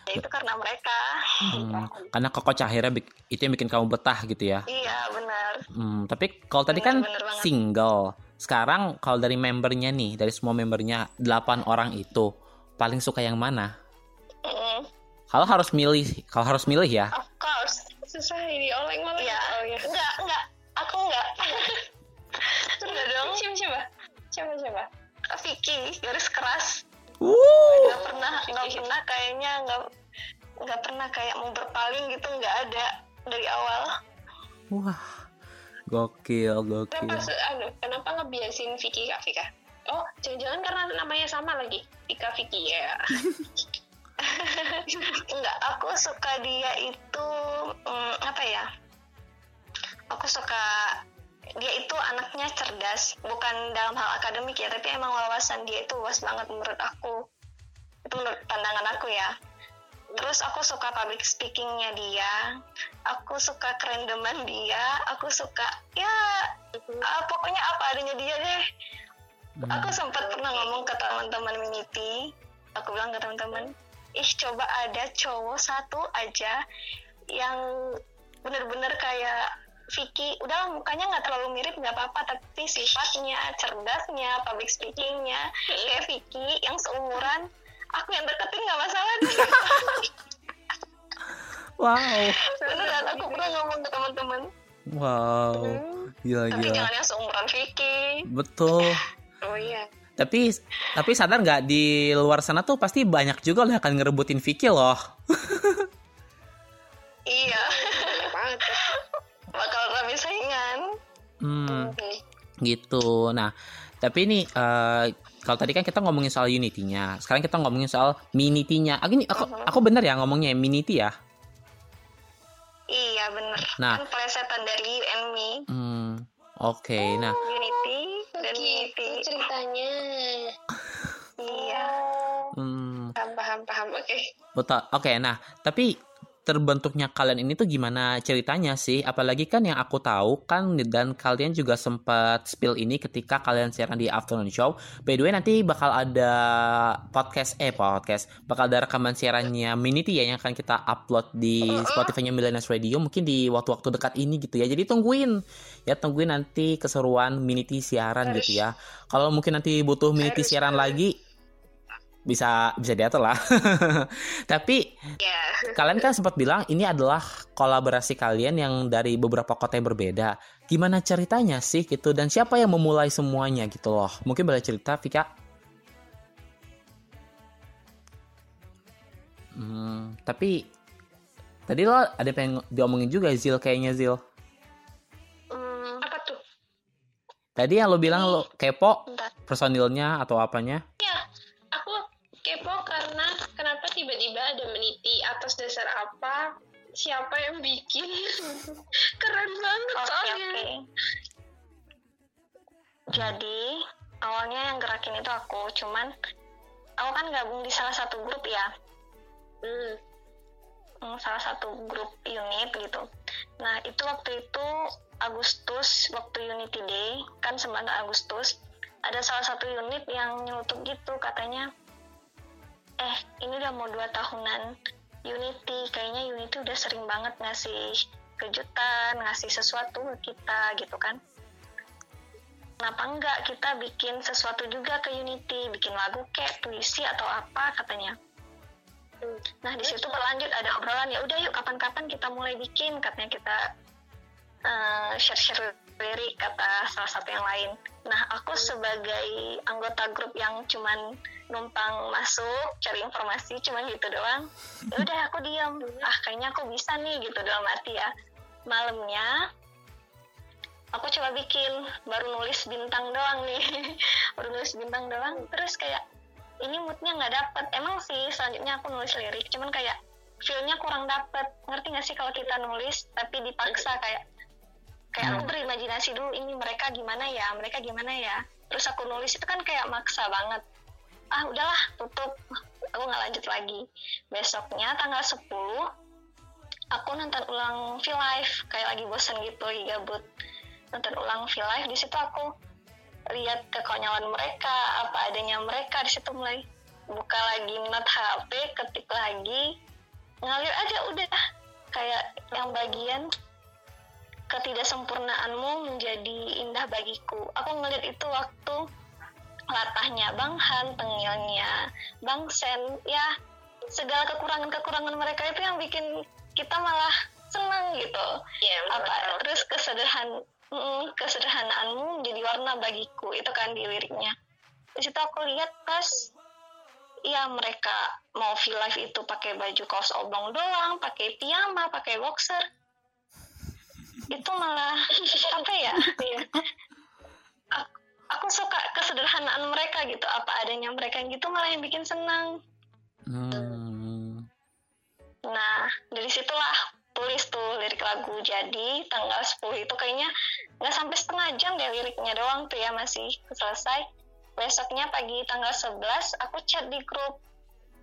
Ya itu karena mereka. Hmm, karena Koko Cahira itu yang bikin kamu betah gitu ya. Iya benar. Hmm, tapi kalau tadi kan bener banget. single. Sekarang kalau dari membernya nih, dari semua membernya 8 orang itu paling suka yang mana? Mm. Kalau harus milih, kalau harus milih ya. Of course. Susah ini oleng-oleng. Iya. Oh, ya. Enggak, enggak. Aku enggak. Enggak *laughs* dong. Coba coba. Coba coba. Vicky, garis keras. Enggak pernah, enggak pernah kayaknya enggak enggak pernah kayak mau berpaling gitu enggak ada dari awal. Wah. Gokil, Kenapa gokil. se- anu, kenapa ngebiasin Vicky Kak Vika? Oh, jangan-jangan karena namanya sama lagi. Vika Vicky ya. *laughs* Enggak, aku suka dia itu mm, apa ya? Aku suka dia itu anaknya cerdas, bukan dalam hal akademik ya, tapi emang wawasan dia itu luas banget menurut aku. Itu menurut pandangan aku ya. Terus aku suka public speakingnya dia, aku suka kerendeman dia, aku suka ya ah, pokoknya apa adanya dia deh. Aku sempat pernah ngomong ke teman-teman Miniti, aku bilang ke teman-teman, ih coba ada cowok satu aja yang bener-bener kayak Vicky, udah mukanya nggak terlalu mirip nggak apa-apa, tapi sifatnya, cerdasnya, public speakingnya kayak Vicky yang seumuran, aku yang deketin nggak masalah deh. Wow. Beneran, aku pernah ngomong ke teman-teman, Wow. Gila, tapi gila. jangan yang seumuran Vicky. Betul. Oh iya. Tapi tapi sadar nggak di luar sana tuh pasti banyak juga loh yang akan ngerebutin Vicky loh. *laughs* Iya. Bakal rame saingan. Hmm. gitu. Nah tapi ini uh, kalau tadi kan kita ngomongin soal unity-nya. Sekarang kita ngomongin soal minity-nya. Aku ini aku aku bener ya ngomongnya minity ya? Iya bener. Nah. Kan plesetan dari you and me. Hmm, oke. Okay, nah. Unity dan Oke, unity ceritanya. Iya. Hmm, paham paham paham. Oke. Betul. Oke nah tapi terbentuknya kalian ini tuh gimana ceritanya sih? Apalagi kan yang aku tahu kan dan kalian juga sempat spill ini ketika kalian siaran di afternoon show. By the way nanti bakal ada podcast eh podcast bakal ada rekaman siarannya Minity ya yang akan kita upload di Spotify-nya Millennials Radio mungkin di waktu-waktu dekat ini gitu ya. Jadi tungguin ya tungguin nanti keseruan Minity siaran gitu ya. Kalau mungkin nanti butuh Minity siaran lagi bisa bisa diatur lah. *laughs* Tapi yeah. kalian kan sempat bilang ini adalah kolaborasi kalian yang dari beberapa kota yang berbeda. Gimana ceritanya sih gitu dan siapa yang memulai semuanya gitu loh? Mungkin boleh cerita Vika? Hmm, tapi tadi lo ada pengen diomongin juga Zil kayaknya Zil. Hmm, apa tuh? Tadi yang lo bilang lo kepo personilnya atau apanya? Ya, aku kepo karena kenapa tiba-tiba ada meniti atas dasar apa siapa yang bikin *laughs* keren banget Oke, soalnya oke. Jadi awalnya yang gerakin itu aku, cuman aku kan gabung di salah satu grup ya. Hmm. Hmm, salah satu grup unit gitu. Nah itu waktu itu Agustus waktu Unity Day kan 9 Agustus ada salah satu unit yang nyelutuk gitu katanya eh ini udah mau dua tahunan Unity. Kayaknya Unity udah sering banget ngasih kejutan ngasih sesuatu ke kita gitu kan. Kenapa enggak kita bikin sesuatu juga ke Unity? Bikin lagu kayak puisi atau apa katanya. Nah di situ berlanjut ada obrolan. Ya udah yuk kapan-kapan kita mulai bikin katanya kita uh, share-share lirik kata salah satu yang lain. Nah aku sebagai anggota grup yang cuman numpang masuk cari informasi cuman gitu doang. Ya udah aku diam ah kayaknya aku bisa nih gitu dalam arti ya. Malamnya aku coba bikin baru nulis bintang doang nih. *laughs* Baru nulis bintang doang terus kayak ini moodnya nggak dapet. Emang sih selanjutnya aku nulis lirik cuman kayak feelnya kurang dapet. Ngerti nggak sih kalau kita nulis tapi dipaksa kayak kayak aku berimajinasi dulu ini mereka gimana ya mereka gimana ya. Terus aku nulis itu kan kayak maksa banget ah udahlah tutup. Aku nggak lanjut lagi. Besoknya tanggal 10 aku nonton ulang V Live. Kayak lagi bosan gitu gabut. Nonton ulang V Live di situ aku lihat kekonyolan mereka apa adanya mereka di situ mulai buka lagi not HP ketik lagi ngalir aja udah. Kayak yang bagian ketidaksempurnaanmu menjadi indah bagiku. Aku ngeliat itu waktu latahnya Bang Han, tengilnya Bang Sen, ya segala kekurangan-kekurangan mereka itu yang bikin kita malah senang gitu. Iya, Apa terus kesederhan mm, kesederhanaanmu menjadi warna bagiku itu kan di liriknya. Di situ aku lihat pas ya mereka mau feel life itu pakai baju kaos oblong doang, pakai piyama, pakai boxer. Itu malah apa ya? Aku- suka kesederhanaan mereka gitu. Apa adanya mereka yang gitu malah yang bikin senang. Hmm. nah dari situlah tulis tuh lirik lagu jadi tanggal 10 itu kayaknya nggak sampai setengah jam deh liriknya doang tuh ya masih selesai. Besoknya pagi tanggal 11 aku chat di grup.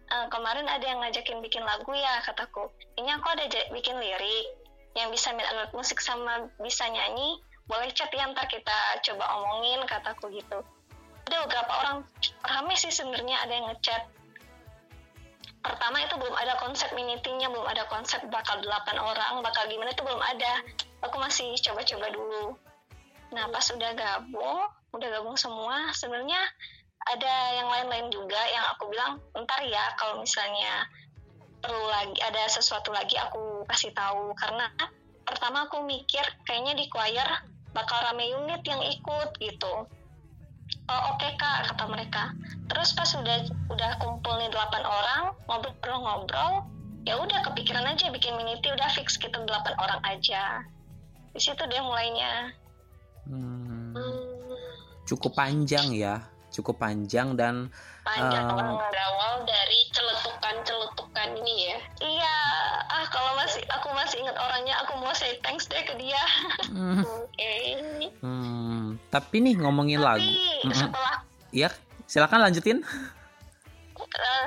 "Eh, kemarin ada yang ngajakin bikin lagu ya kataku. Ini aku ada bikin lirik yang bisa main alat musik sama bisa nyanyi boleh chat ya ntar kita coba omongin kataku gitu. Ada beberapa orang rame sih sebenarnya ada yang ngechat. Pertama itu belum ada konsep minitinya belum ada konsep bakal 8 orang bakal gimana itu belum ada. Aku masih coba-coba dulu. Nah pas udah gabung udah gabung semua sebenarnya ada yang lain-lain juga yang aku bilang ntar ya kalau misalnya perlu lagi ada sesuatu lagi aku kasih tahu. Karena pertama aku mikir kayaknya di choir bakal rame unit yang ikut gitu. Oh, oke kak kata mereka. Terus pas udah udah kumpul nih 8 orang ngobrol-ngobrol ya udah kepikiran aja bikin miniti udah fix kita 8 orang aja. Di situ dia mulainya. Hmm. Hmm, cukup panjang ya, cukup panjang dan Panjang banget. berawal dari celetukan-celetukan ini ya. Iya, ah kalau masih aku masih ingat orangnya, aku mau say thanks deh ke dia. Hmm. *laughs* Oke. hmm, tapi nih ngomongin lagu. Mm-mm. setelah Ya, silakan lanjutin. eh,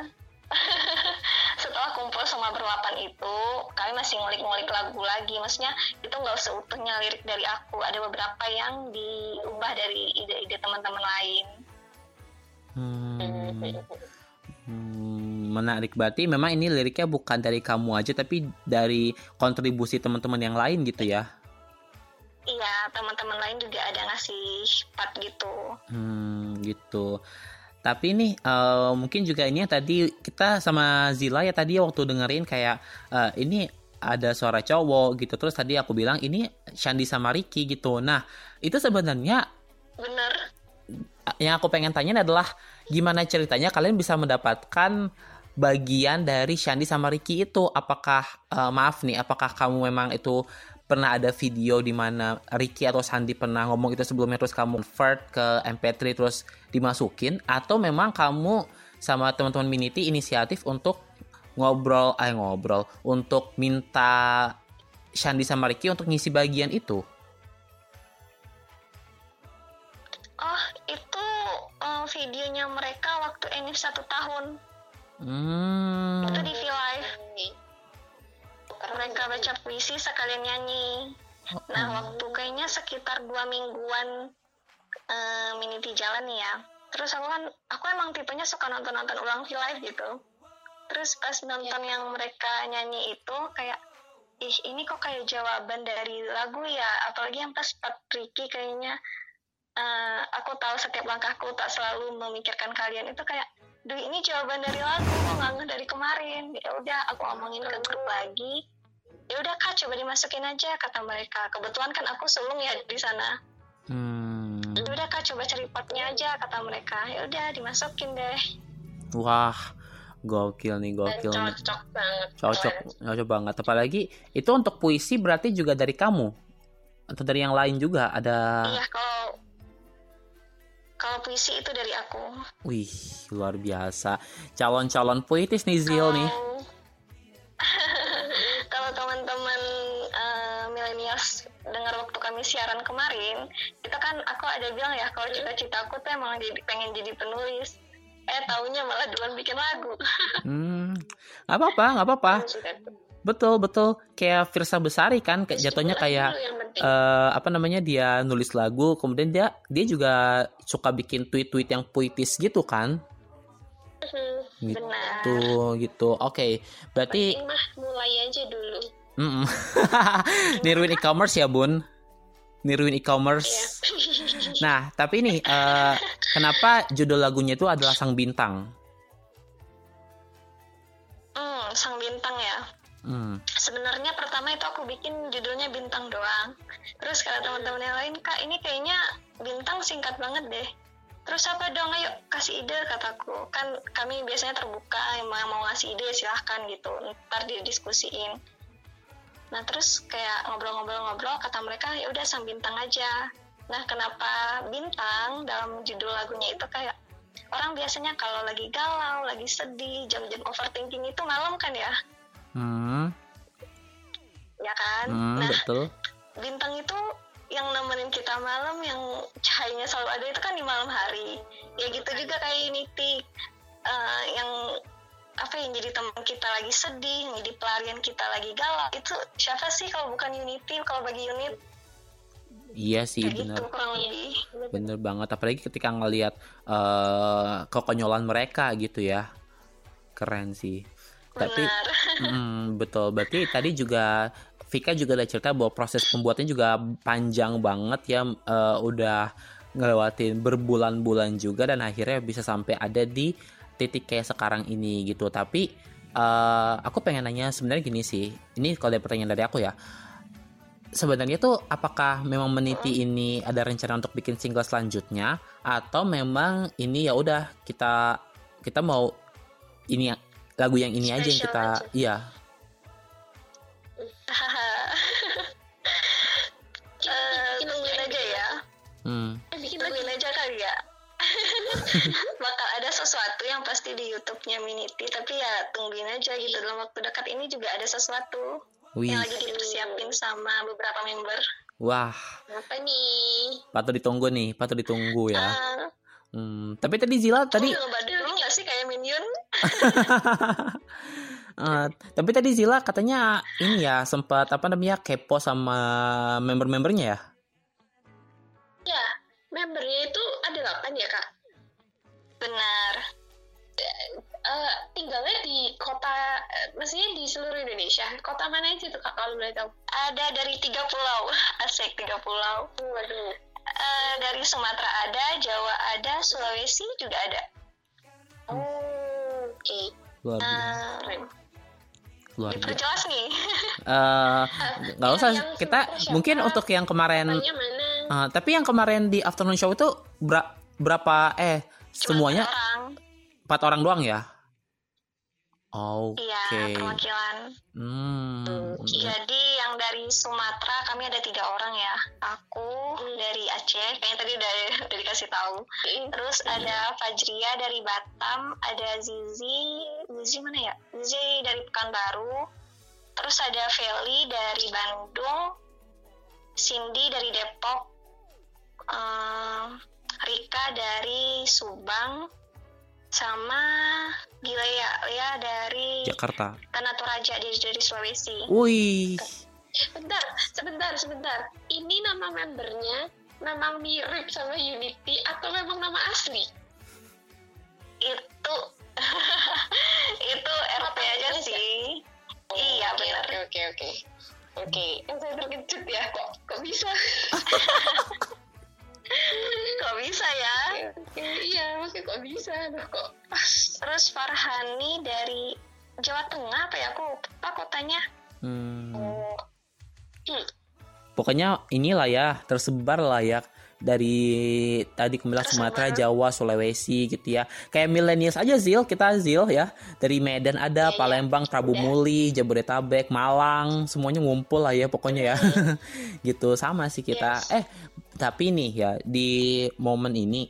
*laughs* setelah kumpul sama berlapan itu kami masih ngulik-ngulik lagu lagi maksudnya itu nggak seutuhnya lirik dari aku ada beberapa yang diubah dari ide-ide teman-teman lain Hmm, hmm, menarik berarti memang ini liriknya bukan dari kamu aja tapi dari kontribusi teman-teman yang lain gitu ya. iya teman-teman lain juga ada ngasih part gitu Hmm, gitu. Tapi nih eh, mungkin juga ini tadi kita sama Zila ya tadi waktu dengerin kayak eh, ini ada suara cowok gitu. Terus tadi aku bilang ini Shandi sama Ricky gitu. Nah, itu sebenarnya bener yang aku pengen tanya adalah gimana ceritanya kalian bisa mendapatkan bagian dari Shandi sama Ricky itu? Apakah eh, maaf nih apakah kamu memang itu pernah ada video di mana Ricky atau Sandi pernah ngomong itu sebelumnya terus kamu convert ke MP3 terus dimasukin? Atau memang kamu sama teman-teman Minity inisiatif untuk ngobrol eh ngobrol untuk minta Shandi sama Ricky untuk ngisi bagian itu Enif satu tahun. Hmm. itu di V Live. Mereka baca puisi sekalian nyanyi. Nah waktu kayaknya sekitar dua mingguan eh mini di jalan nih ya. Terus aku kan aku emang tipenya suka nonton nonton ulang V Live gitu. Terus pas nonton yang mereka nyanyi itu kayak ih ini kok kayak jawaban dari lagu ya? Apalagi yang pas part Ricky kayaknya eh, aku tahu setiap langkahku tak selalu memikirkan kalian. Itu kayak duh ini jawaban dari lagu nggak dari kemarin ya udah aku omongin ke grup lagi ya udah kak coba dimasukin aja kata mereka kebetulan kan aku sulung ya di sana Hmm. ya udah kak coba cari partnya aja kata mereka ya udah dimasukin deh Wah, gokil nih, gokil nih. cocok banget Cocok, cocok banget. Apalagi itu untuk puisi berarti juga dari kamu atau dari yang lain juga ada. iya kalau kalau puisi itu dari aku Wih, luar biasa. Calon-calon puitis nih Zil nih. *laughs* kalau teman-teman eh, millennials dengar waktu kami siaran kemarin itu kan aku ada bilang ya kalau cita-cita aku tuh emang jadi pengen jadi penulis eh taunya malah duluan bikin lagu *laughs* Hmm, nggak apa-apa, nggak apa-apa. Betul, betul. Kayak Firsa Besari kan, kayak jatuhnya kayak eh, apa namanya dia nulis lagu, kemudian dia dia juga suka bikin tweet-tweet yang puitis gitu kan? Gitu, gitu. Oke, berarti Penting mah mulai aja dulu Mm-mm. *laughs* niruin e-commerce ya bun, niruin e-commerce. *laughs* Nah, tapi nih, eh, kenapa judul lagunya itu adalah Sang Bintang? hmm, sang bintang ya Hmm. sebenarnya pertama itu aku bikin judulnya bintang doang. Terus kata teman-teman yang lain kak ini kayaknya bintang singkat banget deh. Terus apa dong? Ayo kasih ide kataku. Kan kami biasanya terbuka emang mau ngasih ide silahkan gitu. Ntar didiskusiin nah terus kayak ngobrol-ngobrol-ngobrol kata mereka ya udah sang bintang aja. Nah kenapa bintang dalam judul lagunya itu kayak orang biasanya kalau lagi galau lagi sedih jam-jam overthinking itu malam kan ya Hmm, ya kan hmm, nah betul. bintang itu yang nemenin kita malam yang cahayanya selalu ada itu kan di malam hari ya gitu juga kayak Unity Eh, yang apa yang jadi teman kita lagi sedih yang jadi pelarian kita lagi galau itu siapa sih kalau bukan Unity kalau bagi unit Iya sih, kayak bener. gitu kurang lebih Bener banget. Apalagi ketika ngelihat eh kekonyolan mereka gitu ya. Keren sih. Tapi *laughs* mm, betul. Berarti tadi juga Vika juga ada cerita bahwa proses pembuatannya juga panjang banget ya. eh, udah ngelewatin berbulan-bulan juga dan akhirnya bisa sampai ada di titik kayak sekarang ini gitu. Tapi eh, aku pengen nanya sebenarnya gini sih. Ini kalau ada pertanyaan dari aku ya sebenarnya tuh apakah memang meniti ini ada rencana untuk bikin single selanjutnya atau memang ini ya udah kita kita mau ini lagu yang ini aja yang kita aja. iya. *laughs* Eh, tungguin aja ya. Hmm. bikin tungguin aja. kali ya. *laughs* Bakal ada sesuatu yang pasti di YouTube-nya Miniti tapi ya tungguin aja gitu. Dalam waktu dekat ini juga ada sesuatu Wih. yang lagi dipersiapin sama beberapa member. Wah, apa nih? Patut ditunggu nih, patut ditunggu ya. Ah, Hmm, tapi tadi Zila tadi dulu nggak sih kayak Minion *laughs* eh, tapi tadi Zila katanya ini ya sempat apa namanya kepo sama member-membernya ya. Ya, membernya itu ada 8 ya kak? benar Eh, tinggalnya di kota, eh, maksudnya di seluruh Indonesia. Kota mana aja tuh kak kalau boleh tahu? ada dari tiga pulau *laughs* asik tiga pulau Waduh. Eh, dari Sumatera ada Jawa ada Sulawesi juga ada. Oh, oke. Luar biasa. Eh, Luar biasa. diperjelas nih. Eh, nggak usah. kita mungkin untuk yang kemarin eh, tapi yang kemarin di afternoon show itu bera- berapa eh semuanya orang. empat orang doang ya oke. iya perwakilan. Hmm jadi yang dari Sumatera kami ada tiga orang ya. Aku dari Aceh kayaknya tadi udah udah dikasih tahu. Terus ada Fajria dari Batam ada Zizi Zizi mana ya? Zizi dari Pekanbaru. Terus ada Feli dari Bandung Cindy dari Depok eh, Rika dari Subang sama Gilea Lea dari Jakarta Tanah Toraja dari, dari Sulawesi wih Bentar, sebentar, sebentar. Ini nama membernya memang mirip sama Unity atau memang nama asli? itu *laughs* itu RT aja sih iya Oke, benar Oke, oke, oke. Oke, yang saya terkejut ya kok kok bisa? *laughs* kok bisa ya? Oke, iya, maksudnya kok bisa? Nah, kok. Terus Farhani dari Jawa Tengah apa ya? Aku lupa kotanya. Hmm. Hmm, pokoknya inilah ya tersebar lah ya dari tadi kembali Sumatera, Jawa, Sulawesi gitu ya. Kayak milenials aja Zil, kita Zil ya. Dari Medan ada, Palembang, Prabu Muli, Jabodetabek, Malang, semuanya ngumpul lah ya pokoknya ya. *laughs* gitu. Sama sih kita. Eh, tapi nih ya di momen ini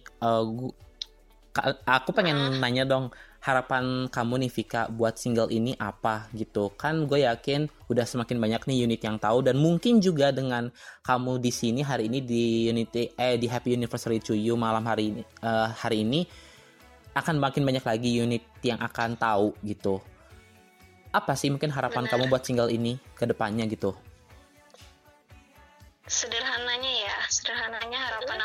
ka- aku pengen nanya dong harapan kamu nih Vika buat single ini apa gitu? Kan gue yakin udah semakin banyak nih unit yang tahu dan mungkin juga dengan kamu di sini hari ini di Unity eh di Happy Anniversary to You malam hari ini eh, hari ini akan makin banyak lagi unit yang akan tahu gitu. Apa sih mungkin harapan kamu buat single ini ke depannya gitu? Sederhananya ya sederhananya harapan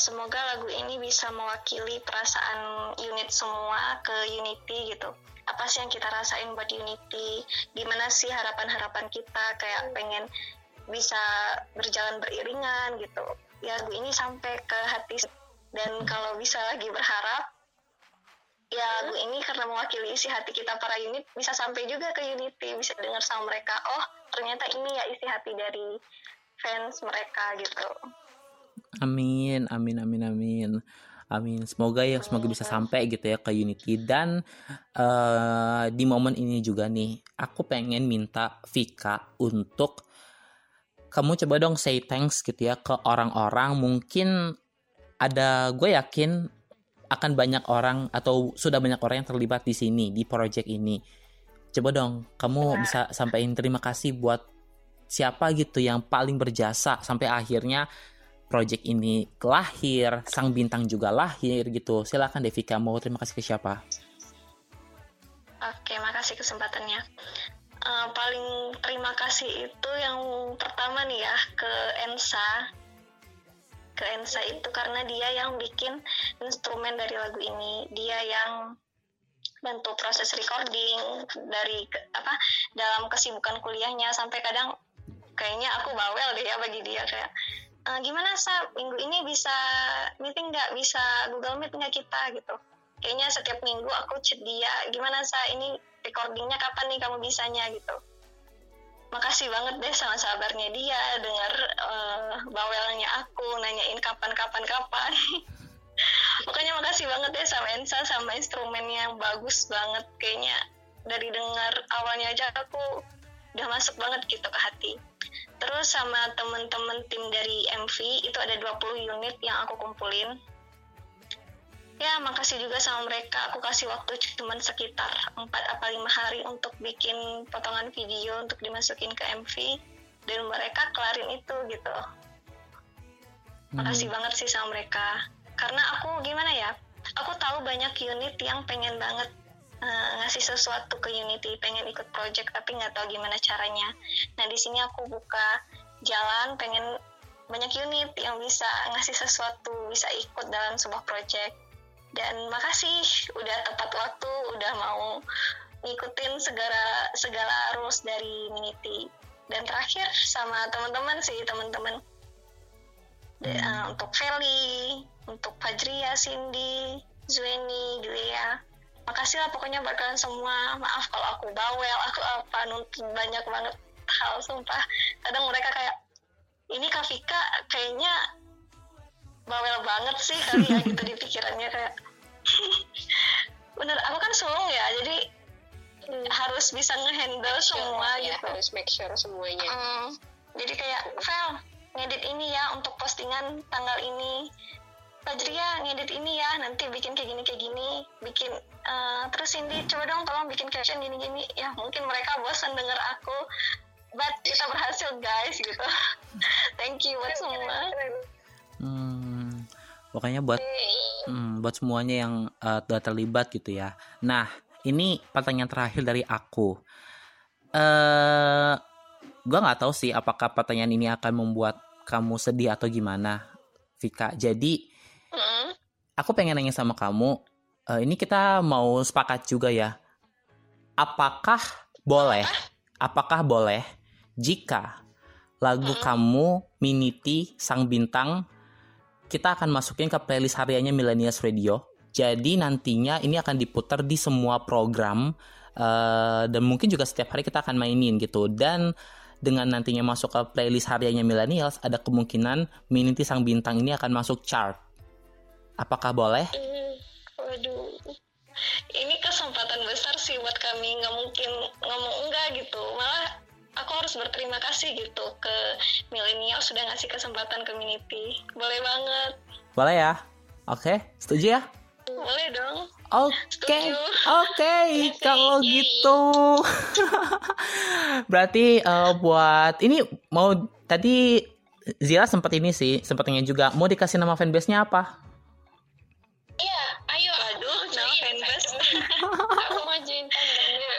semoga lagu ini bisa mewakili perasaan unit semua ke Unity gitu. Apa sih yang kita rasain buat Unity? Gimana sih harapan-harapan kita? Kayak pengen bisa berjalan beriringan gitu. Ya lagu ini sampai ke hati dan kalau bisa lagi berharap ya lagu ini karena mewakili isi hati kita para unit bisa sampai juga ke Unity. Bisa dengar sama mereka oh ternyata ini ya isi hati dari fans mereka gitu Amin, amin, amin, amin. Amin. Semoga ya, semoga bisa sampai gitu ya ke Unity dan eh, di momen ini juga nih, aku pengen minta Vika untuk kamu coba dong say thanks gitu ya ke orang-orang. Mungkin ada, gue yakin akan banyak orang atau sudah banyak orang yang terlibat di sini di project ini. Coba dong, kamu bisa sampaikan terima kasih buat siapa gitu yang paling berjasa sampai akhirnya project ini lahir, sang bintang juga lahir gitu. Silakan Devika mau terima kasih ke siapa? Oke, makasih kesempatannya. Eh, paling terima kasih itu yang pertama nih ya ke Ensa. Ke Ensa itu karena dia yang bikin instrumen dari lagu ini. Dia yang bantu proses recording dari apa dalam kesibukan kuliahnya sampai kadang kayaknya aku bawel deh ya bagi dia kayak "Eh, gimana sa? Minggu ini bisa meeting nggak? Bisa Google Meet nggak kita gitu. Kayaknya setiap minggu aku chat dia gimana sa? Ini recordingnya kapan nih kamu bisanya gitu? Makasih banget deh sama sabarnya dia dengar eh, bawelnya aku nanyain kapan kapan kapan. *laughs* Pokoknya makasih banget deh sama Ensa sama instrumennya yang bagus banget. Kayaknya dari dengar awalnya aja aku udah masuk banget gitu ke hati. Terus sama temen-temen tim dari MV itu ada 20 unit yang aku kumpulin. Ya makasih juga sama mereka. Aku kasih waktu cuman sekitar 4 apa 5 hari untuk bikin potongan video untuk dimasukin ke MV dan mereka kelarin itu gitu. Makasih banget sih sama mereka. Karena aku gimana ya aku tahu banyak unit yang pengen banget uh, ngasih sesuatu ke Unity pengen ikut project tapi nggak tahu gimana caranya. Nah di sini aku buka jalan pengen banyak unit yang bisa ngasih sesuatu bisa ikut dalam sebuah project. Dan makasih udah tepat waktu udah mau ngikutin segala segala rules dari Unity. Dan terakhir sama teman-teman sih teman-teman. Uh, untuk Feli untuk Fajria Cindy Zueni Julia makasih lah pokoknya buat kalian semua. Maaf kalau aku bawel aku apa nuntut banyak banget hal sumpah. Kadang mereka kayak ini Kak Vika kayaknya bawel banget sih *laughs* kali ya gitu di pikirannya kayak. *laughs* Bener aku kan sulung ya jadi hmm. harus bisa ngehandle semua ya, gitu. harus make sure semuanya. Hmm, jadi kayak Vel ngedit ini ya untuk postingan tanggal ini Fajria ngedit ini ya nanti bikin kayak gini kayak gini bikin uh, terus Cindy coba dong tolong bikin caption gini gini ya mungkin mereka bosan denger aku but kita berhasil guys gitu. *laughs* Thank you buat semua. hmm, pokoknya buat hmm, buat semuanya yang uh, udah terlibat gitu ya. Nah ini pertanyaan terakhir dari aku. Eh uh, gue nggak tahu sih apakah pertanyaan ini akan membuat kamu sedih atau gimana Vika. Jadi aku pengen nanya sama kamu uh, ini kita mau sepakat juga ya. Apakah boleh apakah? boleh jika lagu kamu Miniti Sang Bintang kita akan masukin ke playlist hariannya Millennials Radio. Jadi nantinya ini akan diputar di semua program uh, dan mungkin juga setiap hari kita akan mainin gitu. Dan dengan nantinya masuk ke playlist hariannya millennials, ada kemungkinan Miniti Sang Bintang ini akan masuk chart. Apakah boleh? Hmm, waduh, ini kesempatan besar sih buat kami. Nggak mungkin ngomong enggak gitu. Malah aku harus berterima kasih gitu ke milenial sudah ngasih kesempatan ke Miniti. Boleh banget. Boleh ya? Oke, setuju ya? Boleh dong. Oke, okay. oke, okay. kalau gitu. *laughs* Berarti uh, buat ini mau tadi Zira sempat ini sih, sempatnya juga mau dikasih nama fanbase-nya apa? Ayo. Aduh, nama fanbase. Aku majuin tandanya.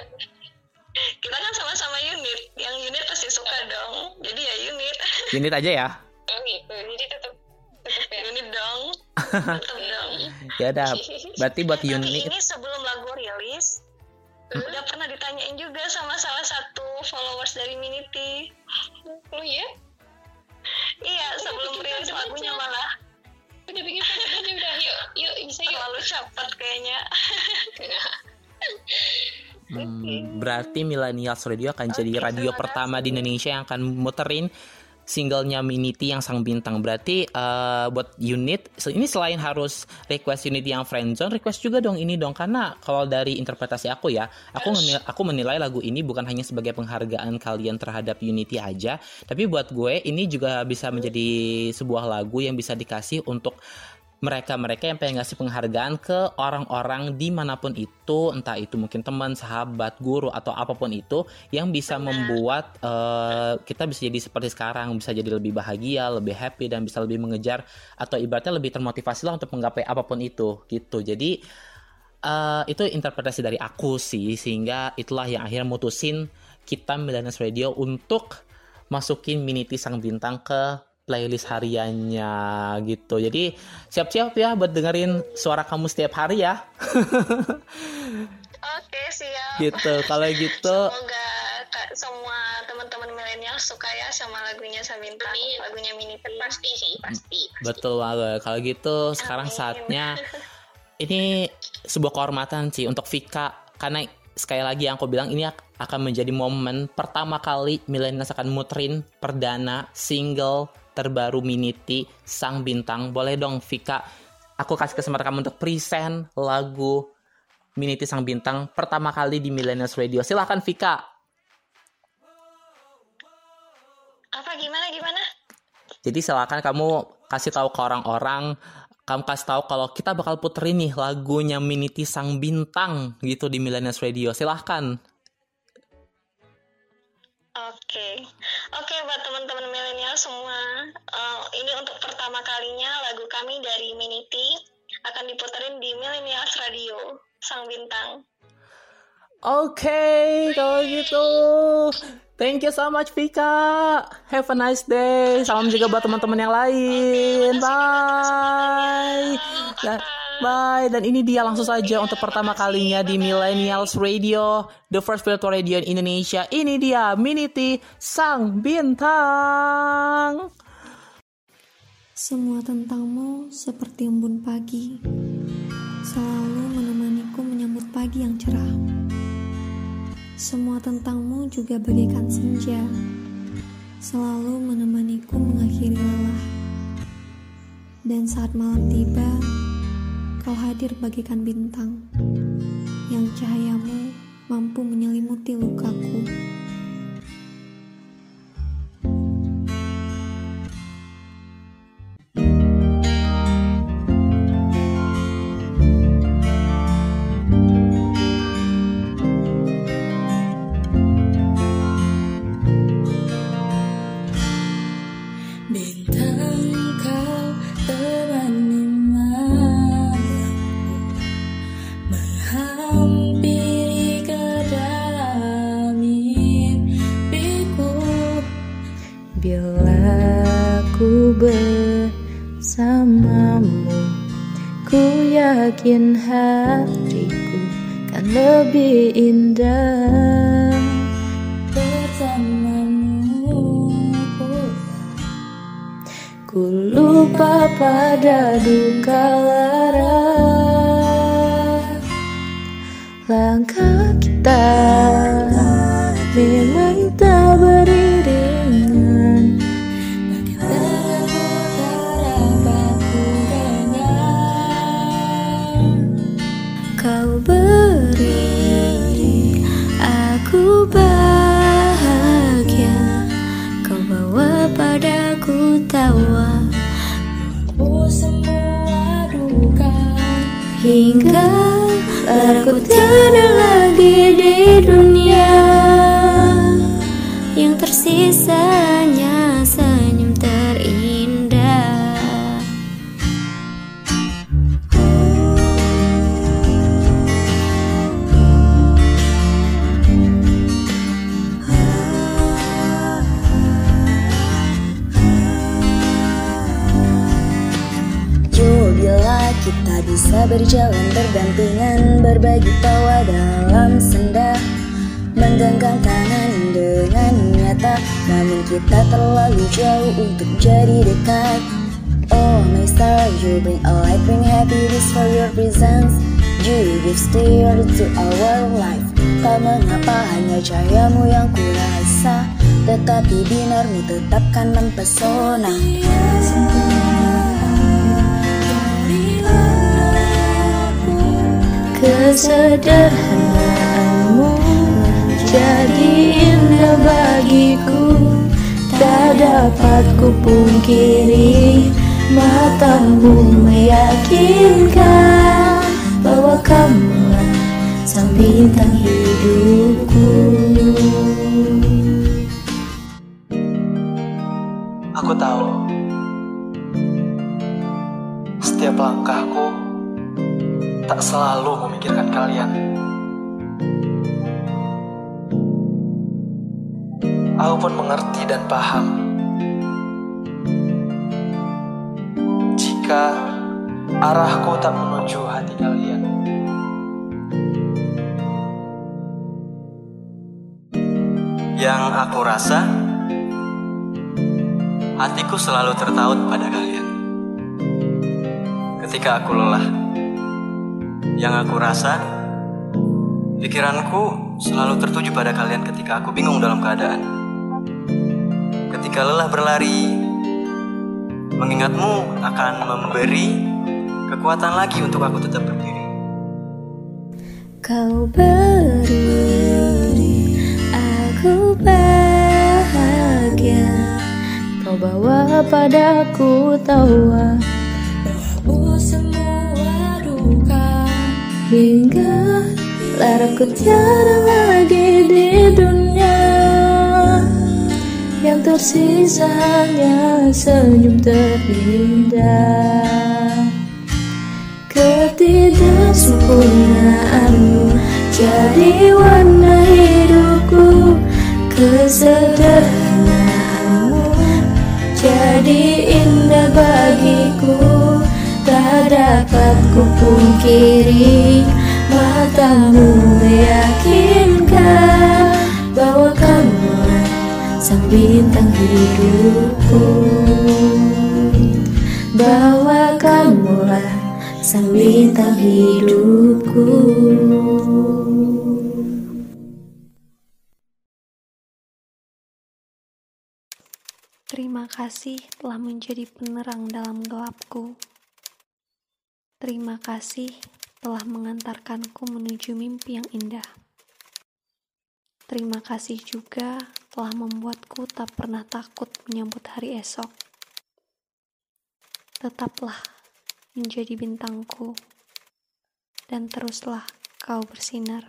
Kita kan sama-sama unit, yang unit pasti suka dong. Jadi ya unit. Unit aja ya. Oh gitu, jadi tetap tetap ya. unit dong. Tetap *laughs* dong. ya udah, berarti buat unit. Tapi ini sebelum lagu rilis, hmm? udah pernah ditanyain juga sama salah satu followers dari Minity. Oh iya? Iya, sebelum rilis lagunya malah. Udah bikin fotonya udah, yuk, yuk bisa yuk. Terlalu cepat kayaknya. Hmm, berarti Millennials Radio akan jadi radio pertama di Indonesia yang akan muterin singlenya Minity yang sang bintang. Berarti uh, buat unit ini selain harus request unit yang friendzone, request juga dong ini dong karena kalau dari interpretasi aku ya, aku menilai, aku menilai lagu ini bukan hanya sebagai penghargaan kalian terhadap Unity aja, tapi buat gue ini juga bisa menjadi sebuah lagu yang bisa dikasih untuk mereka-mereka yang pengen ngasih penghargaan ke orang-orang di mana pun itu, entah itu mungkin teman, sahabat, guru atau apa pun itu, yang bisa membuat uh, kita bisa jadi seperti sekarang, bisa jadi lebih bahagia, lebih happy dan bisa lebih mengejar atau ibaratnya lebih termotivasi lah untuk menggapai apa pun itu, gitu. Jadi uh, itu interpretasi dari aku sih, sehingga itulah yang akhirnya mutusin kita Millennials Radio untuk masukin Minity Sang Bintang ke playlist hariannya gitu. Jadi siap-siap ya buat dengerin suara kamu setiap hari ya. *laughs* Oke, siap. Gitu. Kalau gitu Semoga semua teman-teman milenial suka ya sama lagunya Sabintang, lagunya Mini Pasti sih, pasti. pasti. Betul banget. Kalau gitu sekarang saatnya *laughs* ini sebuah kehormatan sih untuk Vika karena sekali lagi yang aku bilang ini akan menjadi momen pertama kali milenial akan muterin perdana single terbaru Miniti Sang Bintang. Boleh dong Vika, aku kasih kesempatan kamu untuk present lagu Miniti Sang Bintang pertama kali di Millennials Radio. Silahkan Vika. Apa gimana gimana? Jadi silahkan kamu kasih tahu ke orang-orang kamu kasih tahu kalau kita bakal puterin nih lagunya Miniti Sang Bintang gitu di Millennials Radio. Silahkan. Oke oke buat teman-teman milenial semua, uh, ini untuk pertama kalinya lagu kami dari Miniti akan diputerin di Millennials Radio Sang Bintang. Oke, okay, kalau gitu. Thank you so much Vika. Have a nice day. Salam juga buat teman-teman yang lain. Bye. Bye. Dan ini dia langsung saja untuk pertama kalinya di Millennials Radio, the first virtual radio in Indonesia. Ini dia Miniti Sang Bintang. Semua tentangmu seperti embun pagi, selalu menemaniku menyambut pagi yang cerah. Semua tentangmu juga bagaikan senja, selalu menemaniku mengakhiri lelah. Dan saat malam tiba, kau hadir bagaikan bintang, yang cahayamu mampu menyelimuti lukaku. Yakin hatiku kan lebih indah. Bersamamu Ku lupa pada duka lara. Langkah kita Hingga aku tiada lagi di dunia Yang tersisanya bisa berjalan berdampingan Berbagi tawa dalam senda. Menggenggam tangan dengan nyata Namun kita terlalu jauh untuk jadi dekat. Oh my star, you bring a light, bring happiness for your presence. You give steer to our life. Tak mengapa hanya cahayamu yang kurasa. Tetapi binarmu tetapkan mempesona Kesederhanaanmu jadi indah bagiku. Tak dapat ku pungkiri Matamu meyakinkan Bahwa kamu sang bintang hidupku. Aku tahu setiap langkahku tak selalu memikirkan kalian. Aku pun mengerti dan paham jika arahku tak menuju hati kalian. Yang aku rasa, hatiku selalu tertaut pada kalian. Ketika aku lelah, yang aku rasa, pikiranku selalu tertuju pada kalian ketika aku bingung dalam keadaan. Ketika lelah berlari, mengingatmu akan memberi kekuatan lagi untuk aku tetap berdiri. Kau beri aku bahagia Kau bawa padaku tawa Hingga laraku tiada lagi di dunia. Yang tersisa hanya senyum terindah. Ketidaksempurnaanmu jadi warna hidupku. Kesederhanaanmu jadi indah bagiku. Tak dapat ku pungkiri Matamu meyakinkan Bahwa kamu sang bintang hidupku Bahwa kamulah sang bintang hidupku Terima kasih telah menjadi penerang dalam gelapku. Terima kasih telah mengantarkanku menuju mimpi yang indah. Terima kasih juga telah membuatku tak pernah takut menyambut hari esok. Tetaplah menjadi bintangku, dan teruslah kau bersinar.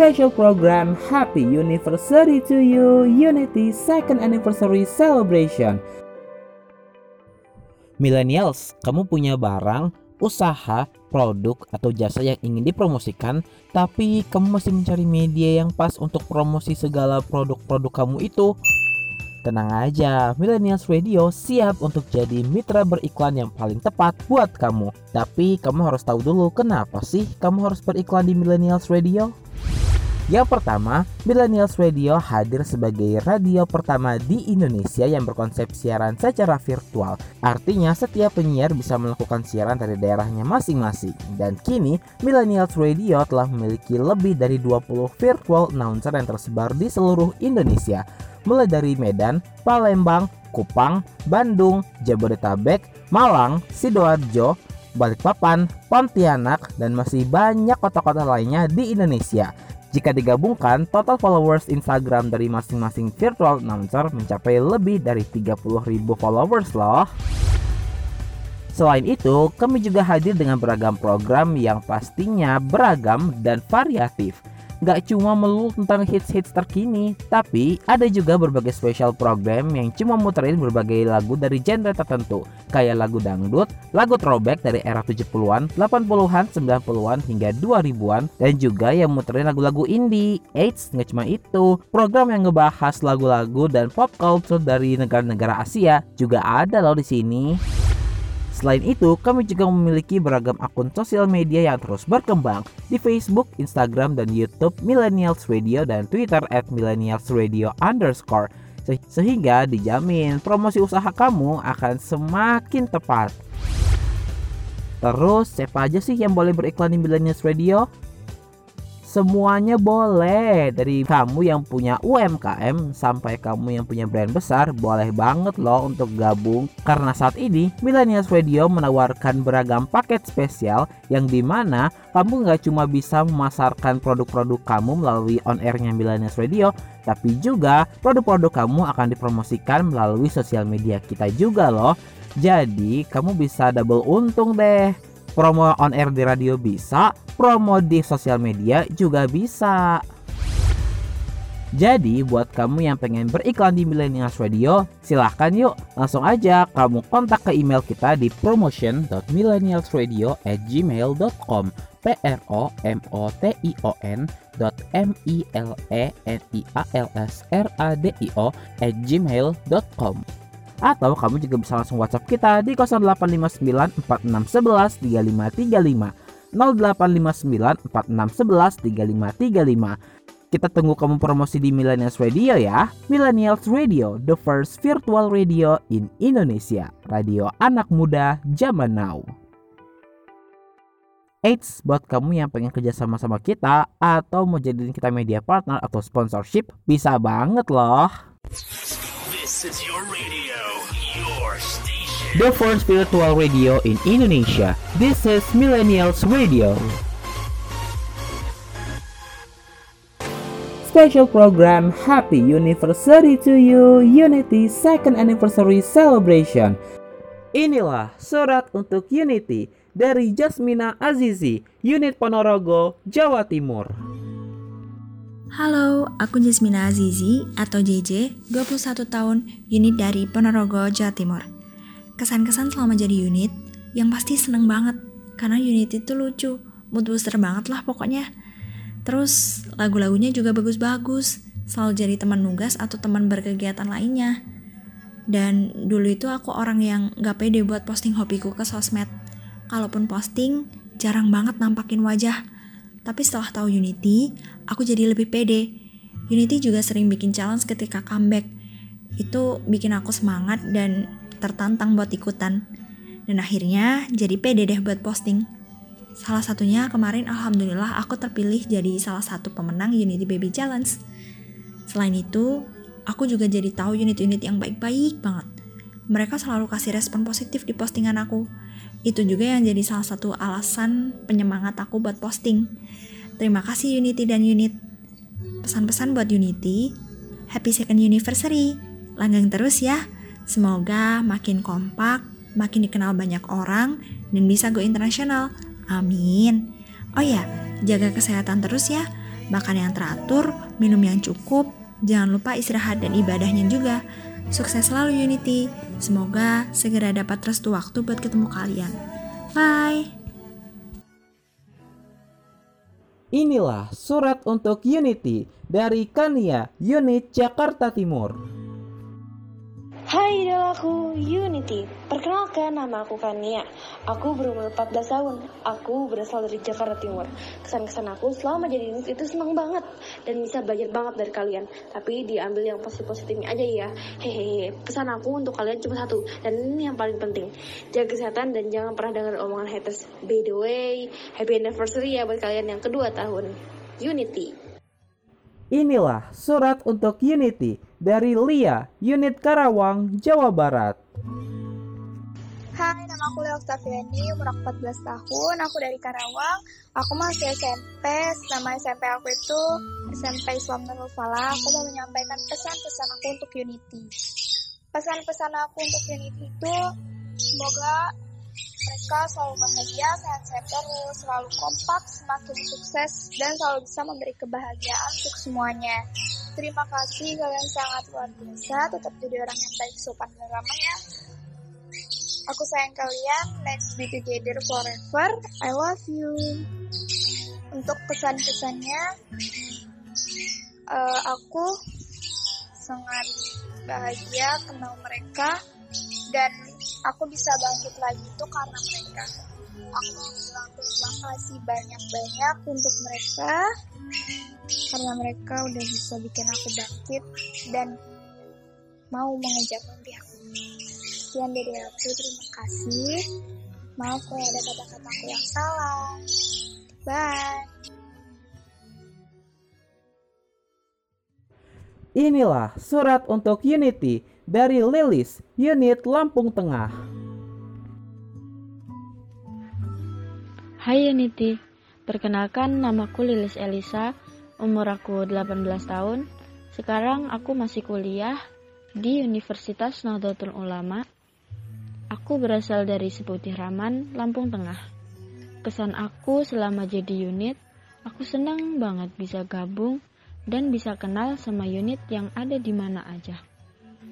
Special program Happy Anniversary to you Unity Second Anniversary Celebration Millennials, kamu punya barang, usaha, produk, atau jasa yang ingin dipromosikan Tapi kamu masih mencari media yang pas untuk promosi segala produk-produk kamu itu Tenang aja, Millennials Radio siap untuk jadi mitra beriklan yang paling tepat buat kamu. Tapi kamu harus tahu dulu kenapa sih kamu harus beriklan di Millennials Radio? Yang pertama, Millennials Radio hadir sebagai radio pertama di Indonesia yang berkonsep siaran secara virtual. Artinya setiap penyiar bisa melakukan siaran dari daerahnya masing-masing. Dan kini, Millennials Radio telah memiliki lebih dari 20 virtual announcer yang tersebar di seluruh Indonesia. Mulai dari Medan, Palembang, Kupang, Bandung, Jabodetabek, Malang, Sidoarjo, Balikpapan, Pontianak, dan masih banyak kota-kota lainnya di Indonesia. Jika digabungkan, total followers Instagram dari masing-masing virtual announcer mencapai lebih dari 30.000 followers loh. Selain itu, kami juga hadir dengan beragam program yang pastinya beragam dan variatif. Gak cuma melulu tentang hits-hits terkini, tapi ada juga berbagai special program yang cuma muterin berbagai lagu dari genre tertentu, kayak lagu dangdut, lagu throwback dari era 70-an, 80-an, 90-an hingga 2000-an, dan juga yang muterin lagu-lagu indie. Eits, nggak cuma itu, program yang ngebahas lagu-lagu dan pop culture dari negara-negara Asia juga ada loh di sini. Selain itu, kami juga memiliki beragam akun sosial media yang terus berkembang di Facebook, Instagram, dan YouTube Millennials Radio dan Twitter at Millennials Radio underscore sehingga dijamin promosi usaha kamu akan semakin tepat. Terus, siapa aja sih yang boleh beriklan di Millennials Radio? Semuanya boleh. Dari kamu yang punya UMKM Sampai kamu yang punya brand besar Boleh banget loh untuk gabung. Karena saat ini Millennials Radio menawarkan beragam paket spesial Yang di mana kamu nggak cuma bisa memasarkan produk-produk kamu melalui on airnya Millennials Radio Tapi juga produk-produk kamu akan dipromosikan melalui sosial media kita juga loh. Jadi kamu bisa double untung deh promo on air di radio bisa, promo di sosial media juga bisa. Jadi buat kamu yang pengen beriklan di Millennials Radio, silahkan yuk langsung aja kamu kontak ke email kita di promotion.millennialsradio@gmail.com p r o m o t i o n m i l e n i a l s r a d i o at gmail.com atau kamu juga bisa langsung WhatsApp kita di 0859 4611 3535 0859 4611 3535 kita tunggu kamu promosi di Millennials Radio ya. Millennials Radio, the first virtual radio in Indonesia. Radio anak muda zaman now. Eits, buat kamu yang pengen kerja sama sama kita atau mau jadiin kita media partner atau sponsorship, bisa banget loh. This is your radio. The first virtual radio in Indonesia. This is Millennials Radio. Special program Happy Anniversary to You Unity Second Anniversary Celebration. Inilah surat untuk Unity dari Jasmina Azizi, Unit Ponorogo, Jawa Timur. Halo, aku Jasmina Azizi atau JJ, 21 tahun, unit dari Ponorogo, Jawa Timur. Kesan-kesan selama jadi unit, yang pasti seneng banget, karena unit itu lucu, mood booster banget lah pokoknya. Terus lagu-lagunya juga bagus-bagus, selalu jadi teman nugas atau teman berkegiatan lainnya. Dan dulu itu aku orang yang gak pede buat posting hobiku ke sosmed. Kalaupun posting, jarang banget nampakin wajah tapi setelah tahu Unity, aku jadi lebih pede. Unity juga sering bikin challenge ketika comeback. Itu bikin aku semangat dan tertantang buat ikutan. Dan akhirnya jadi pede deh buat posting. Salah satunya kemarin alhamdulillah aku terpilih jadi salah satu pemenang Unity Baby Challenge. Selain itu, aku juga jadi tahu unit-unit yang baik-baik banget. Mereka selalu kasih respon positif di postingan aku. Itu juga yang jadi salah satu alasan penyemangat aku buat posting. Terima kasih Unity dan Unit. Pesan-pesan buat Unity, Happy Second Anniversary. Langgang terus ya. Semoga makin kompak, makin dikenal banyak orang, dan bisa go internasional. Amin. Oh ya, jaga kesehatan terus ya. Makan yang teratur, minum yang cukup, jangan lupa istirahat dan ibadahnya juga. Sukses selalu Unity. Semoga segera dapat restu waktu buat ketemu kalian. Bye. Inilah surat untuk Unity dari Kania, Unit Jakarta Timur. Hai idolaku Unity, perkenalkan nama aku Kania. Aku berumur 14 tahun, aku berasal dari Jakarta Timur. Kesan-kesan aku selama jadi unit itu senang banget Dan bisa belajar banget dari kalian. Tapi diambil yang positif-positifnya aja ya. Hehehe, pesan aku untuk kalian cuma satu Dan ini yang paling penting. Jaga kesehatan dan jangan pernah dengar omongan haters. By the way, happy anniversary ya buat kalian yang kedua tahun. Unity. Inilah surat untuk Unity dari Lia, Unit Karawang, Jawa Barat. Hai, nama aku Lea Octaviani, umur aku 14 tahun, aku dari Karawang. Aku masih SMP, nama SMP aku itu SMP Islam Nurul Falah. Aku mau menyampaikan pesan-pesan aku untuk Unity. Pesan-pesan aku untuk Unity itu, semoga mereka selalu bahagia, sehat-sehat terus, selalu kompak, semakin sukses, dan selalu bisa memberi kebahagiaan untuk semuanya. Terima kasih, kalian sangat luar biasa. Tetap jadi orang yang baik, sopan, dan ramah ya. Aku sayang kalian. Let's be together forever. I love you. Untuk pesan-pesannya, uh, aku sangat bahagia kenal mereka dan aku bisa bangkit lagi itu karena mereka. Aku bilang terima kasih banyak-banyak untuk mereka karena mereka udah bisa bikin aku bangkit dan mau mengajak mimpi aku. Sekian dari aku, terima kasih. Maaf kalau ada kata-kataku yang salah. Bye. Inilah surat untuk Unity dari Lilis, unit Lampung Tengah. Hai Unity, perkenalkan namaku Lilis Elisa, umur aku 18 tahun. Sekarang aku masih kuliah di Universitas Nahdlatul Ulama. Aku berasal dari Seputih Raman, Lampung Tengah. Kesan aku selama jadi unit, aku senang banget bisa gabung dan bisa kenal sama unit yang ada di mana aja.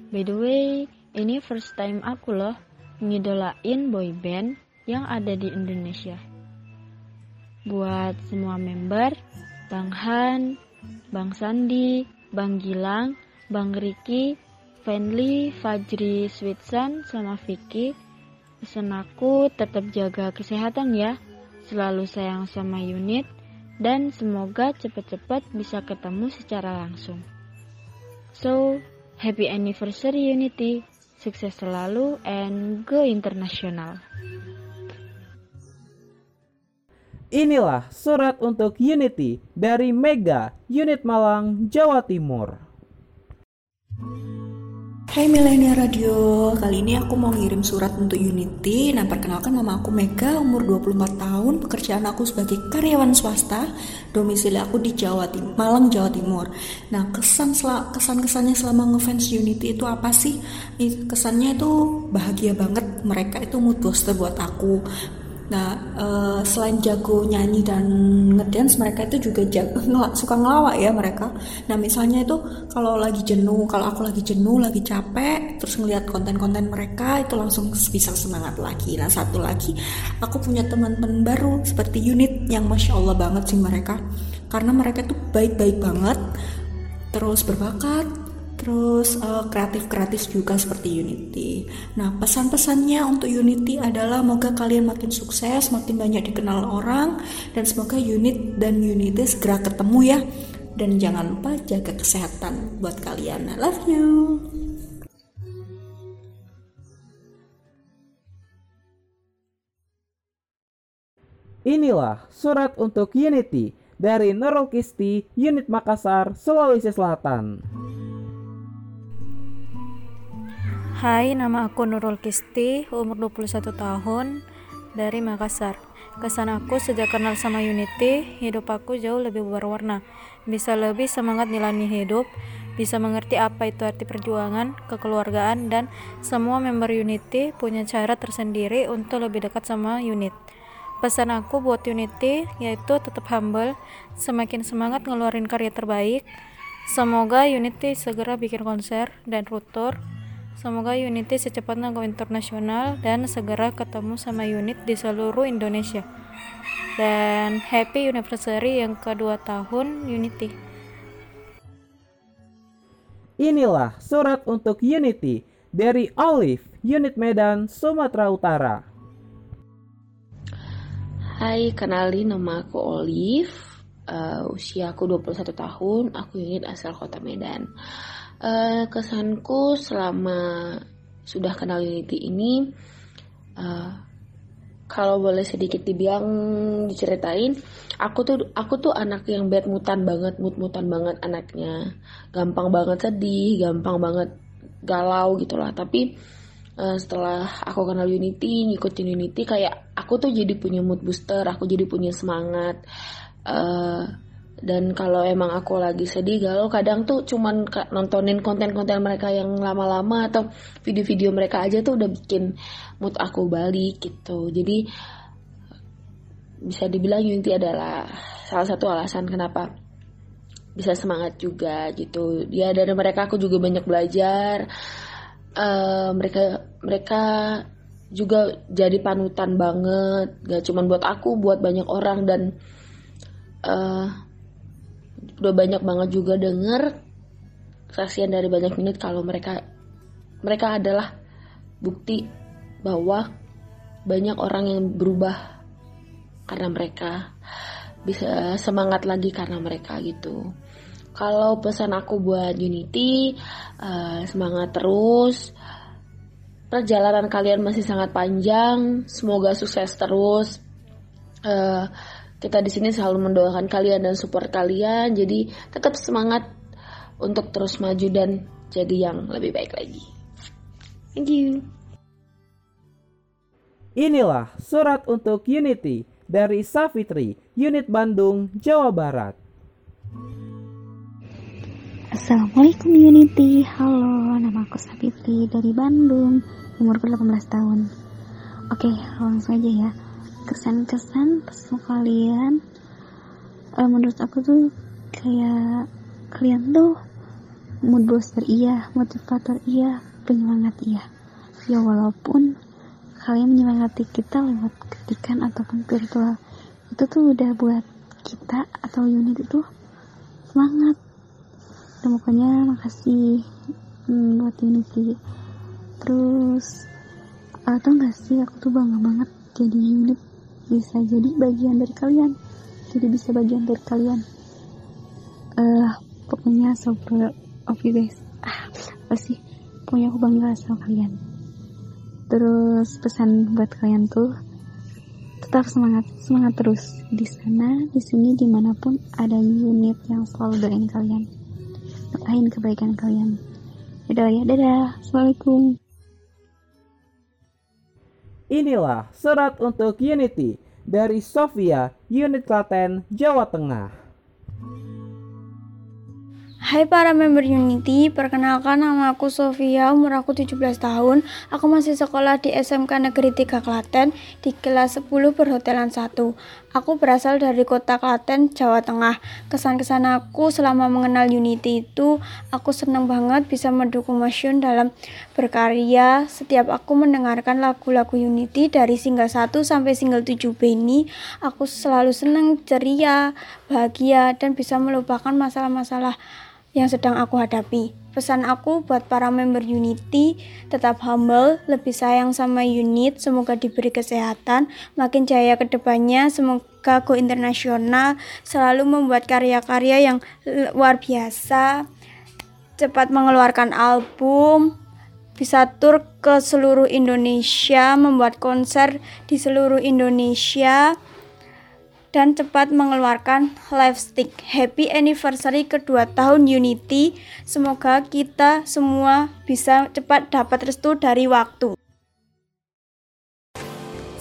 By the way, ini first time aku loh ngidolain boy band yang ada di Indonesia. Buat semua member, Bang Han, Bang Sandi, Bang Gilang, Bang Riki, Fenly, Fajri, Switsan, sama Vicky, pesan aku tetap jaga kesehatan ya, selalu sayang sama unit, dan semoga cepat-cepat bisa ketemu secara langsung. So, Happy anniversary Unity. Sukses selalu and go internasional. Inilah surat untuk Unity dari Mega, Unit Malang, Jawa Timur. Hai Millennial Radio, kali ini aku mau ngirim surat untuk Unity. Nah perkenalkan nama aku Mega, umur 24 tahun Pekerjaan aku sebagai karyawan swasta Domisili aku di Jawa Timur, Malang, Jawa Timur. Nah kesan kesan-kesannya selama ngefans Unity itu apa sih? Kesannya itu bahagia banget Mereka itu mood booster buat aku Nah, uh, selain jago nyanyi dan ngedance, mereka itu juga jago, *laughs* ngel suka ngelawak ya mereka. Nah, misalnya itu kalau lagi jenuh, kalau aku lagi jenuh, lagi capek, terus ngeliat konten-konten mereka, itu langsung bisa semangat lagi. Nah, satu lagi, aku punya teman-teman baru seperti unit yang masya Allah banget sih mereka, karena mereka tuh baik-baik banget, terus berbakat, terus uh, kreatif-kreatif juga seperti Unity. Nah, pesan-pesannya untuk Unity adalah semoga kalian makin sukses, makin banyak dikenal orang, dan semoga unit dan Unity segera ketemu ya. Dan jangan lupa jaga kesehatan buat kalian. I love you. Inilah surat untuk Unity dari Nurul Kisti, Unit Makassar, Sulawesi Selatan. Hai, nama aku Nurul Kisti, umur 21 tahun, dari Makassar. Kesan aku sejak kenal sama Unity, hidup aku jauh lebih berwarna. Bisa lebih semangat nilani hidup, bisa mengerti apa itu arti perjuangan, kekeluargaan, dan semua member Unity punya cara tersendiri untuk lebih dekat sama unit. Pesan aku buat Unity yaitu tetap humble, semakin semangat ngeluarin karya terbaik. Semoga Unity segera bikin konser dan rotor Semoga Unity secepatnya go internasional dan segera ketemu sama unit di seluruh Indonesia. Dan happy anniversary yang kedua tahun Unity. Inilah surat untuk Unity dari Olive, Unit Medan, Sumatera Utara. Hai, kenalin nama aku Olive. Uh, usia aku 21 tahun, aku unit asal kota Medan. Uh, kesanku selama sudah kenal Unity ini, uh, kalau boleh sedikit dibilang diceritain, aku tuh aku tuh anak yang bad mutan banget, mut mutan banget anaknya, gampang banget sedih, gampang banget galau gitulah. Tapi uh, setelah aku kenal Unity, ngikutin Unity, kayak aku tuh jadi punya mood booster, aku jadi punya semangat. Uh, dan kalau emang aku lagi sedih galau kadang tuh cuman nontonin konten-konten mereka yang lama-lama atau video-video mereka aja tuh udah bikin mood aku balik gitu. Jadi bisa dibilang Unity adalah salah satu alasan kenapa bisa semangat juga gitu. Ya dari mereka aku juga banyak belajar. Uh, mereka mereka juga jadi panutan banget. Gak cuman buat aku buat banyak orang dan uh, udah banyak banget juga denger kesaksian dari banyak unit kalau mereka mereka adalah bukti bahwa banyak orang yang berubah karena mereka bisa semangat lagi karena mereka gitu. Kalau pesan aku buat Unity, uh, semangat terus. Perjalanan kalian masih sangat panjang. Semoga sukses terus. Uh, kita di sini selalu mendoakan kalian dan support kalian. Jadi tetap semangat untuk terus maju dan jadi yang lebih baik lagi. Thank you. Inilah surat untuk Unity dari Safitri, Unit Bandung, Jawa Barat. Assalamualaikum Unity, halo, nama aku Safitri dari Bandung, umurku 18 tahun. Oke, langsung aja ya kesan-kesan pas kalian. Uh, menurut aku tuh kayak kalian tuh mood booster iya motivator iya penyemangat iya. Ya walaupun kalian menyemangati kita lewat ketikan ataupun virtual itu tuh udah buat kita atau unit itu semangat. Dan pokoknya makasih hmm, buat unity terus atau enggak sih aku tuh bangga banget jadi unit bisa jadi bagian dari kalian. Jadi bisa bagian dari kalian. Uh, pokoknya super of you guys. Ah sih? Pokoknya aku bangga sama kalian. Terus pesan buat kalian tuh tetap semangat semangat terus di sana di sini di mana pun ada unit yang selalu doain kalian. Doain kebaikan kalian. Yaudah ya, dadah. Assalamualaikum. Inilah surat untuk Unity dari Sofia, Unit Klaten, Jawa Tengah. Hai para member Unity, perkenalkan nama aku Sofia, umur aku 17 tahun. Aku masih sekolah di SMK Negeri 3 Klaten di kelas 10 perhotelan 1. Aku berasal dari kota Klaten, Jawa Tengah. Kesan-kesan aku selama mengenal Unity itu, aku senang banget bisa mendukung Mas Yun dalam berkarya. Setiap aku mendengarkan lagu-lagu Unity dari single 1 sampai single 7B ini, aku selalu senang, ceria, bahagia, dan bisa melupakan masalah-masalah yang sedang aku hadapi. Pesan aku buat para member Unity, tetap humble, lebih sayang sama unit, semoga diberi kesehatan, makin jaya ke depannya, semoga go internasional, selalu membuat karya-karya yang luar biasa, cepat mengeluarkan album, bisa tur ke seluruh Indonesia, membuat konser di seluruh Indonesia, dan cepat mengeluarkan live stick. Happy anniversary kedua tahun Unity. Semoga kita semua bisa cepat dapat restu dari waktu.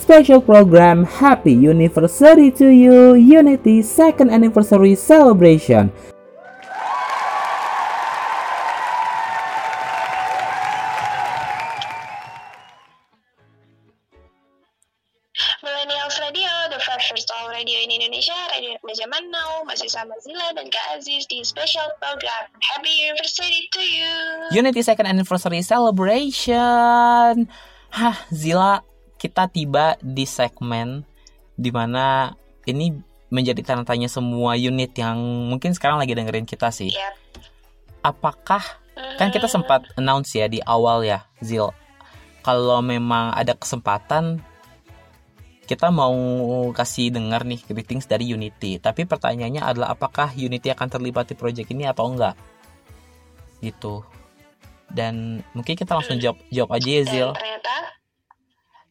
Special program Happy Anniversary to you Unity Second Anniversary Celebration. Zaman now, masih sama Zila dan Kak Aziz di special program Happy Anniversary to you. Unity Second Anniversary Celebration. Hah, Zila, kita tiba di segmen di mana ini menjadi tanda tanya semua unit yang mungkin sekarang lagi dengerin kita sih. Yep. Apakah kan kita sempat announce ya di awal ya, Zil. Kalau memang ada kesempatan kita mau kasih dengar nih greetings dari Unity. Tapi pertanyaannya adalah apakah Unity akan terlibat di project ini atau enggak? Gitu. Dan mungkin kita langsung jawab jawab aja ya Zil.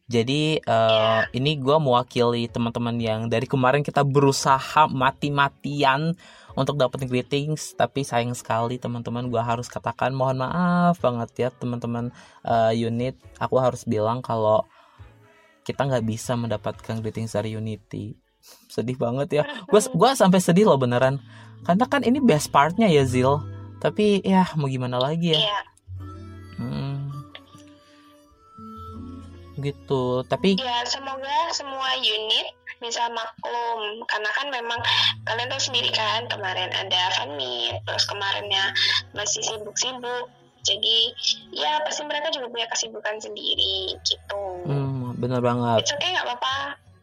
Jadi uh, ini gue mewakili teman-teman yang dari kemarin kita berusaha mati-matian untuk dapetin greetings, tapi sayang sekali teman-teman gue harus katakan mohon maaf banget ya teman-teman uh, unit. Aku harus bilang kalau kita nggak bisa mendapatkan greetings dari Unity. Sedih banget ya. Gue gua sampai sedih loh beneran. Karena kan ini best partnya ya Zil. Tapi ya mau gimana lagi ya? Hmm. gitu. Tapi ya semoga semua unit bisa maklum. Karena kan memang kalian tahu sendiri kan kemarin ada fan meet terus kemarinnya masih sibuk-sibuk. Jadi ya pasti mereka juga punya kesibukan sendiri gitu. Hmm, bener banget. It's okay nggak apa-apa.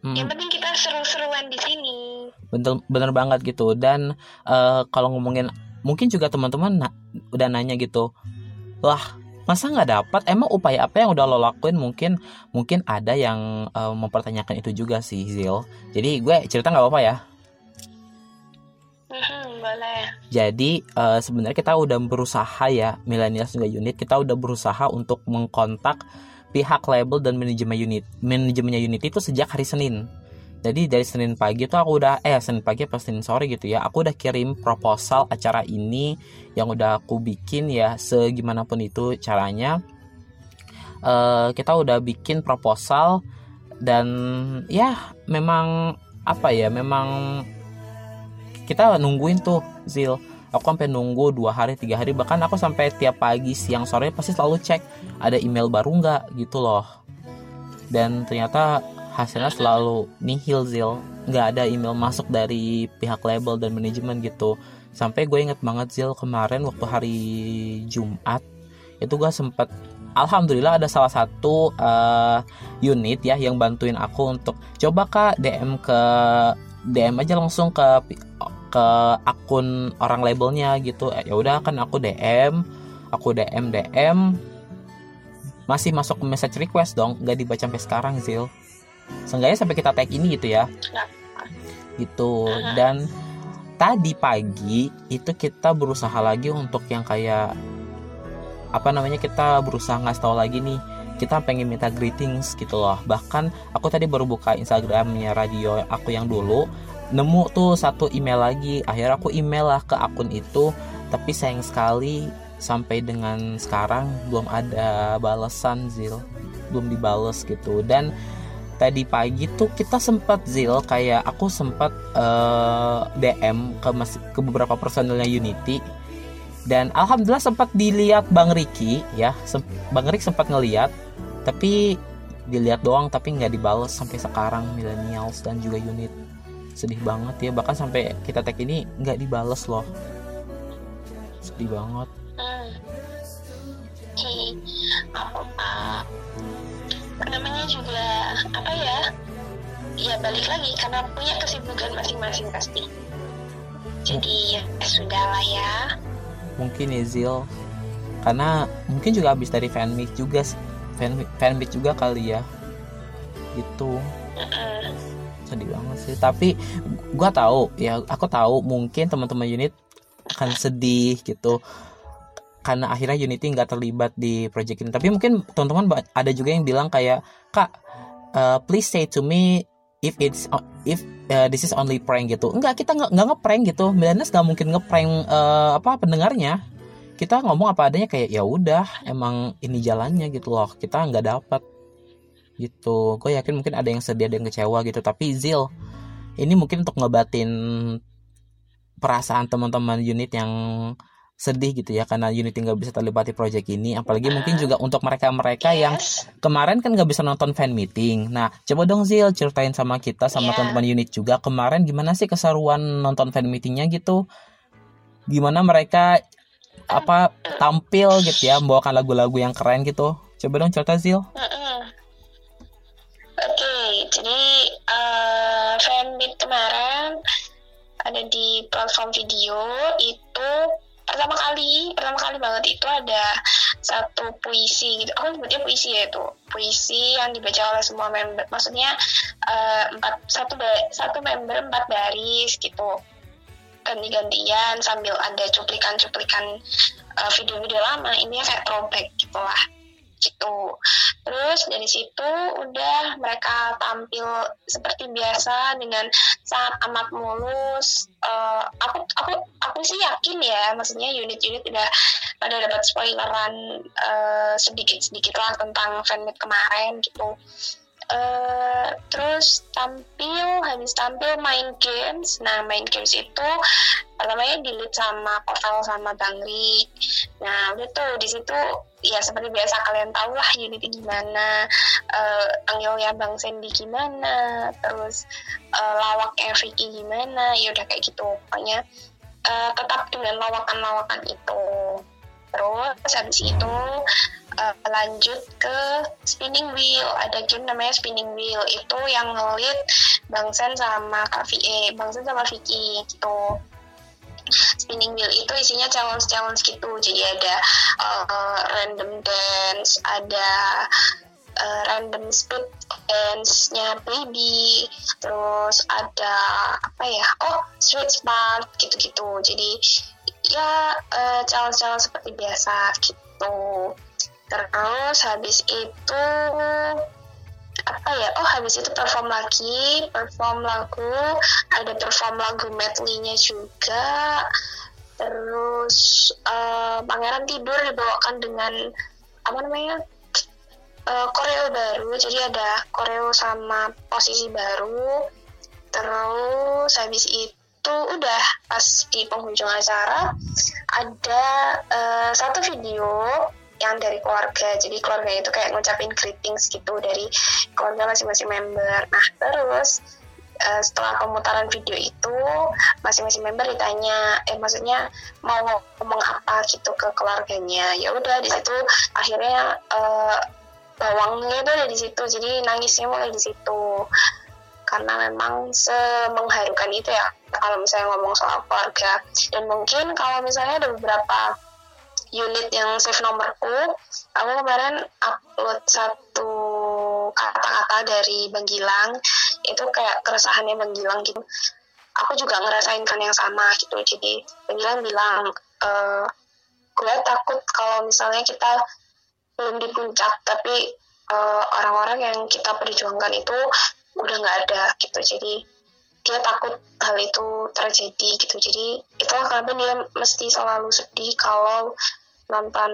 Hmm. yang penting kita seru-seruan di sini. Bener bener banget gitu. Dan uh, kalau ngomongin mungkin juga teman-teman na udah nanya gitu. Lah masa nggak dapat? Emang upaya apa yang udah lo lakuin? Mungkin mungkin ada yang uh, mempertanyakan itu juga sih Zil. Jadi gue cerita nggak apa-apa ya? Boleh. Jadi uh, sebenarnya kita udah berusaha ya milenial juga unit. Kita udah berusaha untuk mengkontak pihak label dan manajemen unit manajemennya unit itu sejak hari Senin. Jadi dari Senin pagi tuh aku udah eh Senin pagi pas Senin sore gitu ya aku udah kirim proposal acara ini yang udah aku bikin ya segimanapun itu caranya uh, kita udah bikin proposal dan ya memang apa ya memang kita nungguin tuh Zil aku sampai nunggu dua hari tiga hari bahkan aku sampai tiap pagi siang sore pasti selalu cek ada email baru nggak gitu loh. Dan ternyata hasilnya selalu nihil Zil. Nggak ada email masuk dari pihak label dan manajemen gitu. Sampai gue inget banget Zil kemarin waktu hari Jumat itu gue sempet Alhamdulillah ada salah satu uh, unit ya yang bantuin aku untuk coba kak DM ke DM aja langsung ke ke akun orang labelnya gitu. Ya udah kan aku DM aku DM DM masih masuk ke message request dong nggak dibaca sampai sekarang Zil. Seenggaknya sampai kita tag ini gitu ya. Gitu. Dan tadi pagi itu kita berusaha lagi untuk yang kayak apa namanya kita berusaha ngasih tahu lagi nih kita pengen minta greetings gitu loh. Bahkan aku tadi baru buka instagramnya radio aku yang dulu nemu tuh satu email lagi. Akhirnya aku email lah ke akun itu tapi sayang sekali sampai dengan sekarang belum ada balasan Zil. Belum dibales gitu. Dan tadi pagi tuh kita sempat Zil kayak aku sempat uh, eh, DM ke mas ke beberapa personilnya Unity. Dan alhamdulillah sempat dilihat Bang Riki ya. Bang Riki sempat ngeliat tapi dilihat doang tapi nggak dibales sampai sekarang millennials dan juga unit. Sedih banget ya. Bahkan sampai kita tag ini nggak dibales loh. Sedih banget hmm. uh, namanya juga apa ya? Ya balik lagi karena punya kesibukan masing-masing pasti. Jadi ya sudah lah ya. Mungkin ya Zil. Karena mungkin juga habis dari fanmix juga fan fanbase juga kali ya. Gitu. Sedih banget sih. Tapi gue tahu ya aku tahu mungkin teman-teman unit akan sedih gitu karena akhirnya Unity nggak terlibat di project ini. Tapi mungkin teman-teman ada juga yang bilang kayak kak uh, please say to me if it's if uh, this is only prank gitu. Enggak kita nggak nggak ngeprank gitu. Millennials nggak mungkin ngeprank uh, apa pendengarnya. Kita ngomong apa adanya kayak ya udah emang ini jalannya gitu loh. Kita nggak dapat gitu. Gue yakin mungkin ada yang sedih ada yang kecewa gitu. Tapi Zil ini mungkin untuk ngebatin perasaan teman-teman unit yang sedih gitu ya karena Unity nggak bisa terlibat di project ini. Apalagi mungkin juga untuk mereka-mereka yang kemarin kan nggak bisa nonton fan meeting. Nah coba dong Zil ceritain sama kita sama yeah. teman-teman unit juga kemarin gimana sih keseruan nonton fan meetingnya gitu? Gimana mereka apa tampil gitu ya membawakan lagu-lagu yang keren gitu? Coba dong cerita Zil. Oke, okay, jadi uh, fanmeet kemarin ada di platform video itu pertama kali, pertama kali banget itu ada satu puisi gitu. Aku sebutnya puisi ya itu, puisi yang dibaca oleh semua member. Maksudnya uh, empat satu satu member empat baris gitu ganti-gantian sambil ada cuplikan-cuplikan uh, video-video lama ini kayak throwback gitulah gitu. Terus dari situ udah mereka tampil seperti biasa dengan sangat amat mulus. Uh, aku aku aku sih yakin ya maksudnya unit-unit udah pada dapat spoileran uh, sedikit-sedikit lah tentang fanmade kemarin gitu Uh, terus tampil habis tampil main games. Nah main games itu namanya dilit sama Kovel sama Bang Ri. Nah udah tuh di situ ya seperti biasa kalian tahu lah Unity gimana uh, panggilnya Bang Sandy gimana terus uh, lawaknya Vicky gimana ya udah kayak gitu pokoknya. Uh, tetap dengan lawakan-lawakan itu terus habis itu uh, lanjut ke spinning wheel. Ada game namanya spinning wheel. Itu yang ngelit Bang Sen sama Kak VE Bang Sen sama Vicky gitu. Spinning wheel itu isinya challenge challenge gitu. Jadi ada uh, random dance ada uh, random speed dance-nya baby terus ada apa ya oh street smart gitu-gitu. Jadi ya uh, challenge-challenge seperti biasa gitu. Terus habis itu apa ya? Oh habis itu perform lagi perform lagu ada perform lagu medley-nya juga. Terus uh, pangeran tidur dibawakan dengan apa namanya? Uh, koreo baru. Jadi ada koreo sama posisi baru. Terus habis itu itu udah pas di penghujung acara ada uh, satu video yang dari keluarga. Jadi keluarga itu kayak ngucapin greetings gitu dari keluarga masing-masing member. Nah terus uh, setelah pemutaran video itu masing-masing member ditanya eh maksudnya mau ngomong apa gitu ke keluarganya? Ya udah di situ akhirnya uh, bawangnya itu ada di situ. Jadi nangisnya mulai di situ. Karena memang semengharukan itu ya kalau misalnya ngomong soal keluarga. Dan mungkin kalau misalnya ada beberapa unit yang save nomorku aku kemarin upload satu kata-kata dari Bang Gilang. Itu kayak keresahannya Bang Gilang gitu. Aku juga ngerasain kan yang sama gitu. Jadi Bang Gilang bilang e, gue takut kalau misalnya kita belum di puncak tapi eh, orang-orang uh, yang kita perjuangkan itu udah nggak ada gitu. Jadi dia takut hal itu terjadi gitu. Jadi itulah kenapa dia mesti selalu sedih kalau nonton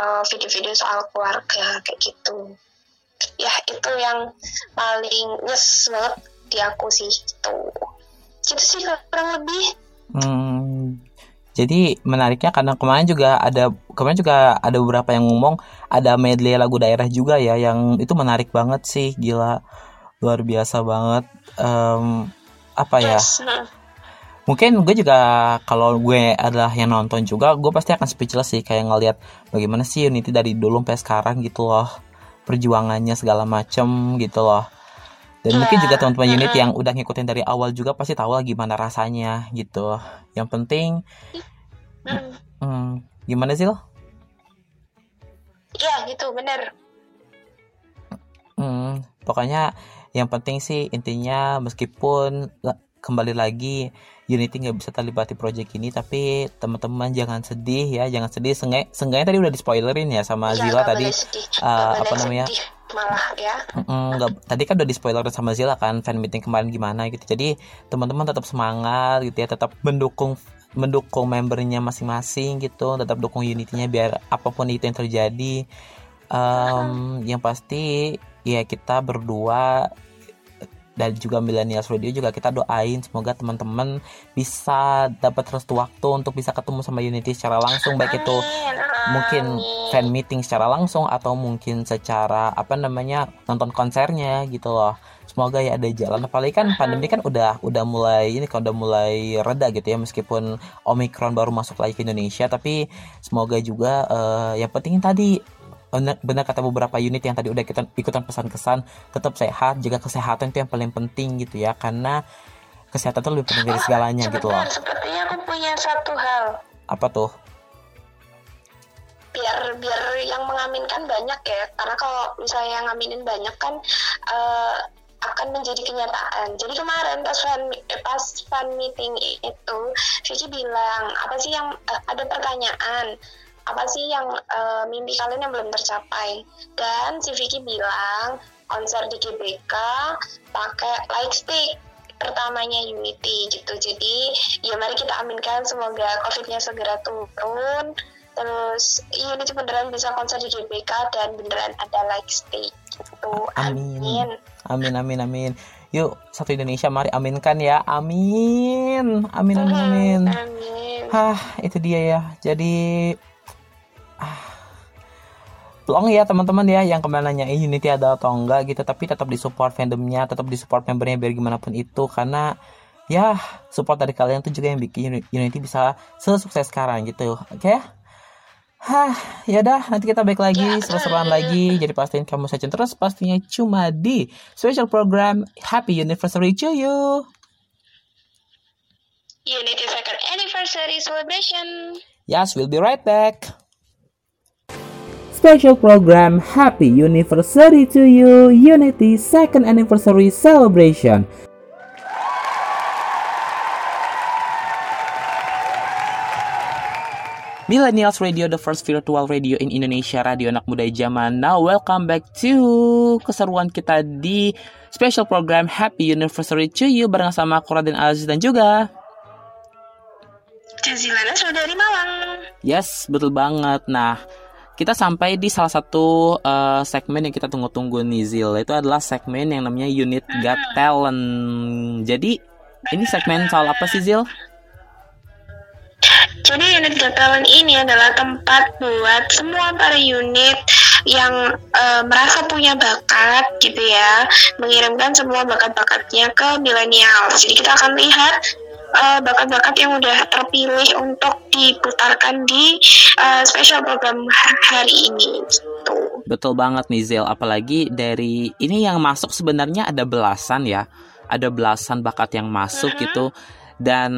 uh, video-video soal keluarga kayak gitu. Ya itu yang paling nyes banget di aku sih itu gitu sih kurang lebih. Hmm, jadi menariknya karena kemarin juga ada kemarin juga ada beberapa yang ngomong ada medley lagu daerah juga ya yang itu menarik banget sih gila. Luar biasa banget. Em, apa ya? Mungkin gue juga kalau gue adalah yang nonton juga gue pasti akan speechless sih kayak ngelihat bagaimana sih Unity dari dulu sampai sekarang gitu loh. Perjuangannya segala macem gitu loh. Dan mungkin juga teman-teman unit yang udah ngikutin dari awal juga pasti tahu lah gimana rasanya gitu. Yang penting hmm, gimana sih lo? Iya gitu bener. Hmm, pokoknya yang penting sih intinya meskipun kembali lagi Unity nggak bisa terlibat di project ini tapi teman-teman jangan sedih ya jangan sedih. Seenggaknya tadi udah di spoilerin ya sama Iya, Zila tadi. sedih, uh, apa namanya? sedih malah ya. Mm, nggak tadi kan udah di spoiler sama Zila kan fan meeting kemarin gimana gitu. Jadi teman-teman tetap semangat gitu ya tetap mendukung mendukung membernya masing-masing gitu tetap dukung Unity-nya biar apa pun itu yang terjadi. Em, yang pasti ya kita berdua dan juga Millennials Radio juga kita doain semoga teman-teman bisa dapat restu waktu untuk bisa ketemu sama Unity secara langsung baik itu mungkin fan meeting secara langsung atau mungkin secara apa namanya nonton konsernya gitu loh. Semoga ya ada jalan. Apalagi kan pandemi kan udah udah mulai ini kan udah mulai reda gitu ya meskipun omikron baru masuk lagi ke Indonesia. Tapi semoga juga eh, yang penting tadi benar, kata beberapa unit yang tadi udah ikutan, ikutan pesan-kesan tetap sehat jaga kesehatan itu yang paling penting gitu ya karena kesehatan itu lebih penting dari segalanya gitu loh. Sepertinya aku punya satu hal. Apa tuh? Biar biar yang mengaminkan banyak ya karena kalau misalnya yang ngaminin banyak kan eh, akan menjadi kenyataan. Jadi kemarin pas fan eh, pas fan meeting itu Vicky bilang apa sih yang eh, ada pertanyaan apa sih yang eh, mimpi kalian yang belum tercapai? Dan si Vicky bilang konser di GBK pakai light stick pertamanya Unity gitu. Jadi ya mari kita aminkan semoga covidnya segera turun. Terus Unity beneran bisa konser di GBK dan beneran ada light stick gitu. Amin. Amin. Amin amin yuk satu Indonesia mari aminkan ya. Amin amin amin. Amin. Hah, itu dia ya. Jadi ah, Tolong ya teman-teman ya yang kemarin nanyain Unity ada atau enggak gitu tapi tetap disupport fandomnya, tetap disupport membernya biar gimana pun itu karena ya support dari kalian tuh juga yang bikin Uni- Unity bisa sesukses sekarang gitu. Oke? Hah, ya udah nanti kita balik lagi seru-seruan lagi. Jadi pastiin kamu saja terus pastinya cuma di special program Happy Anniversary to you. Unity second anniversary celebration Yes, we'll be right back. Special program Happy Anniversary to you Unity Second Anniversary Celebration. Millennials Radio, the first virtual radio in Indonesia, radio anak muda zaman now. Welcome back to keseruan kita di special program Happy Anniversary to you bareng sama aku Raden Aziz dan juga Jazilana sudah dari Malang Yes, betul banget. Nah, kita sampai di salah satu eh, segmen yang kita tunggu-tunggu nih Zil. Itu adalah segmen yang namanya Unit Got Talent. Jadi, ini segmen soal apa sih Zil? Jadi unit Gatalan ini adalah tempat buat semua para unit yang eh, merasa punya bakat gitu ya, mengirimkan semua bakat-bakatnya ke milenial. Jadi kita akan lihat eh, bakat-bakat yang udah terpilih untuk diputarkan di eh, special program ha- hari ini. Gitu. Betul banget nih Zil. Apalagi dari ini yang masuk sebenarnya ada belasan ya. Ada belasan bakat yang masuk gitu. Dan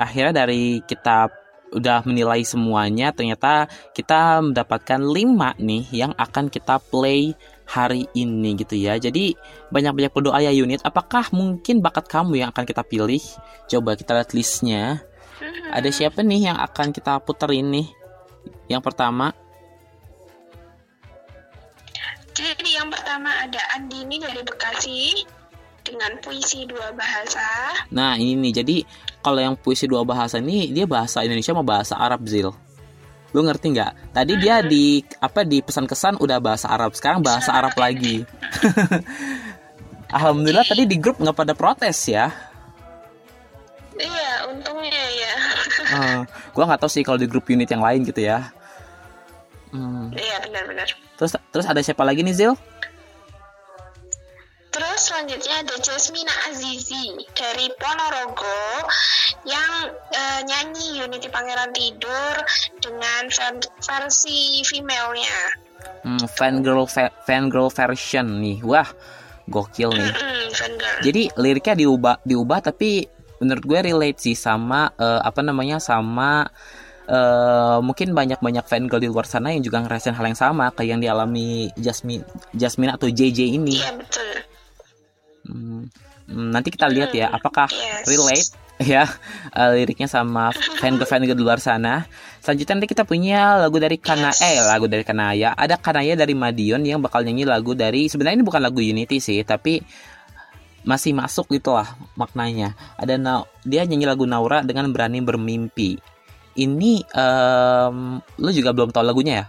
akhirnya dari kita udah menilai semuanya ternyata kita mendapatkan lima nih yang akan kita play hari ini gitu ya. Jadi banyak-banyak berdoa ya unit apakah mungkin bakat kamu yang akan kita pilih? Coba kita lihat listnya. Ada siapa nih yang akan kita putar ini yang pertama. Jadi yang pertama ada Andini dari Bekasi dengan puisi dua bahasa. Nah ini nih, jadi kalau yang puisi dua bahasa ini dia bahasa Indonesia sama bahasa Arab Zil. Lu ngerti nggak? Tadi dia di apa di pesan kesan udah bahasa Arab, sekarang bahasa Arab lagi. *laughs* Alhamdulillah tadi di grup nggak pada protes ya. Iya, untungnya ya. Uh, gua nggak tahu sih kalau di grup unit yang lain gitu ya. Hmm. Iya, benar-benar. Terus terus ada siapa lagi nih Zil? Terus selanjutnya ada Jasmina Azizi dari Ponorogo yang uh, nyanyi Unity Pangeran Tidur dengan versi female-nya. Hmm, fan girl fan girl version nih. Wah, gokil nih. Jadi liriknya diubah diubah tapi menurut gue relate sih sama uh, apa namanya sama uh, mungkin banyak-banyak fan girl di luar sana yang juga ngerasain hal yang sama kayak yang dialami Jasmine Jasmine atau JJ ini. Iya betul. Hmm, nanti kita lihat ya apakah relate ya uh, *laughs* liriknya sama fan girl fan girl di luar sana. Selanjutnya nanti kita punya lagu dari Kana eh lagu dari Kanaya. Ada Kanaya dari Madion yang bakal nyanyi lagu dari sebenarnya ini bukan lagu Unity sih, tapi masih masuk gitu lah maknanya. Ada na dia nyanyi lagu Naura dengan berani bermimpi. Ini um, lu juga belum tahu lagunya ya?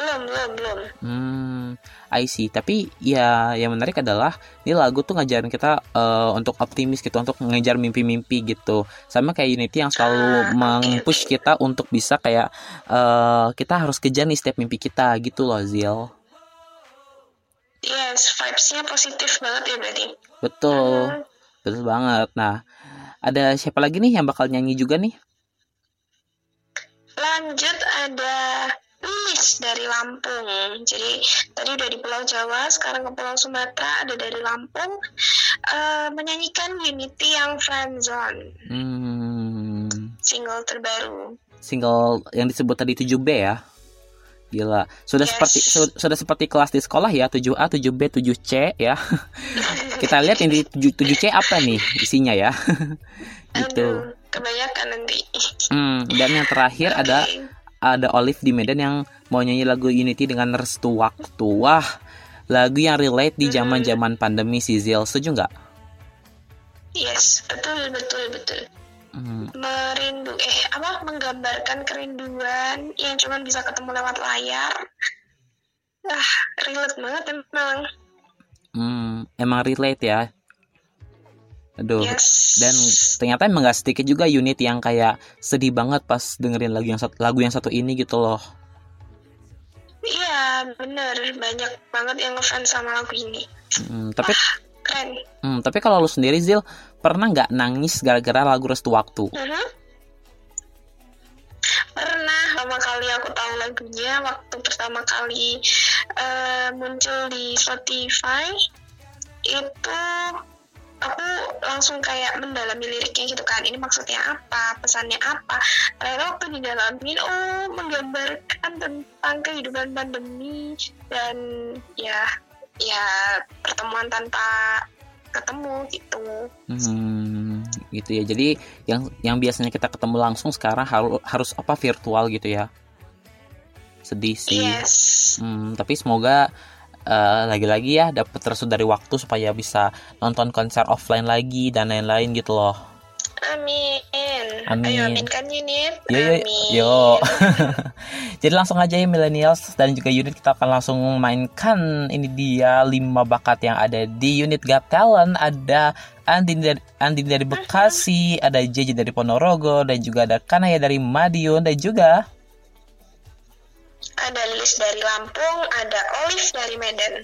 Belum, belum, belum. Hmm, I see. Tapi ya yang menarik adalah ini lagu tuh ngajarin kita uh, untuk optimis gitu, untuk mengejar mimpi-mimpi gitu. Sama kayak Unity yang selalu ah, meng-push kita untuk bisa kayak uh, kita harus kejar nih setiap mimpi kita gitu loh, Zil. Yes, vibes-nya positif banget ya berarti. Betul. Uh Betul banget. Nah, ada siapa lagi nih yang bakal nyanyi juga nih? Lanjut ada Lilis dari Lampung. Jadi tadi udah di Pulau Jawa, sekarang ke Pulau Sumatera, ada dari Lampung uh, menyanyikan Unity yang Friendzone. Hmm. Single terbaru. Single yang disebut tadi 7B ya. Gila. Sudah yes. seperti su sudah seperti kelas di sekolah ya, 7A, 7B, 7C ya. *laughs* Kita lihat ini 7 7C apa nih isinya ya. *laughs* gitu. Aduh, kebanyakan nanti. Hmm, dan yang terakhir okay. ada ada Olive di Medan yang mau nyanyi lagu Unity dengan restu waktu. Wah, lagu yang relate di zaman-zaman pandemi si Zil. Setuju nggak? Yes, betul betul betul. Hmm. Merindu eh apa menggambarkan kerinduan yang cuma bisa ketemu lewat layar. Ah, relate banget emang. Hmm, emang relate ya. Aduh. Yes. Dan ternyata emang gak sedikit juga unit yang kayak sedih banget pas dengerin lagu yang satu, lagu yang satu ini gitu loh. Iya, bener. Banyak banget yang ngefans sama lagu ini. Hmm, tapi Wah, keren. Hmm, tapi kalau lu sendiri Zil pernah nggak nangis gara-gara lagu Restu Waktu? Uh -huh. Pernah lama kali aku tahu lagunya waktu pertama kali uh, muncul di Spotify itu aku langsung kayak mendalami liriknya gitu kan. Ini maksudnya apa? Pesannya apa? Ternyata waktu didalamin oh menggambarkan tentang kehidupan pandemi dan ya ya pertemuan tanpa ketemu gitu. Hmm, gitu ya. Jadi yang yang biasanya kita ketemu langsung sekarang harus harus apa? Virtual gitu ya? Sedih sih. Yes. hmm, tapi semoga uh, lagi-lagi ya dapat terus dari waktu supaya bisa nonton konser offline lagi dan lain-lain gitu loh. Amin. Amin. Ayo aminkan unit. Yo yo yo. *laughs* Jadi langsung aja ya millennials dan juga unit kita akan langsung mainkan ini dia lima bakat yang ada di unit Got Talent. Ada Andin dari Andin dari Bekasi, ada JJ dari Ponorogo dan juga ada Kanaya dari Madiun dan juga ada Lilis dari Lampung, ada Olive dari Medan.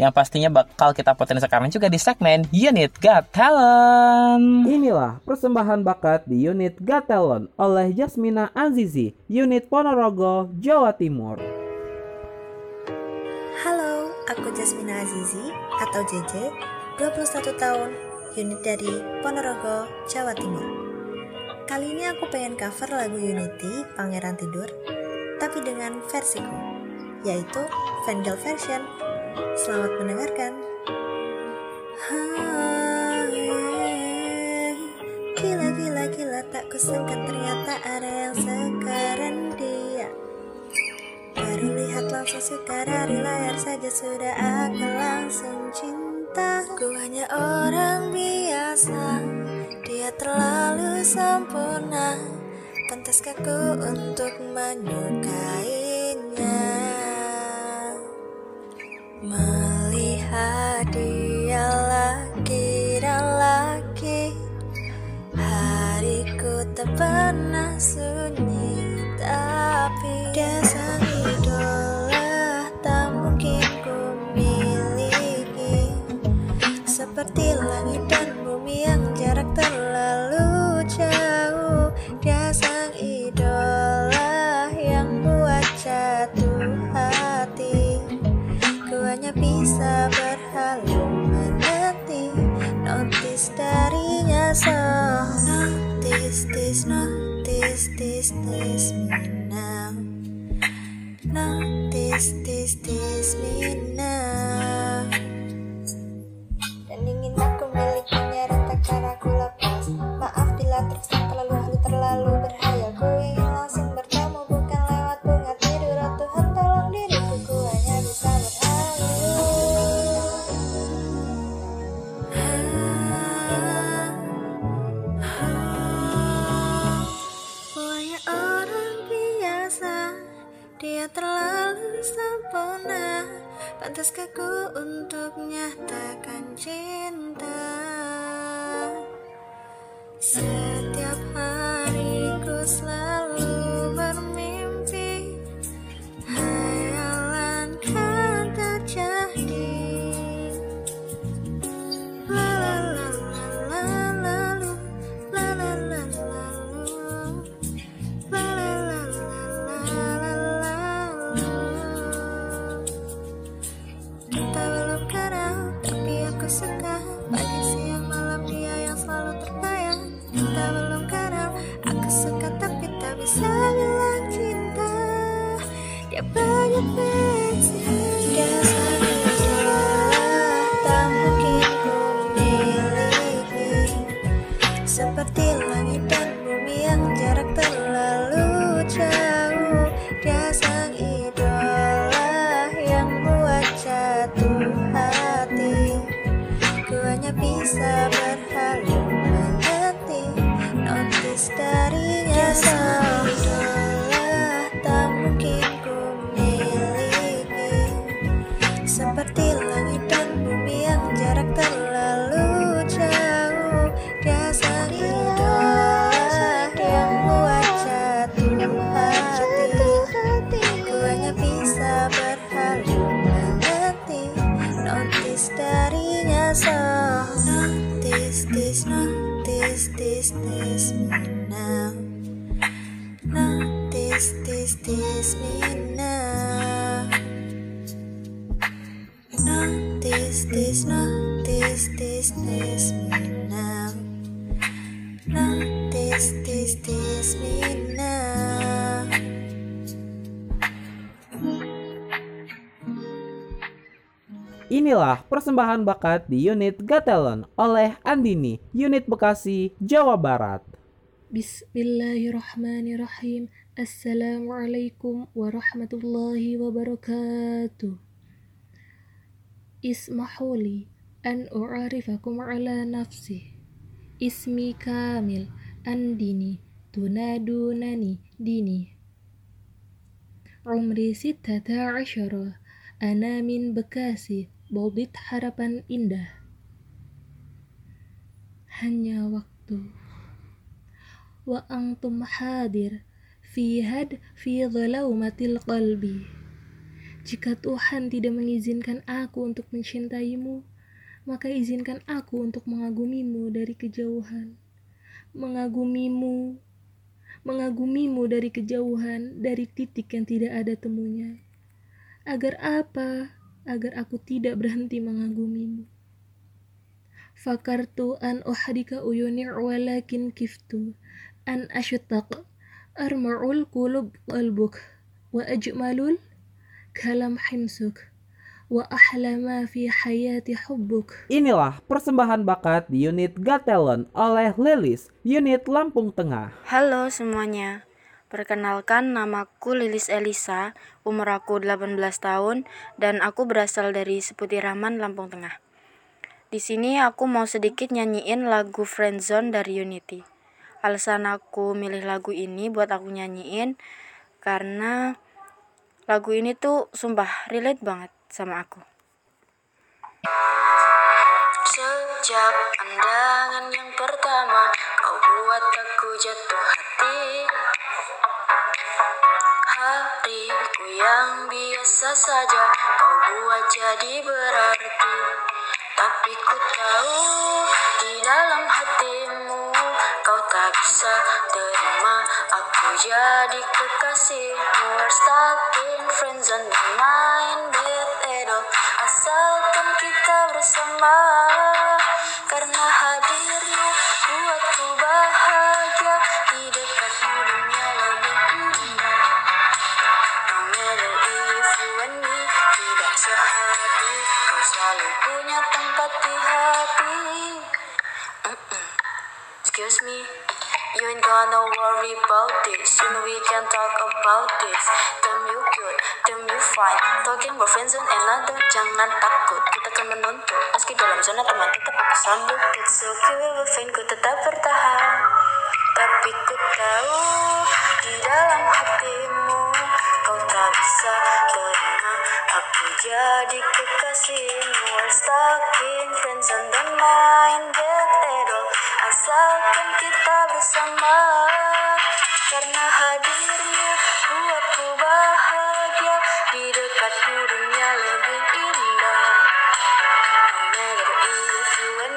Yang pastinya bakal kita potensi sekarang juga di segmen Unit Got Talent. Inilah persembahan bakat di Unit Got Talent oleh Jasmina Azizi, Unit Ponorogo, Jawa Timur. Halo, aku Jasmina Azizi atau JJ, 21 tahun, unit dari Ponorogo, Jawa Timur. Kali ini aku pengen cover lagu Unity, Pangeran Tidur, tapi dengan versiku, yaitu Vandal version. Selamat mendengarkan. Gila gila gila tak kusangka ternyata ada yang sekarang dia Baru lihat langsung suka dari layar saja sudah aku langsung cinta Ku hanya orang biasa Dia terlalu sempurna Pantaskah ku untuk menyukainya Melihat dia lagi dan lagi Hariku tak pernah sunyi Tapi dia sang idola Tak mungkin ku miliki. Seperti langit hanya bisa berhalu menanti Notice darinya so Notice this, notice this, this me now Notice this, this me now Dan ingin aku milikinya dan takkan aku lepas. Maaf bila terkesan terlalu halu terlalu berhayal Dia terlalu sempurna. Pantaskah ku untuk nyatakan cinta. Setiap hari ku selalu persembahan bakat di unit Gatelon oleh Andini, unit Bekasi, Jawa Barat. Bismillahirrahmanirrahim. Assalamualaikum warahmatullahi wabarakatuh. Ismahuli an u'arifakum ala nafsi. Ismi kamil andini tunadunani dini. Umri sittata asyara. Ana min Bekasi, Bobit harapan indah. Hanya waktu. Wa antum hadir fi had fi dhalaumatil qalbi. Jika Tuhan tidak mengizinkan aku untuk mencintaimu, maka izinkan aku untuk mengagumimu dari kejauhan. Mengagumimu, mengagumimu dari kejauhan, dari titik yang tidak ada temunya. Agar apa? Agar aku tidak berhenti mengagumimu. Fakartu an uhdika uyuni walakin kiftu an ashuttaq arma'ul qulub qalbuk wa ajmalul kalam himsuk wa ahla ma fi hayati hubbuk. Inilah persembahan bakat di unit Gatelon oleh Lilis, unit Lampung Tengah. Halo semuanya. Perkenalkan namaku Lilis Elisa, umur aku 18 tahun dan aku berasal dari Seputi Rahman, Lampung Tengah. Di sini aku mau sedikit nyanyiin lagu Friendzone dari Unity. Alasan aku milih lagu ini buat aku nyanyiin karena lagu ini tuh sumpah relate banget sama aku. Sejak pandangan yang pertama Kau buat aku jatuh hati yang biasa saja Kau buat jadi berarti. Tapi ku tahu di dalam hatimu Kau tak bisa terima Aku jadi kekasihmu We're stuck in friendzone at all Asalkan kita bersama Karena hadirmu Excuse me. You ain't gonna worry about this. You know we can talk about this. Damn you good, damn you fine. Talking about friends and another Jangan takut, kita kan menuntut. Meski dalam zona teman kita pakai sambut. It's okay, we find ku tetap bertahan. Tapi ku tahu Di dalam hatimu Bisa terima Aku jadi kekasihmu. We're stuck in friendzone Don't mind Asalkan kita bersama. Karena hadirmu buatku bahagia. Di dekatmu dunia lebih indah. No matter and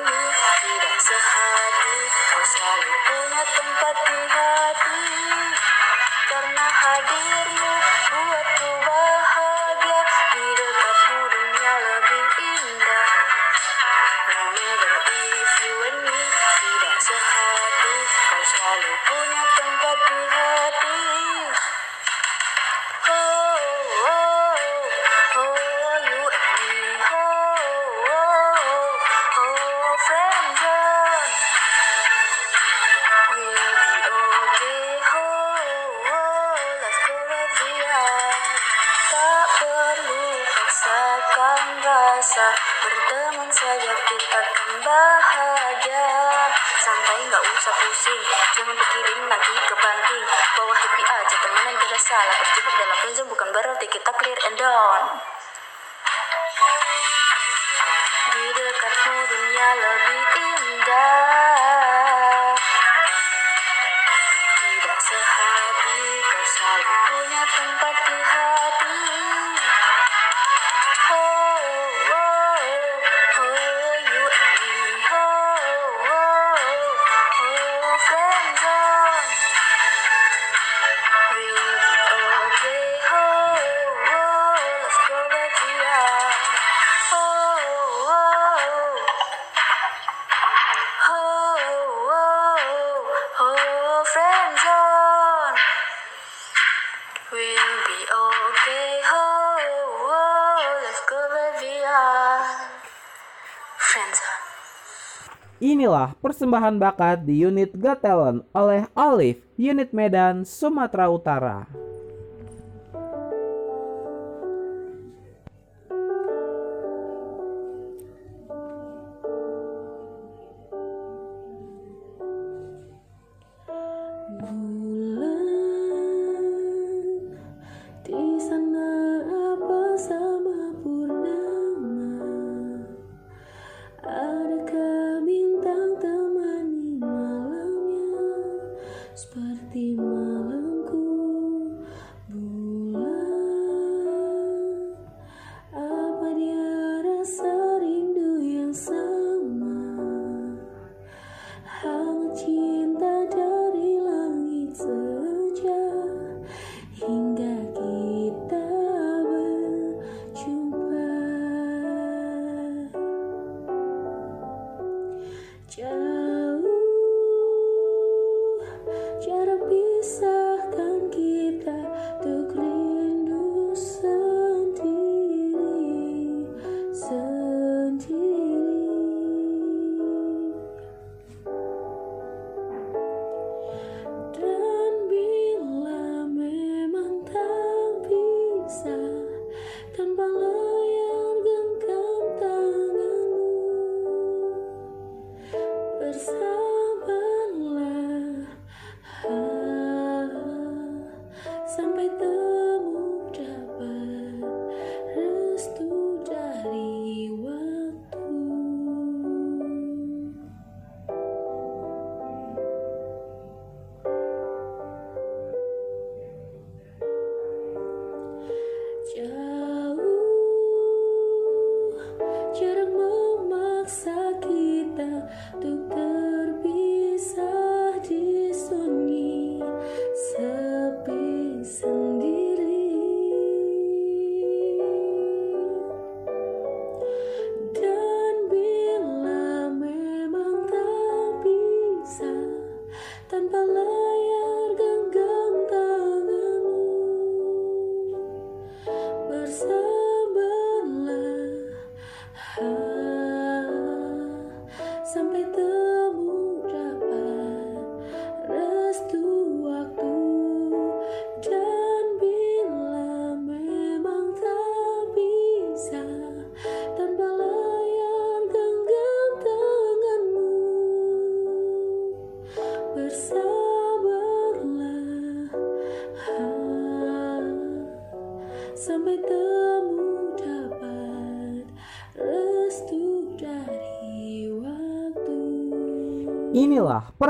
Tidak sehati. Kau selalu punya tempat di pusing Jangan pikirin nanti kebanting Bawa happy aja temenan ada salah. Terjebak dalam friendzone bukan berarti kita clear and down. Di dekatmu dunia lebih Inilah persembahan bakat di unit Talent oleh Olive, unit Medan, Sumatera Utara.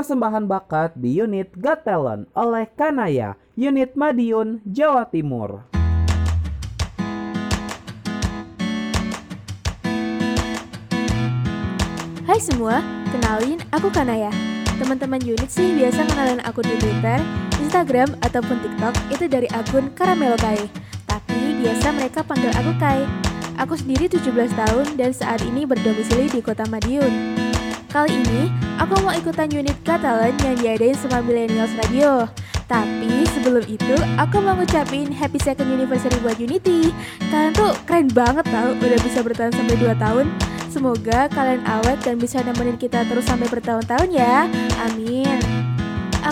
Persembahan bakat di unit Got Talent oleh Kanaya, unit Madiun, Jawa Timur. Hai semua, kenalin aku Kanaya. Teman-teman unit sih biasa kenalin aku di Twitter, Instagram, ataupun TikTok itu dari akun Karamelo Kai. Tapi biasa mereka panggil aku Kai. Aku sendiri 17 tahun dan saat ini berdomisili di kota Madiun. Kali ini, aku mau ikutan unit Catalan yang diadain sama Millennials Radio. Tapi sebelum itu, aku mau ngucapin happy second anniversary buat Unity. Kalian tuh keren banget tau, udah bisa bertahan sampai 2 tahun. Semoga kalian awet dan bisa nemenin kita terus sampai bertahun-tahun ya. Amin.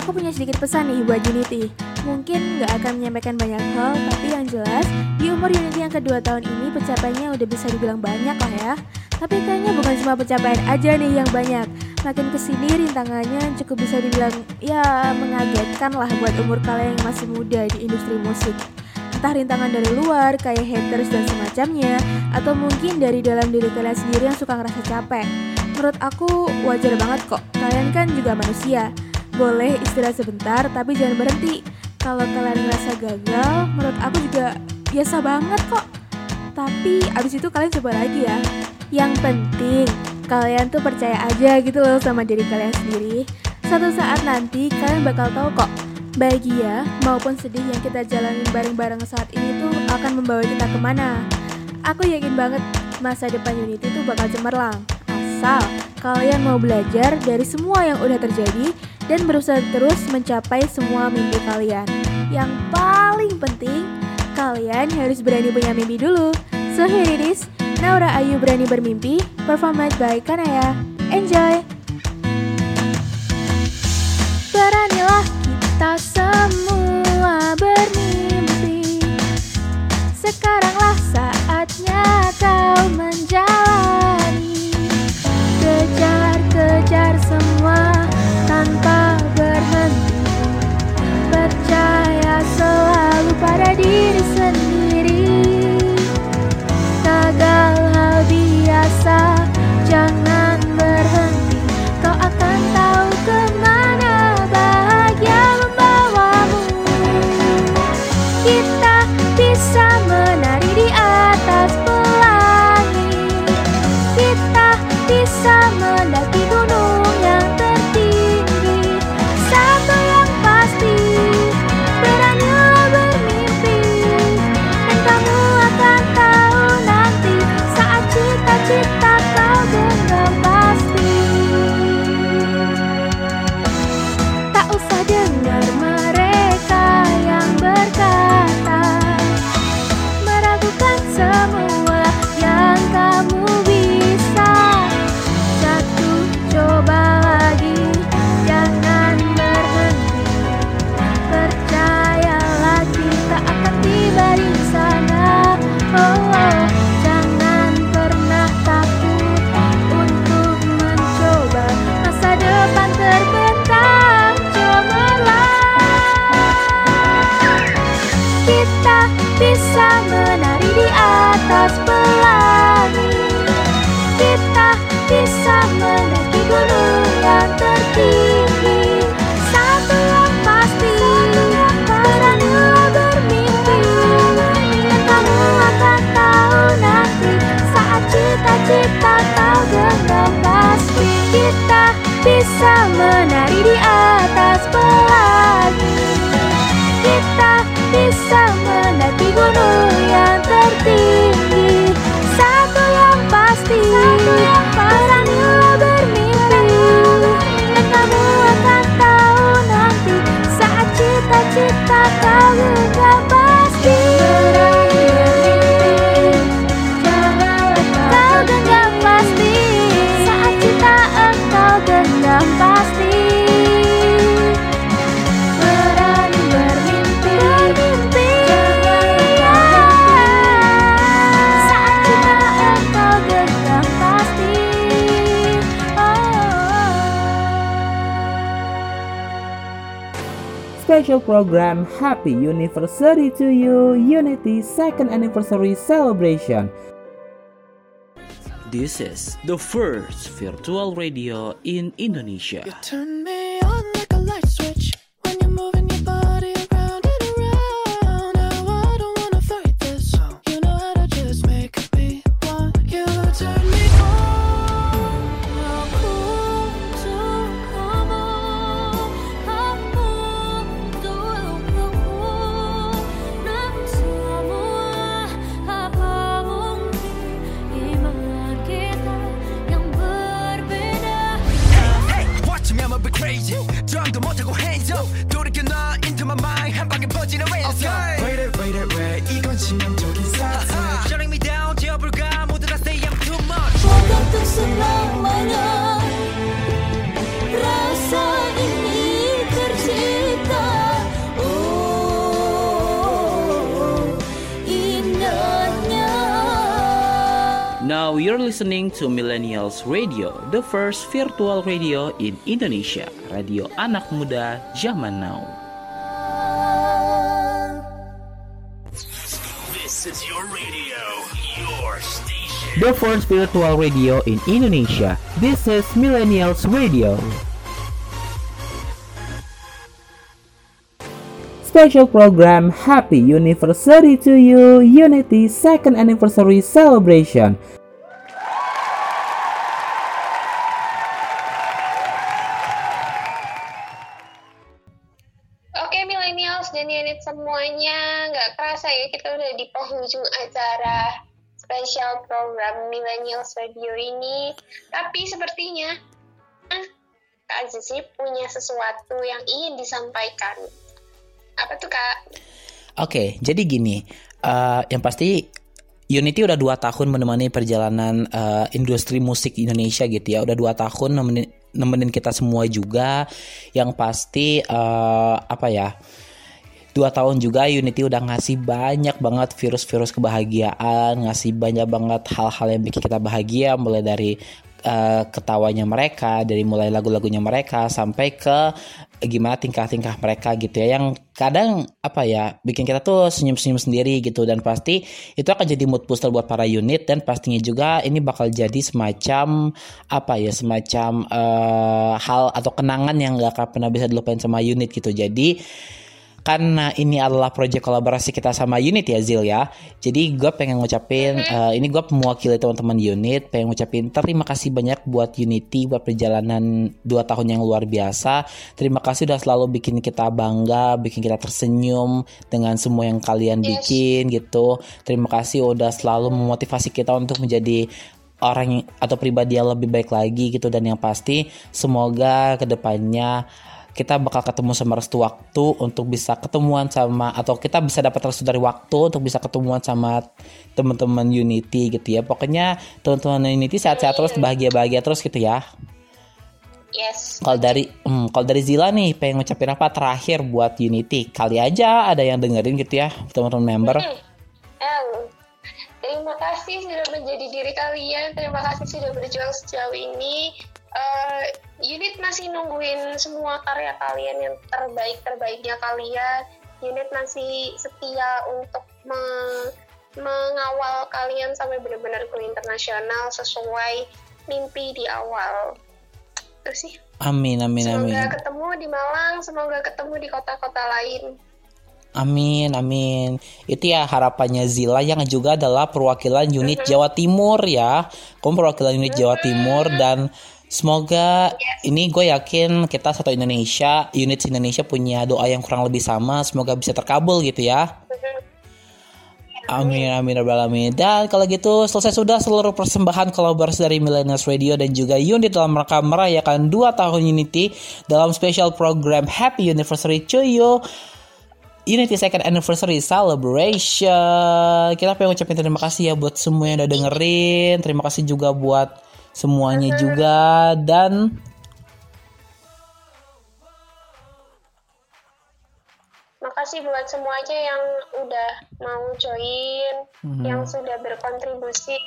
Aku punya sedikit pesan nih buat Unity. Mungkin nggak akan menyampaikan banyak hal, tapi yang jelas di umur Unity yang kedua tahun ini pencapaiannya udah bisa dibilang banyak lah ya. Tapi kayaknya bukan cuma pencapaian aja nih yang banyak. Makin ke sini rintangannya cukup bisa dibilang ya mengagetkan lah buat umur kalian yang masih muda di industri musik. Entah rintangan dari luar kayak haters dan semacamnya, atau mungkin dari dalam diri kalian sendiri yang suka ngerasa capek. Menurut aku wajar banget kok, kalian kan juga manusia. Boleh istirahat sebentar, tapi jangan berhenti. Kalau kalian ngerasa gagal, menurut aku juga biasa banget kok. Tapi abis itu kalian coba lagi ya. Yang penting, kalian tuh percaya aja gitu loh sama diri kalian sendiri. Suatu saat nanti kalian bakal tahu kok, bahagia maupun sedih yang kita jalanin bareng-bareng saat ini tuh akan membawa kita ke mana. Aku yakin banget masa depan Unity tuh bakal cemerlang. Asal kalian mau belajar dari semua yang udah terjadi dan berusaha terus mencapai semua mimpi kalian. Yang paling penting, kalian harus berani punya mimpi dulu. So here it is, Naura Ayu berani bermimpi, performed by Kanaya. Enjoy! Beranilah kita semua bermimpi Sekaranglah saatnya kau menjalani bisa menari di atas pelangi Kita bisa mendaki gunung yang tertinggi. Satu yang pasti, Satu yang pasti. bermimpi. Dan kamu akan tahu nanti saat cita-cita kau dapat special program Happy Anniversary to You Unity Second Anniversary Celebration. This is the first virtual radio in Indonesia. To Millennials Radio, the first virtual radio in Indonesia. Radio anak muda zaman now. This is your radio, your station. The first virtual radio in Indonesia. This is Millennials Radio. Special program Happy Anniversary to You Unity Second Anniversary Celebration. Semuanya, nggak kerasa ya kita udah di penghujung acara spesial program Millennials Radio ini. Tapi sepertinya Kak Zizi punya sesuatu yang ingin disampaikan. Apa tuh Kak? Oke, jadi gini, eh, yang pasti Unity udah dua tahun menemani perjalanan eh, industri musik Indonesia gitu ya, udah dua tahun nemenin, nemenin kita semua juga. Yang pasti eh, apa ya? Dua tahun juga Unity udah ngasih banyak banget virus-virus kebahagiaan, ngasih banyak banget hal-hal yang bikin kita bahagia, mulai dari eh, ketawanya mereka, dari mulai lagu-lagunya mereka sampai ke gimana tingkah-tingkah mereka gitu ya yang kadang apa ya bikin kita tuh senyum-senyum sendiri gitu. Dan pasti itu akan jadi mood booster buat para unit dan pastinya juga ini bakal jadi semacam apa ya semacam eh, hal atau kenangan yang gak akan pernah bisa dilupain sama unit gitu. Jadi karena ini adalah proyek kolaborasi kita sama unit ya Zil ya. Jadi gue pengen ngucapin eh, ini gue mewakili teman-teman unit pengen ngucapin terima kasih banyak buat Unity buat perjalanan dua tahun yang luar biasa. Terima kasih udah selalu bikin kita bangga bikin kita tersenyum dengan semua yang kalian bikin gitu. Terima kasih udah selalu memotivasi kita untuk menjadi orang atau pribadi yang lebih baik lagi gitu. Dan yang pasti semoga ke depannya kita bakal ketemu sama restu waktu untuk bisa ketemuan sama atau kita bisa dapat restu dari waktu untuk bisa ketemuan sama teman-teman Unity gitu ya pokoknya teman-teman Unity sehat-sehat terus bahagia-bahagia terus gitu ya Yes. kalau dari hmm, kalau dari Zila nih pengen ngucapin apa terakhir buat Unity kali aja ada yang dengerin gitu ya teman-teman member Em, terima kasih sudah menjadi diri kalian. Terima kasih sudah berjuang sejauh ini. Eh, unit masih nungguin semua karya kalian yang terbaik terbaiknya kalian. Unit masih setia untuk me- mengawal kalian sampai benar-benar go internasional sesuai mimpi di awal. Itu sih. amin amin amin Semoga ketemu di Malang, semoga ketemu di kota-kota lain. Amin, amin. Itu ya harapannya Zila yang juga adalah perwakilan unit Jawa Timur ya. Kamu perwakilan unit Jawa Timur dan semoga ini gue yakin kita satu Indonesia, unit Indonesia punya doa yang kurang lebih sama. Semoga bisa terkabul gitu ya. Amin, amin, rabbal alamin. Dan kalau gitu selesai sudah seluruh persembahan kolaborasi dari Millennials Radio dan juga unit dalam rangka merayakan 2 tahun Unity dalam special program Happy Anniversary to you. Unity Second Anniversary Celebration. Kita pengen ucapin terima kasih ya buat semua yang udah dengerin. Terima kasih juga buat semuanya juga dan Makasih buat semuanya yang udah mau join, Mhm. yang sudah berkontribusi.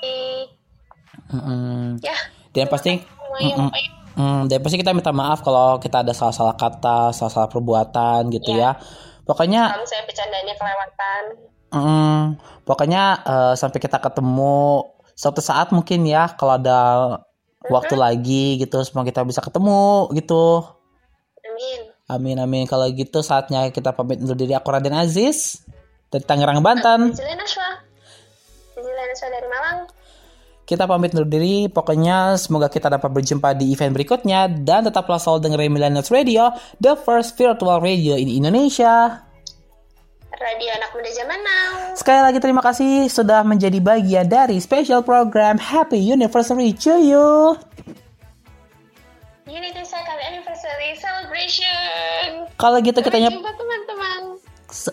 Mm-mm. Ya. dan pasti Semua yang mm-mm. Hmm, dan pasti kita minta maaf kalau kita ada salah-salah kata, salah-salah perbuatan gitu ya. Pokoknya Kalau misalnya bercandanya kelewatan. Hmm, pokoknya eh, sampai kita ketemu suatu saat mungkin ya kalau ada waktu lagi gitu semoga kita bisa ketemu gitu. Amin. Amin amin kalau gitu saatnya kita pamit undur diri aku Raden Aziz dari Tangerang Banten. Dari Malang. Kita pamit undur diri pokoknya semoga kita dapat berjumpa di event berikutnya dan tetaplah selalu dengerin Millennials Radio, the first virtual radio in Indonesia. Radio Anak Muda Zaman Now. Sekali lagi terima kasih sudah menjadi bagian dari special program Happy Anniversary to you. Unity Second Anniversary Celebration. Kalau gitu kita jumpa teman-teman.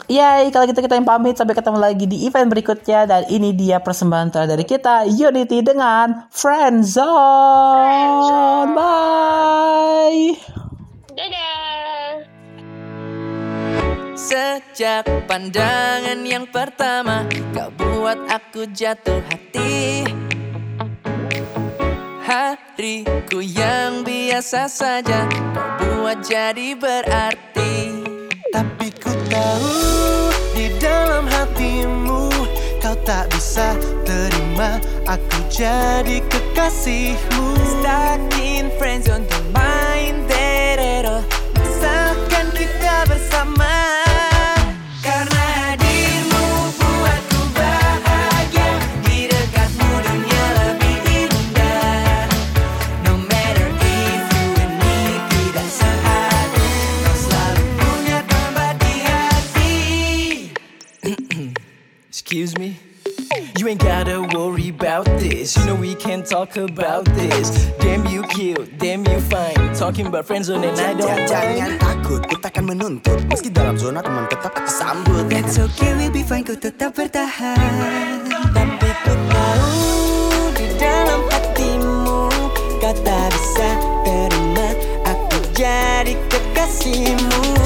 Yay, kalau gitu kita yang pamit sampai ketemu lagi di event berikutnya dan ini dia persembahan terakhir dari kita Unity dengan Friendzone. Bye. Dadah. Sejak pandangan yang pertama Kau buat aku jatuh hati. Hariku yang biasa saja Kau buat jadi berarti. Tapi ku tahu di dalam hatimu Kau tak bisa terima aku jadi kekasihmu. Stuck in friendzone don't mind *clears throat* Excuse me? You ain't gotta worry about this. You know we can talk about this. Damn you cute, damn you fine. Talking about friends and I don't Jangan mind. takut, kita akan menuntut. Meski dalam zona teman tetap kita sambut. That's okay, we'll be fine, ku tetap bertahan. Tapi ku tahu di dalam hatimu Kau tak bisa terima. Aku jadi kekasihmu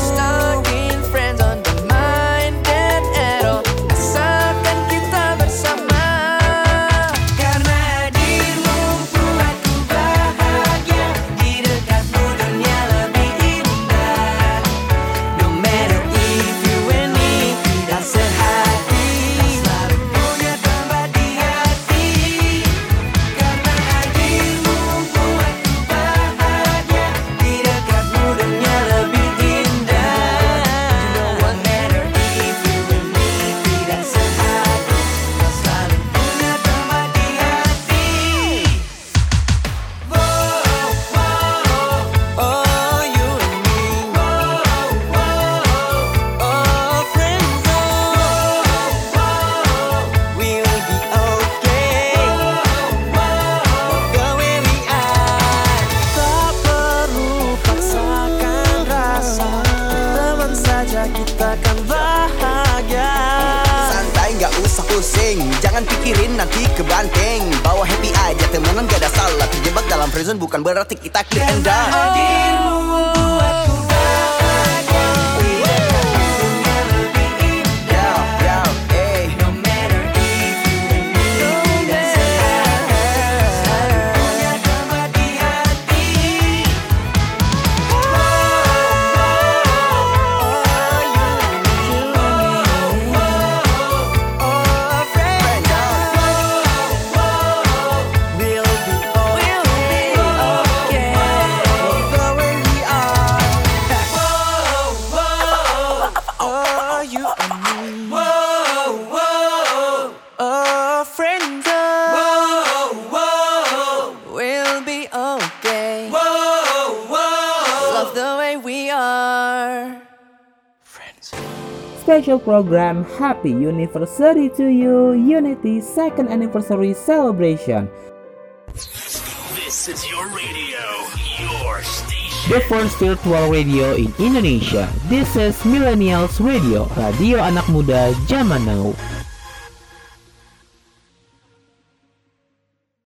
temenan gak ada salah. Terjebak dalam friendzone bukan berarti kita clear and done Hadirmu Special program Happy Anniversary to you Unity Second Anniversary Celebration. This is your radio, your station. The first virtual radio in Indonesia. This is Millennials Radio Radio anak muda zaman now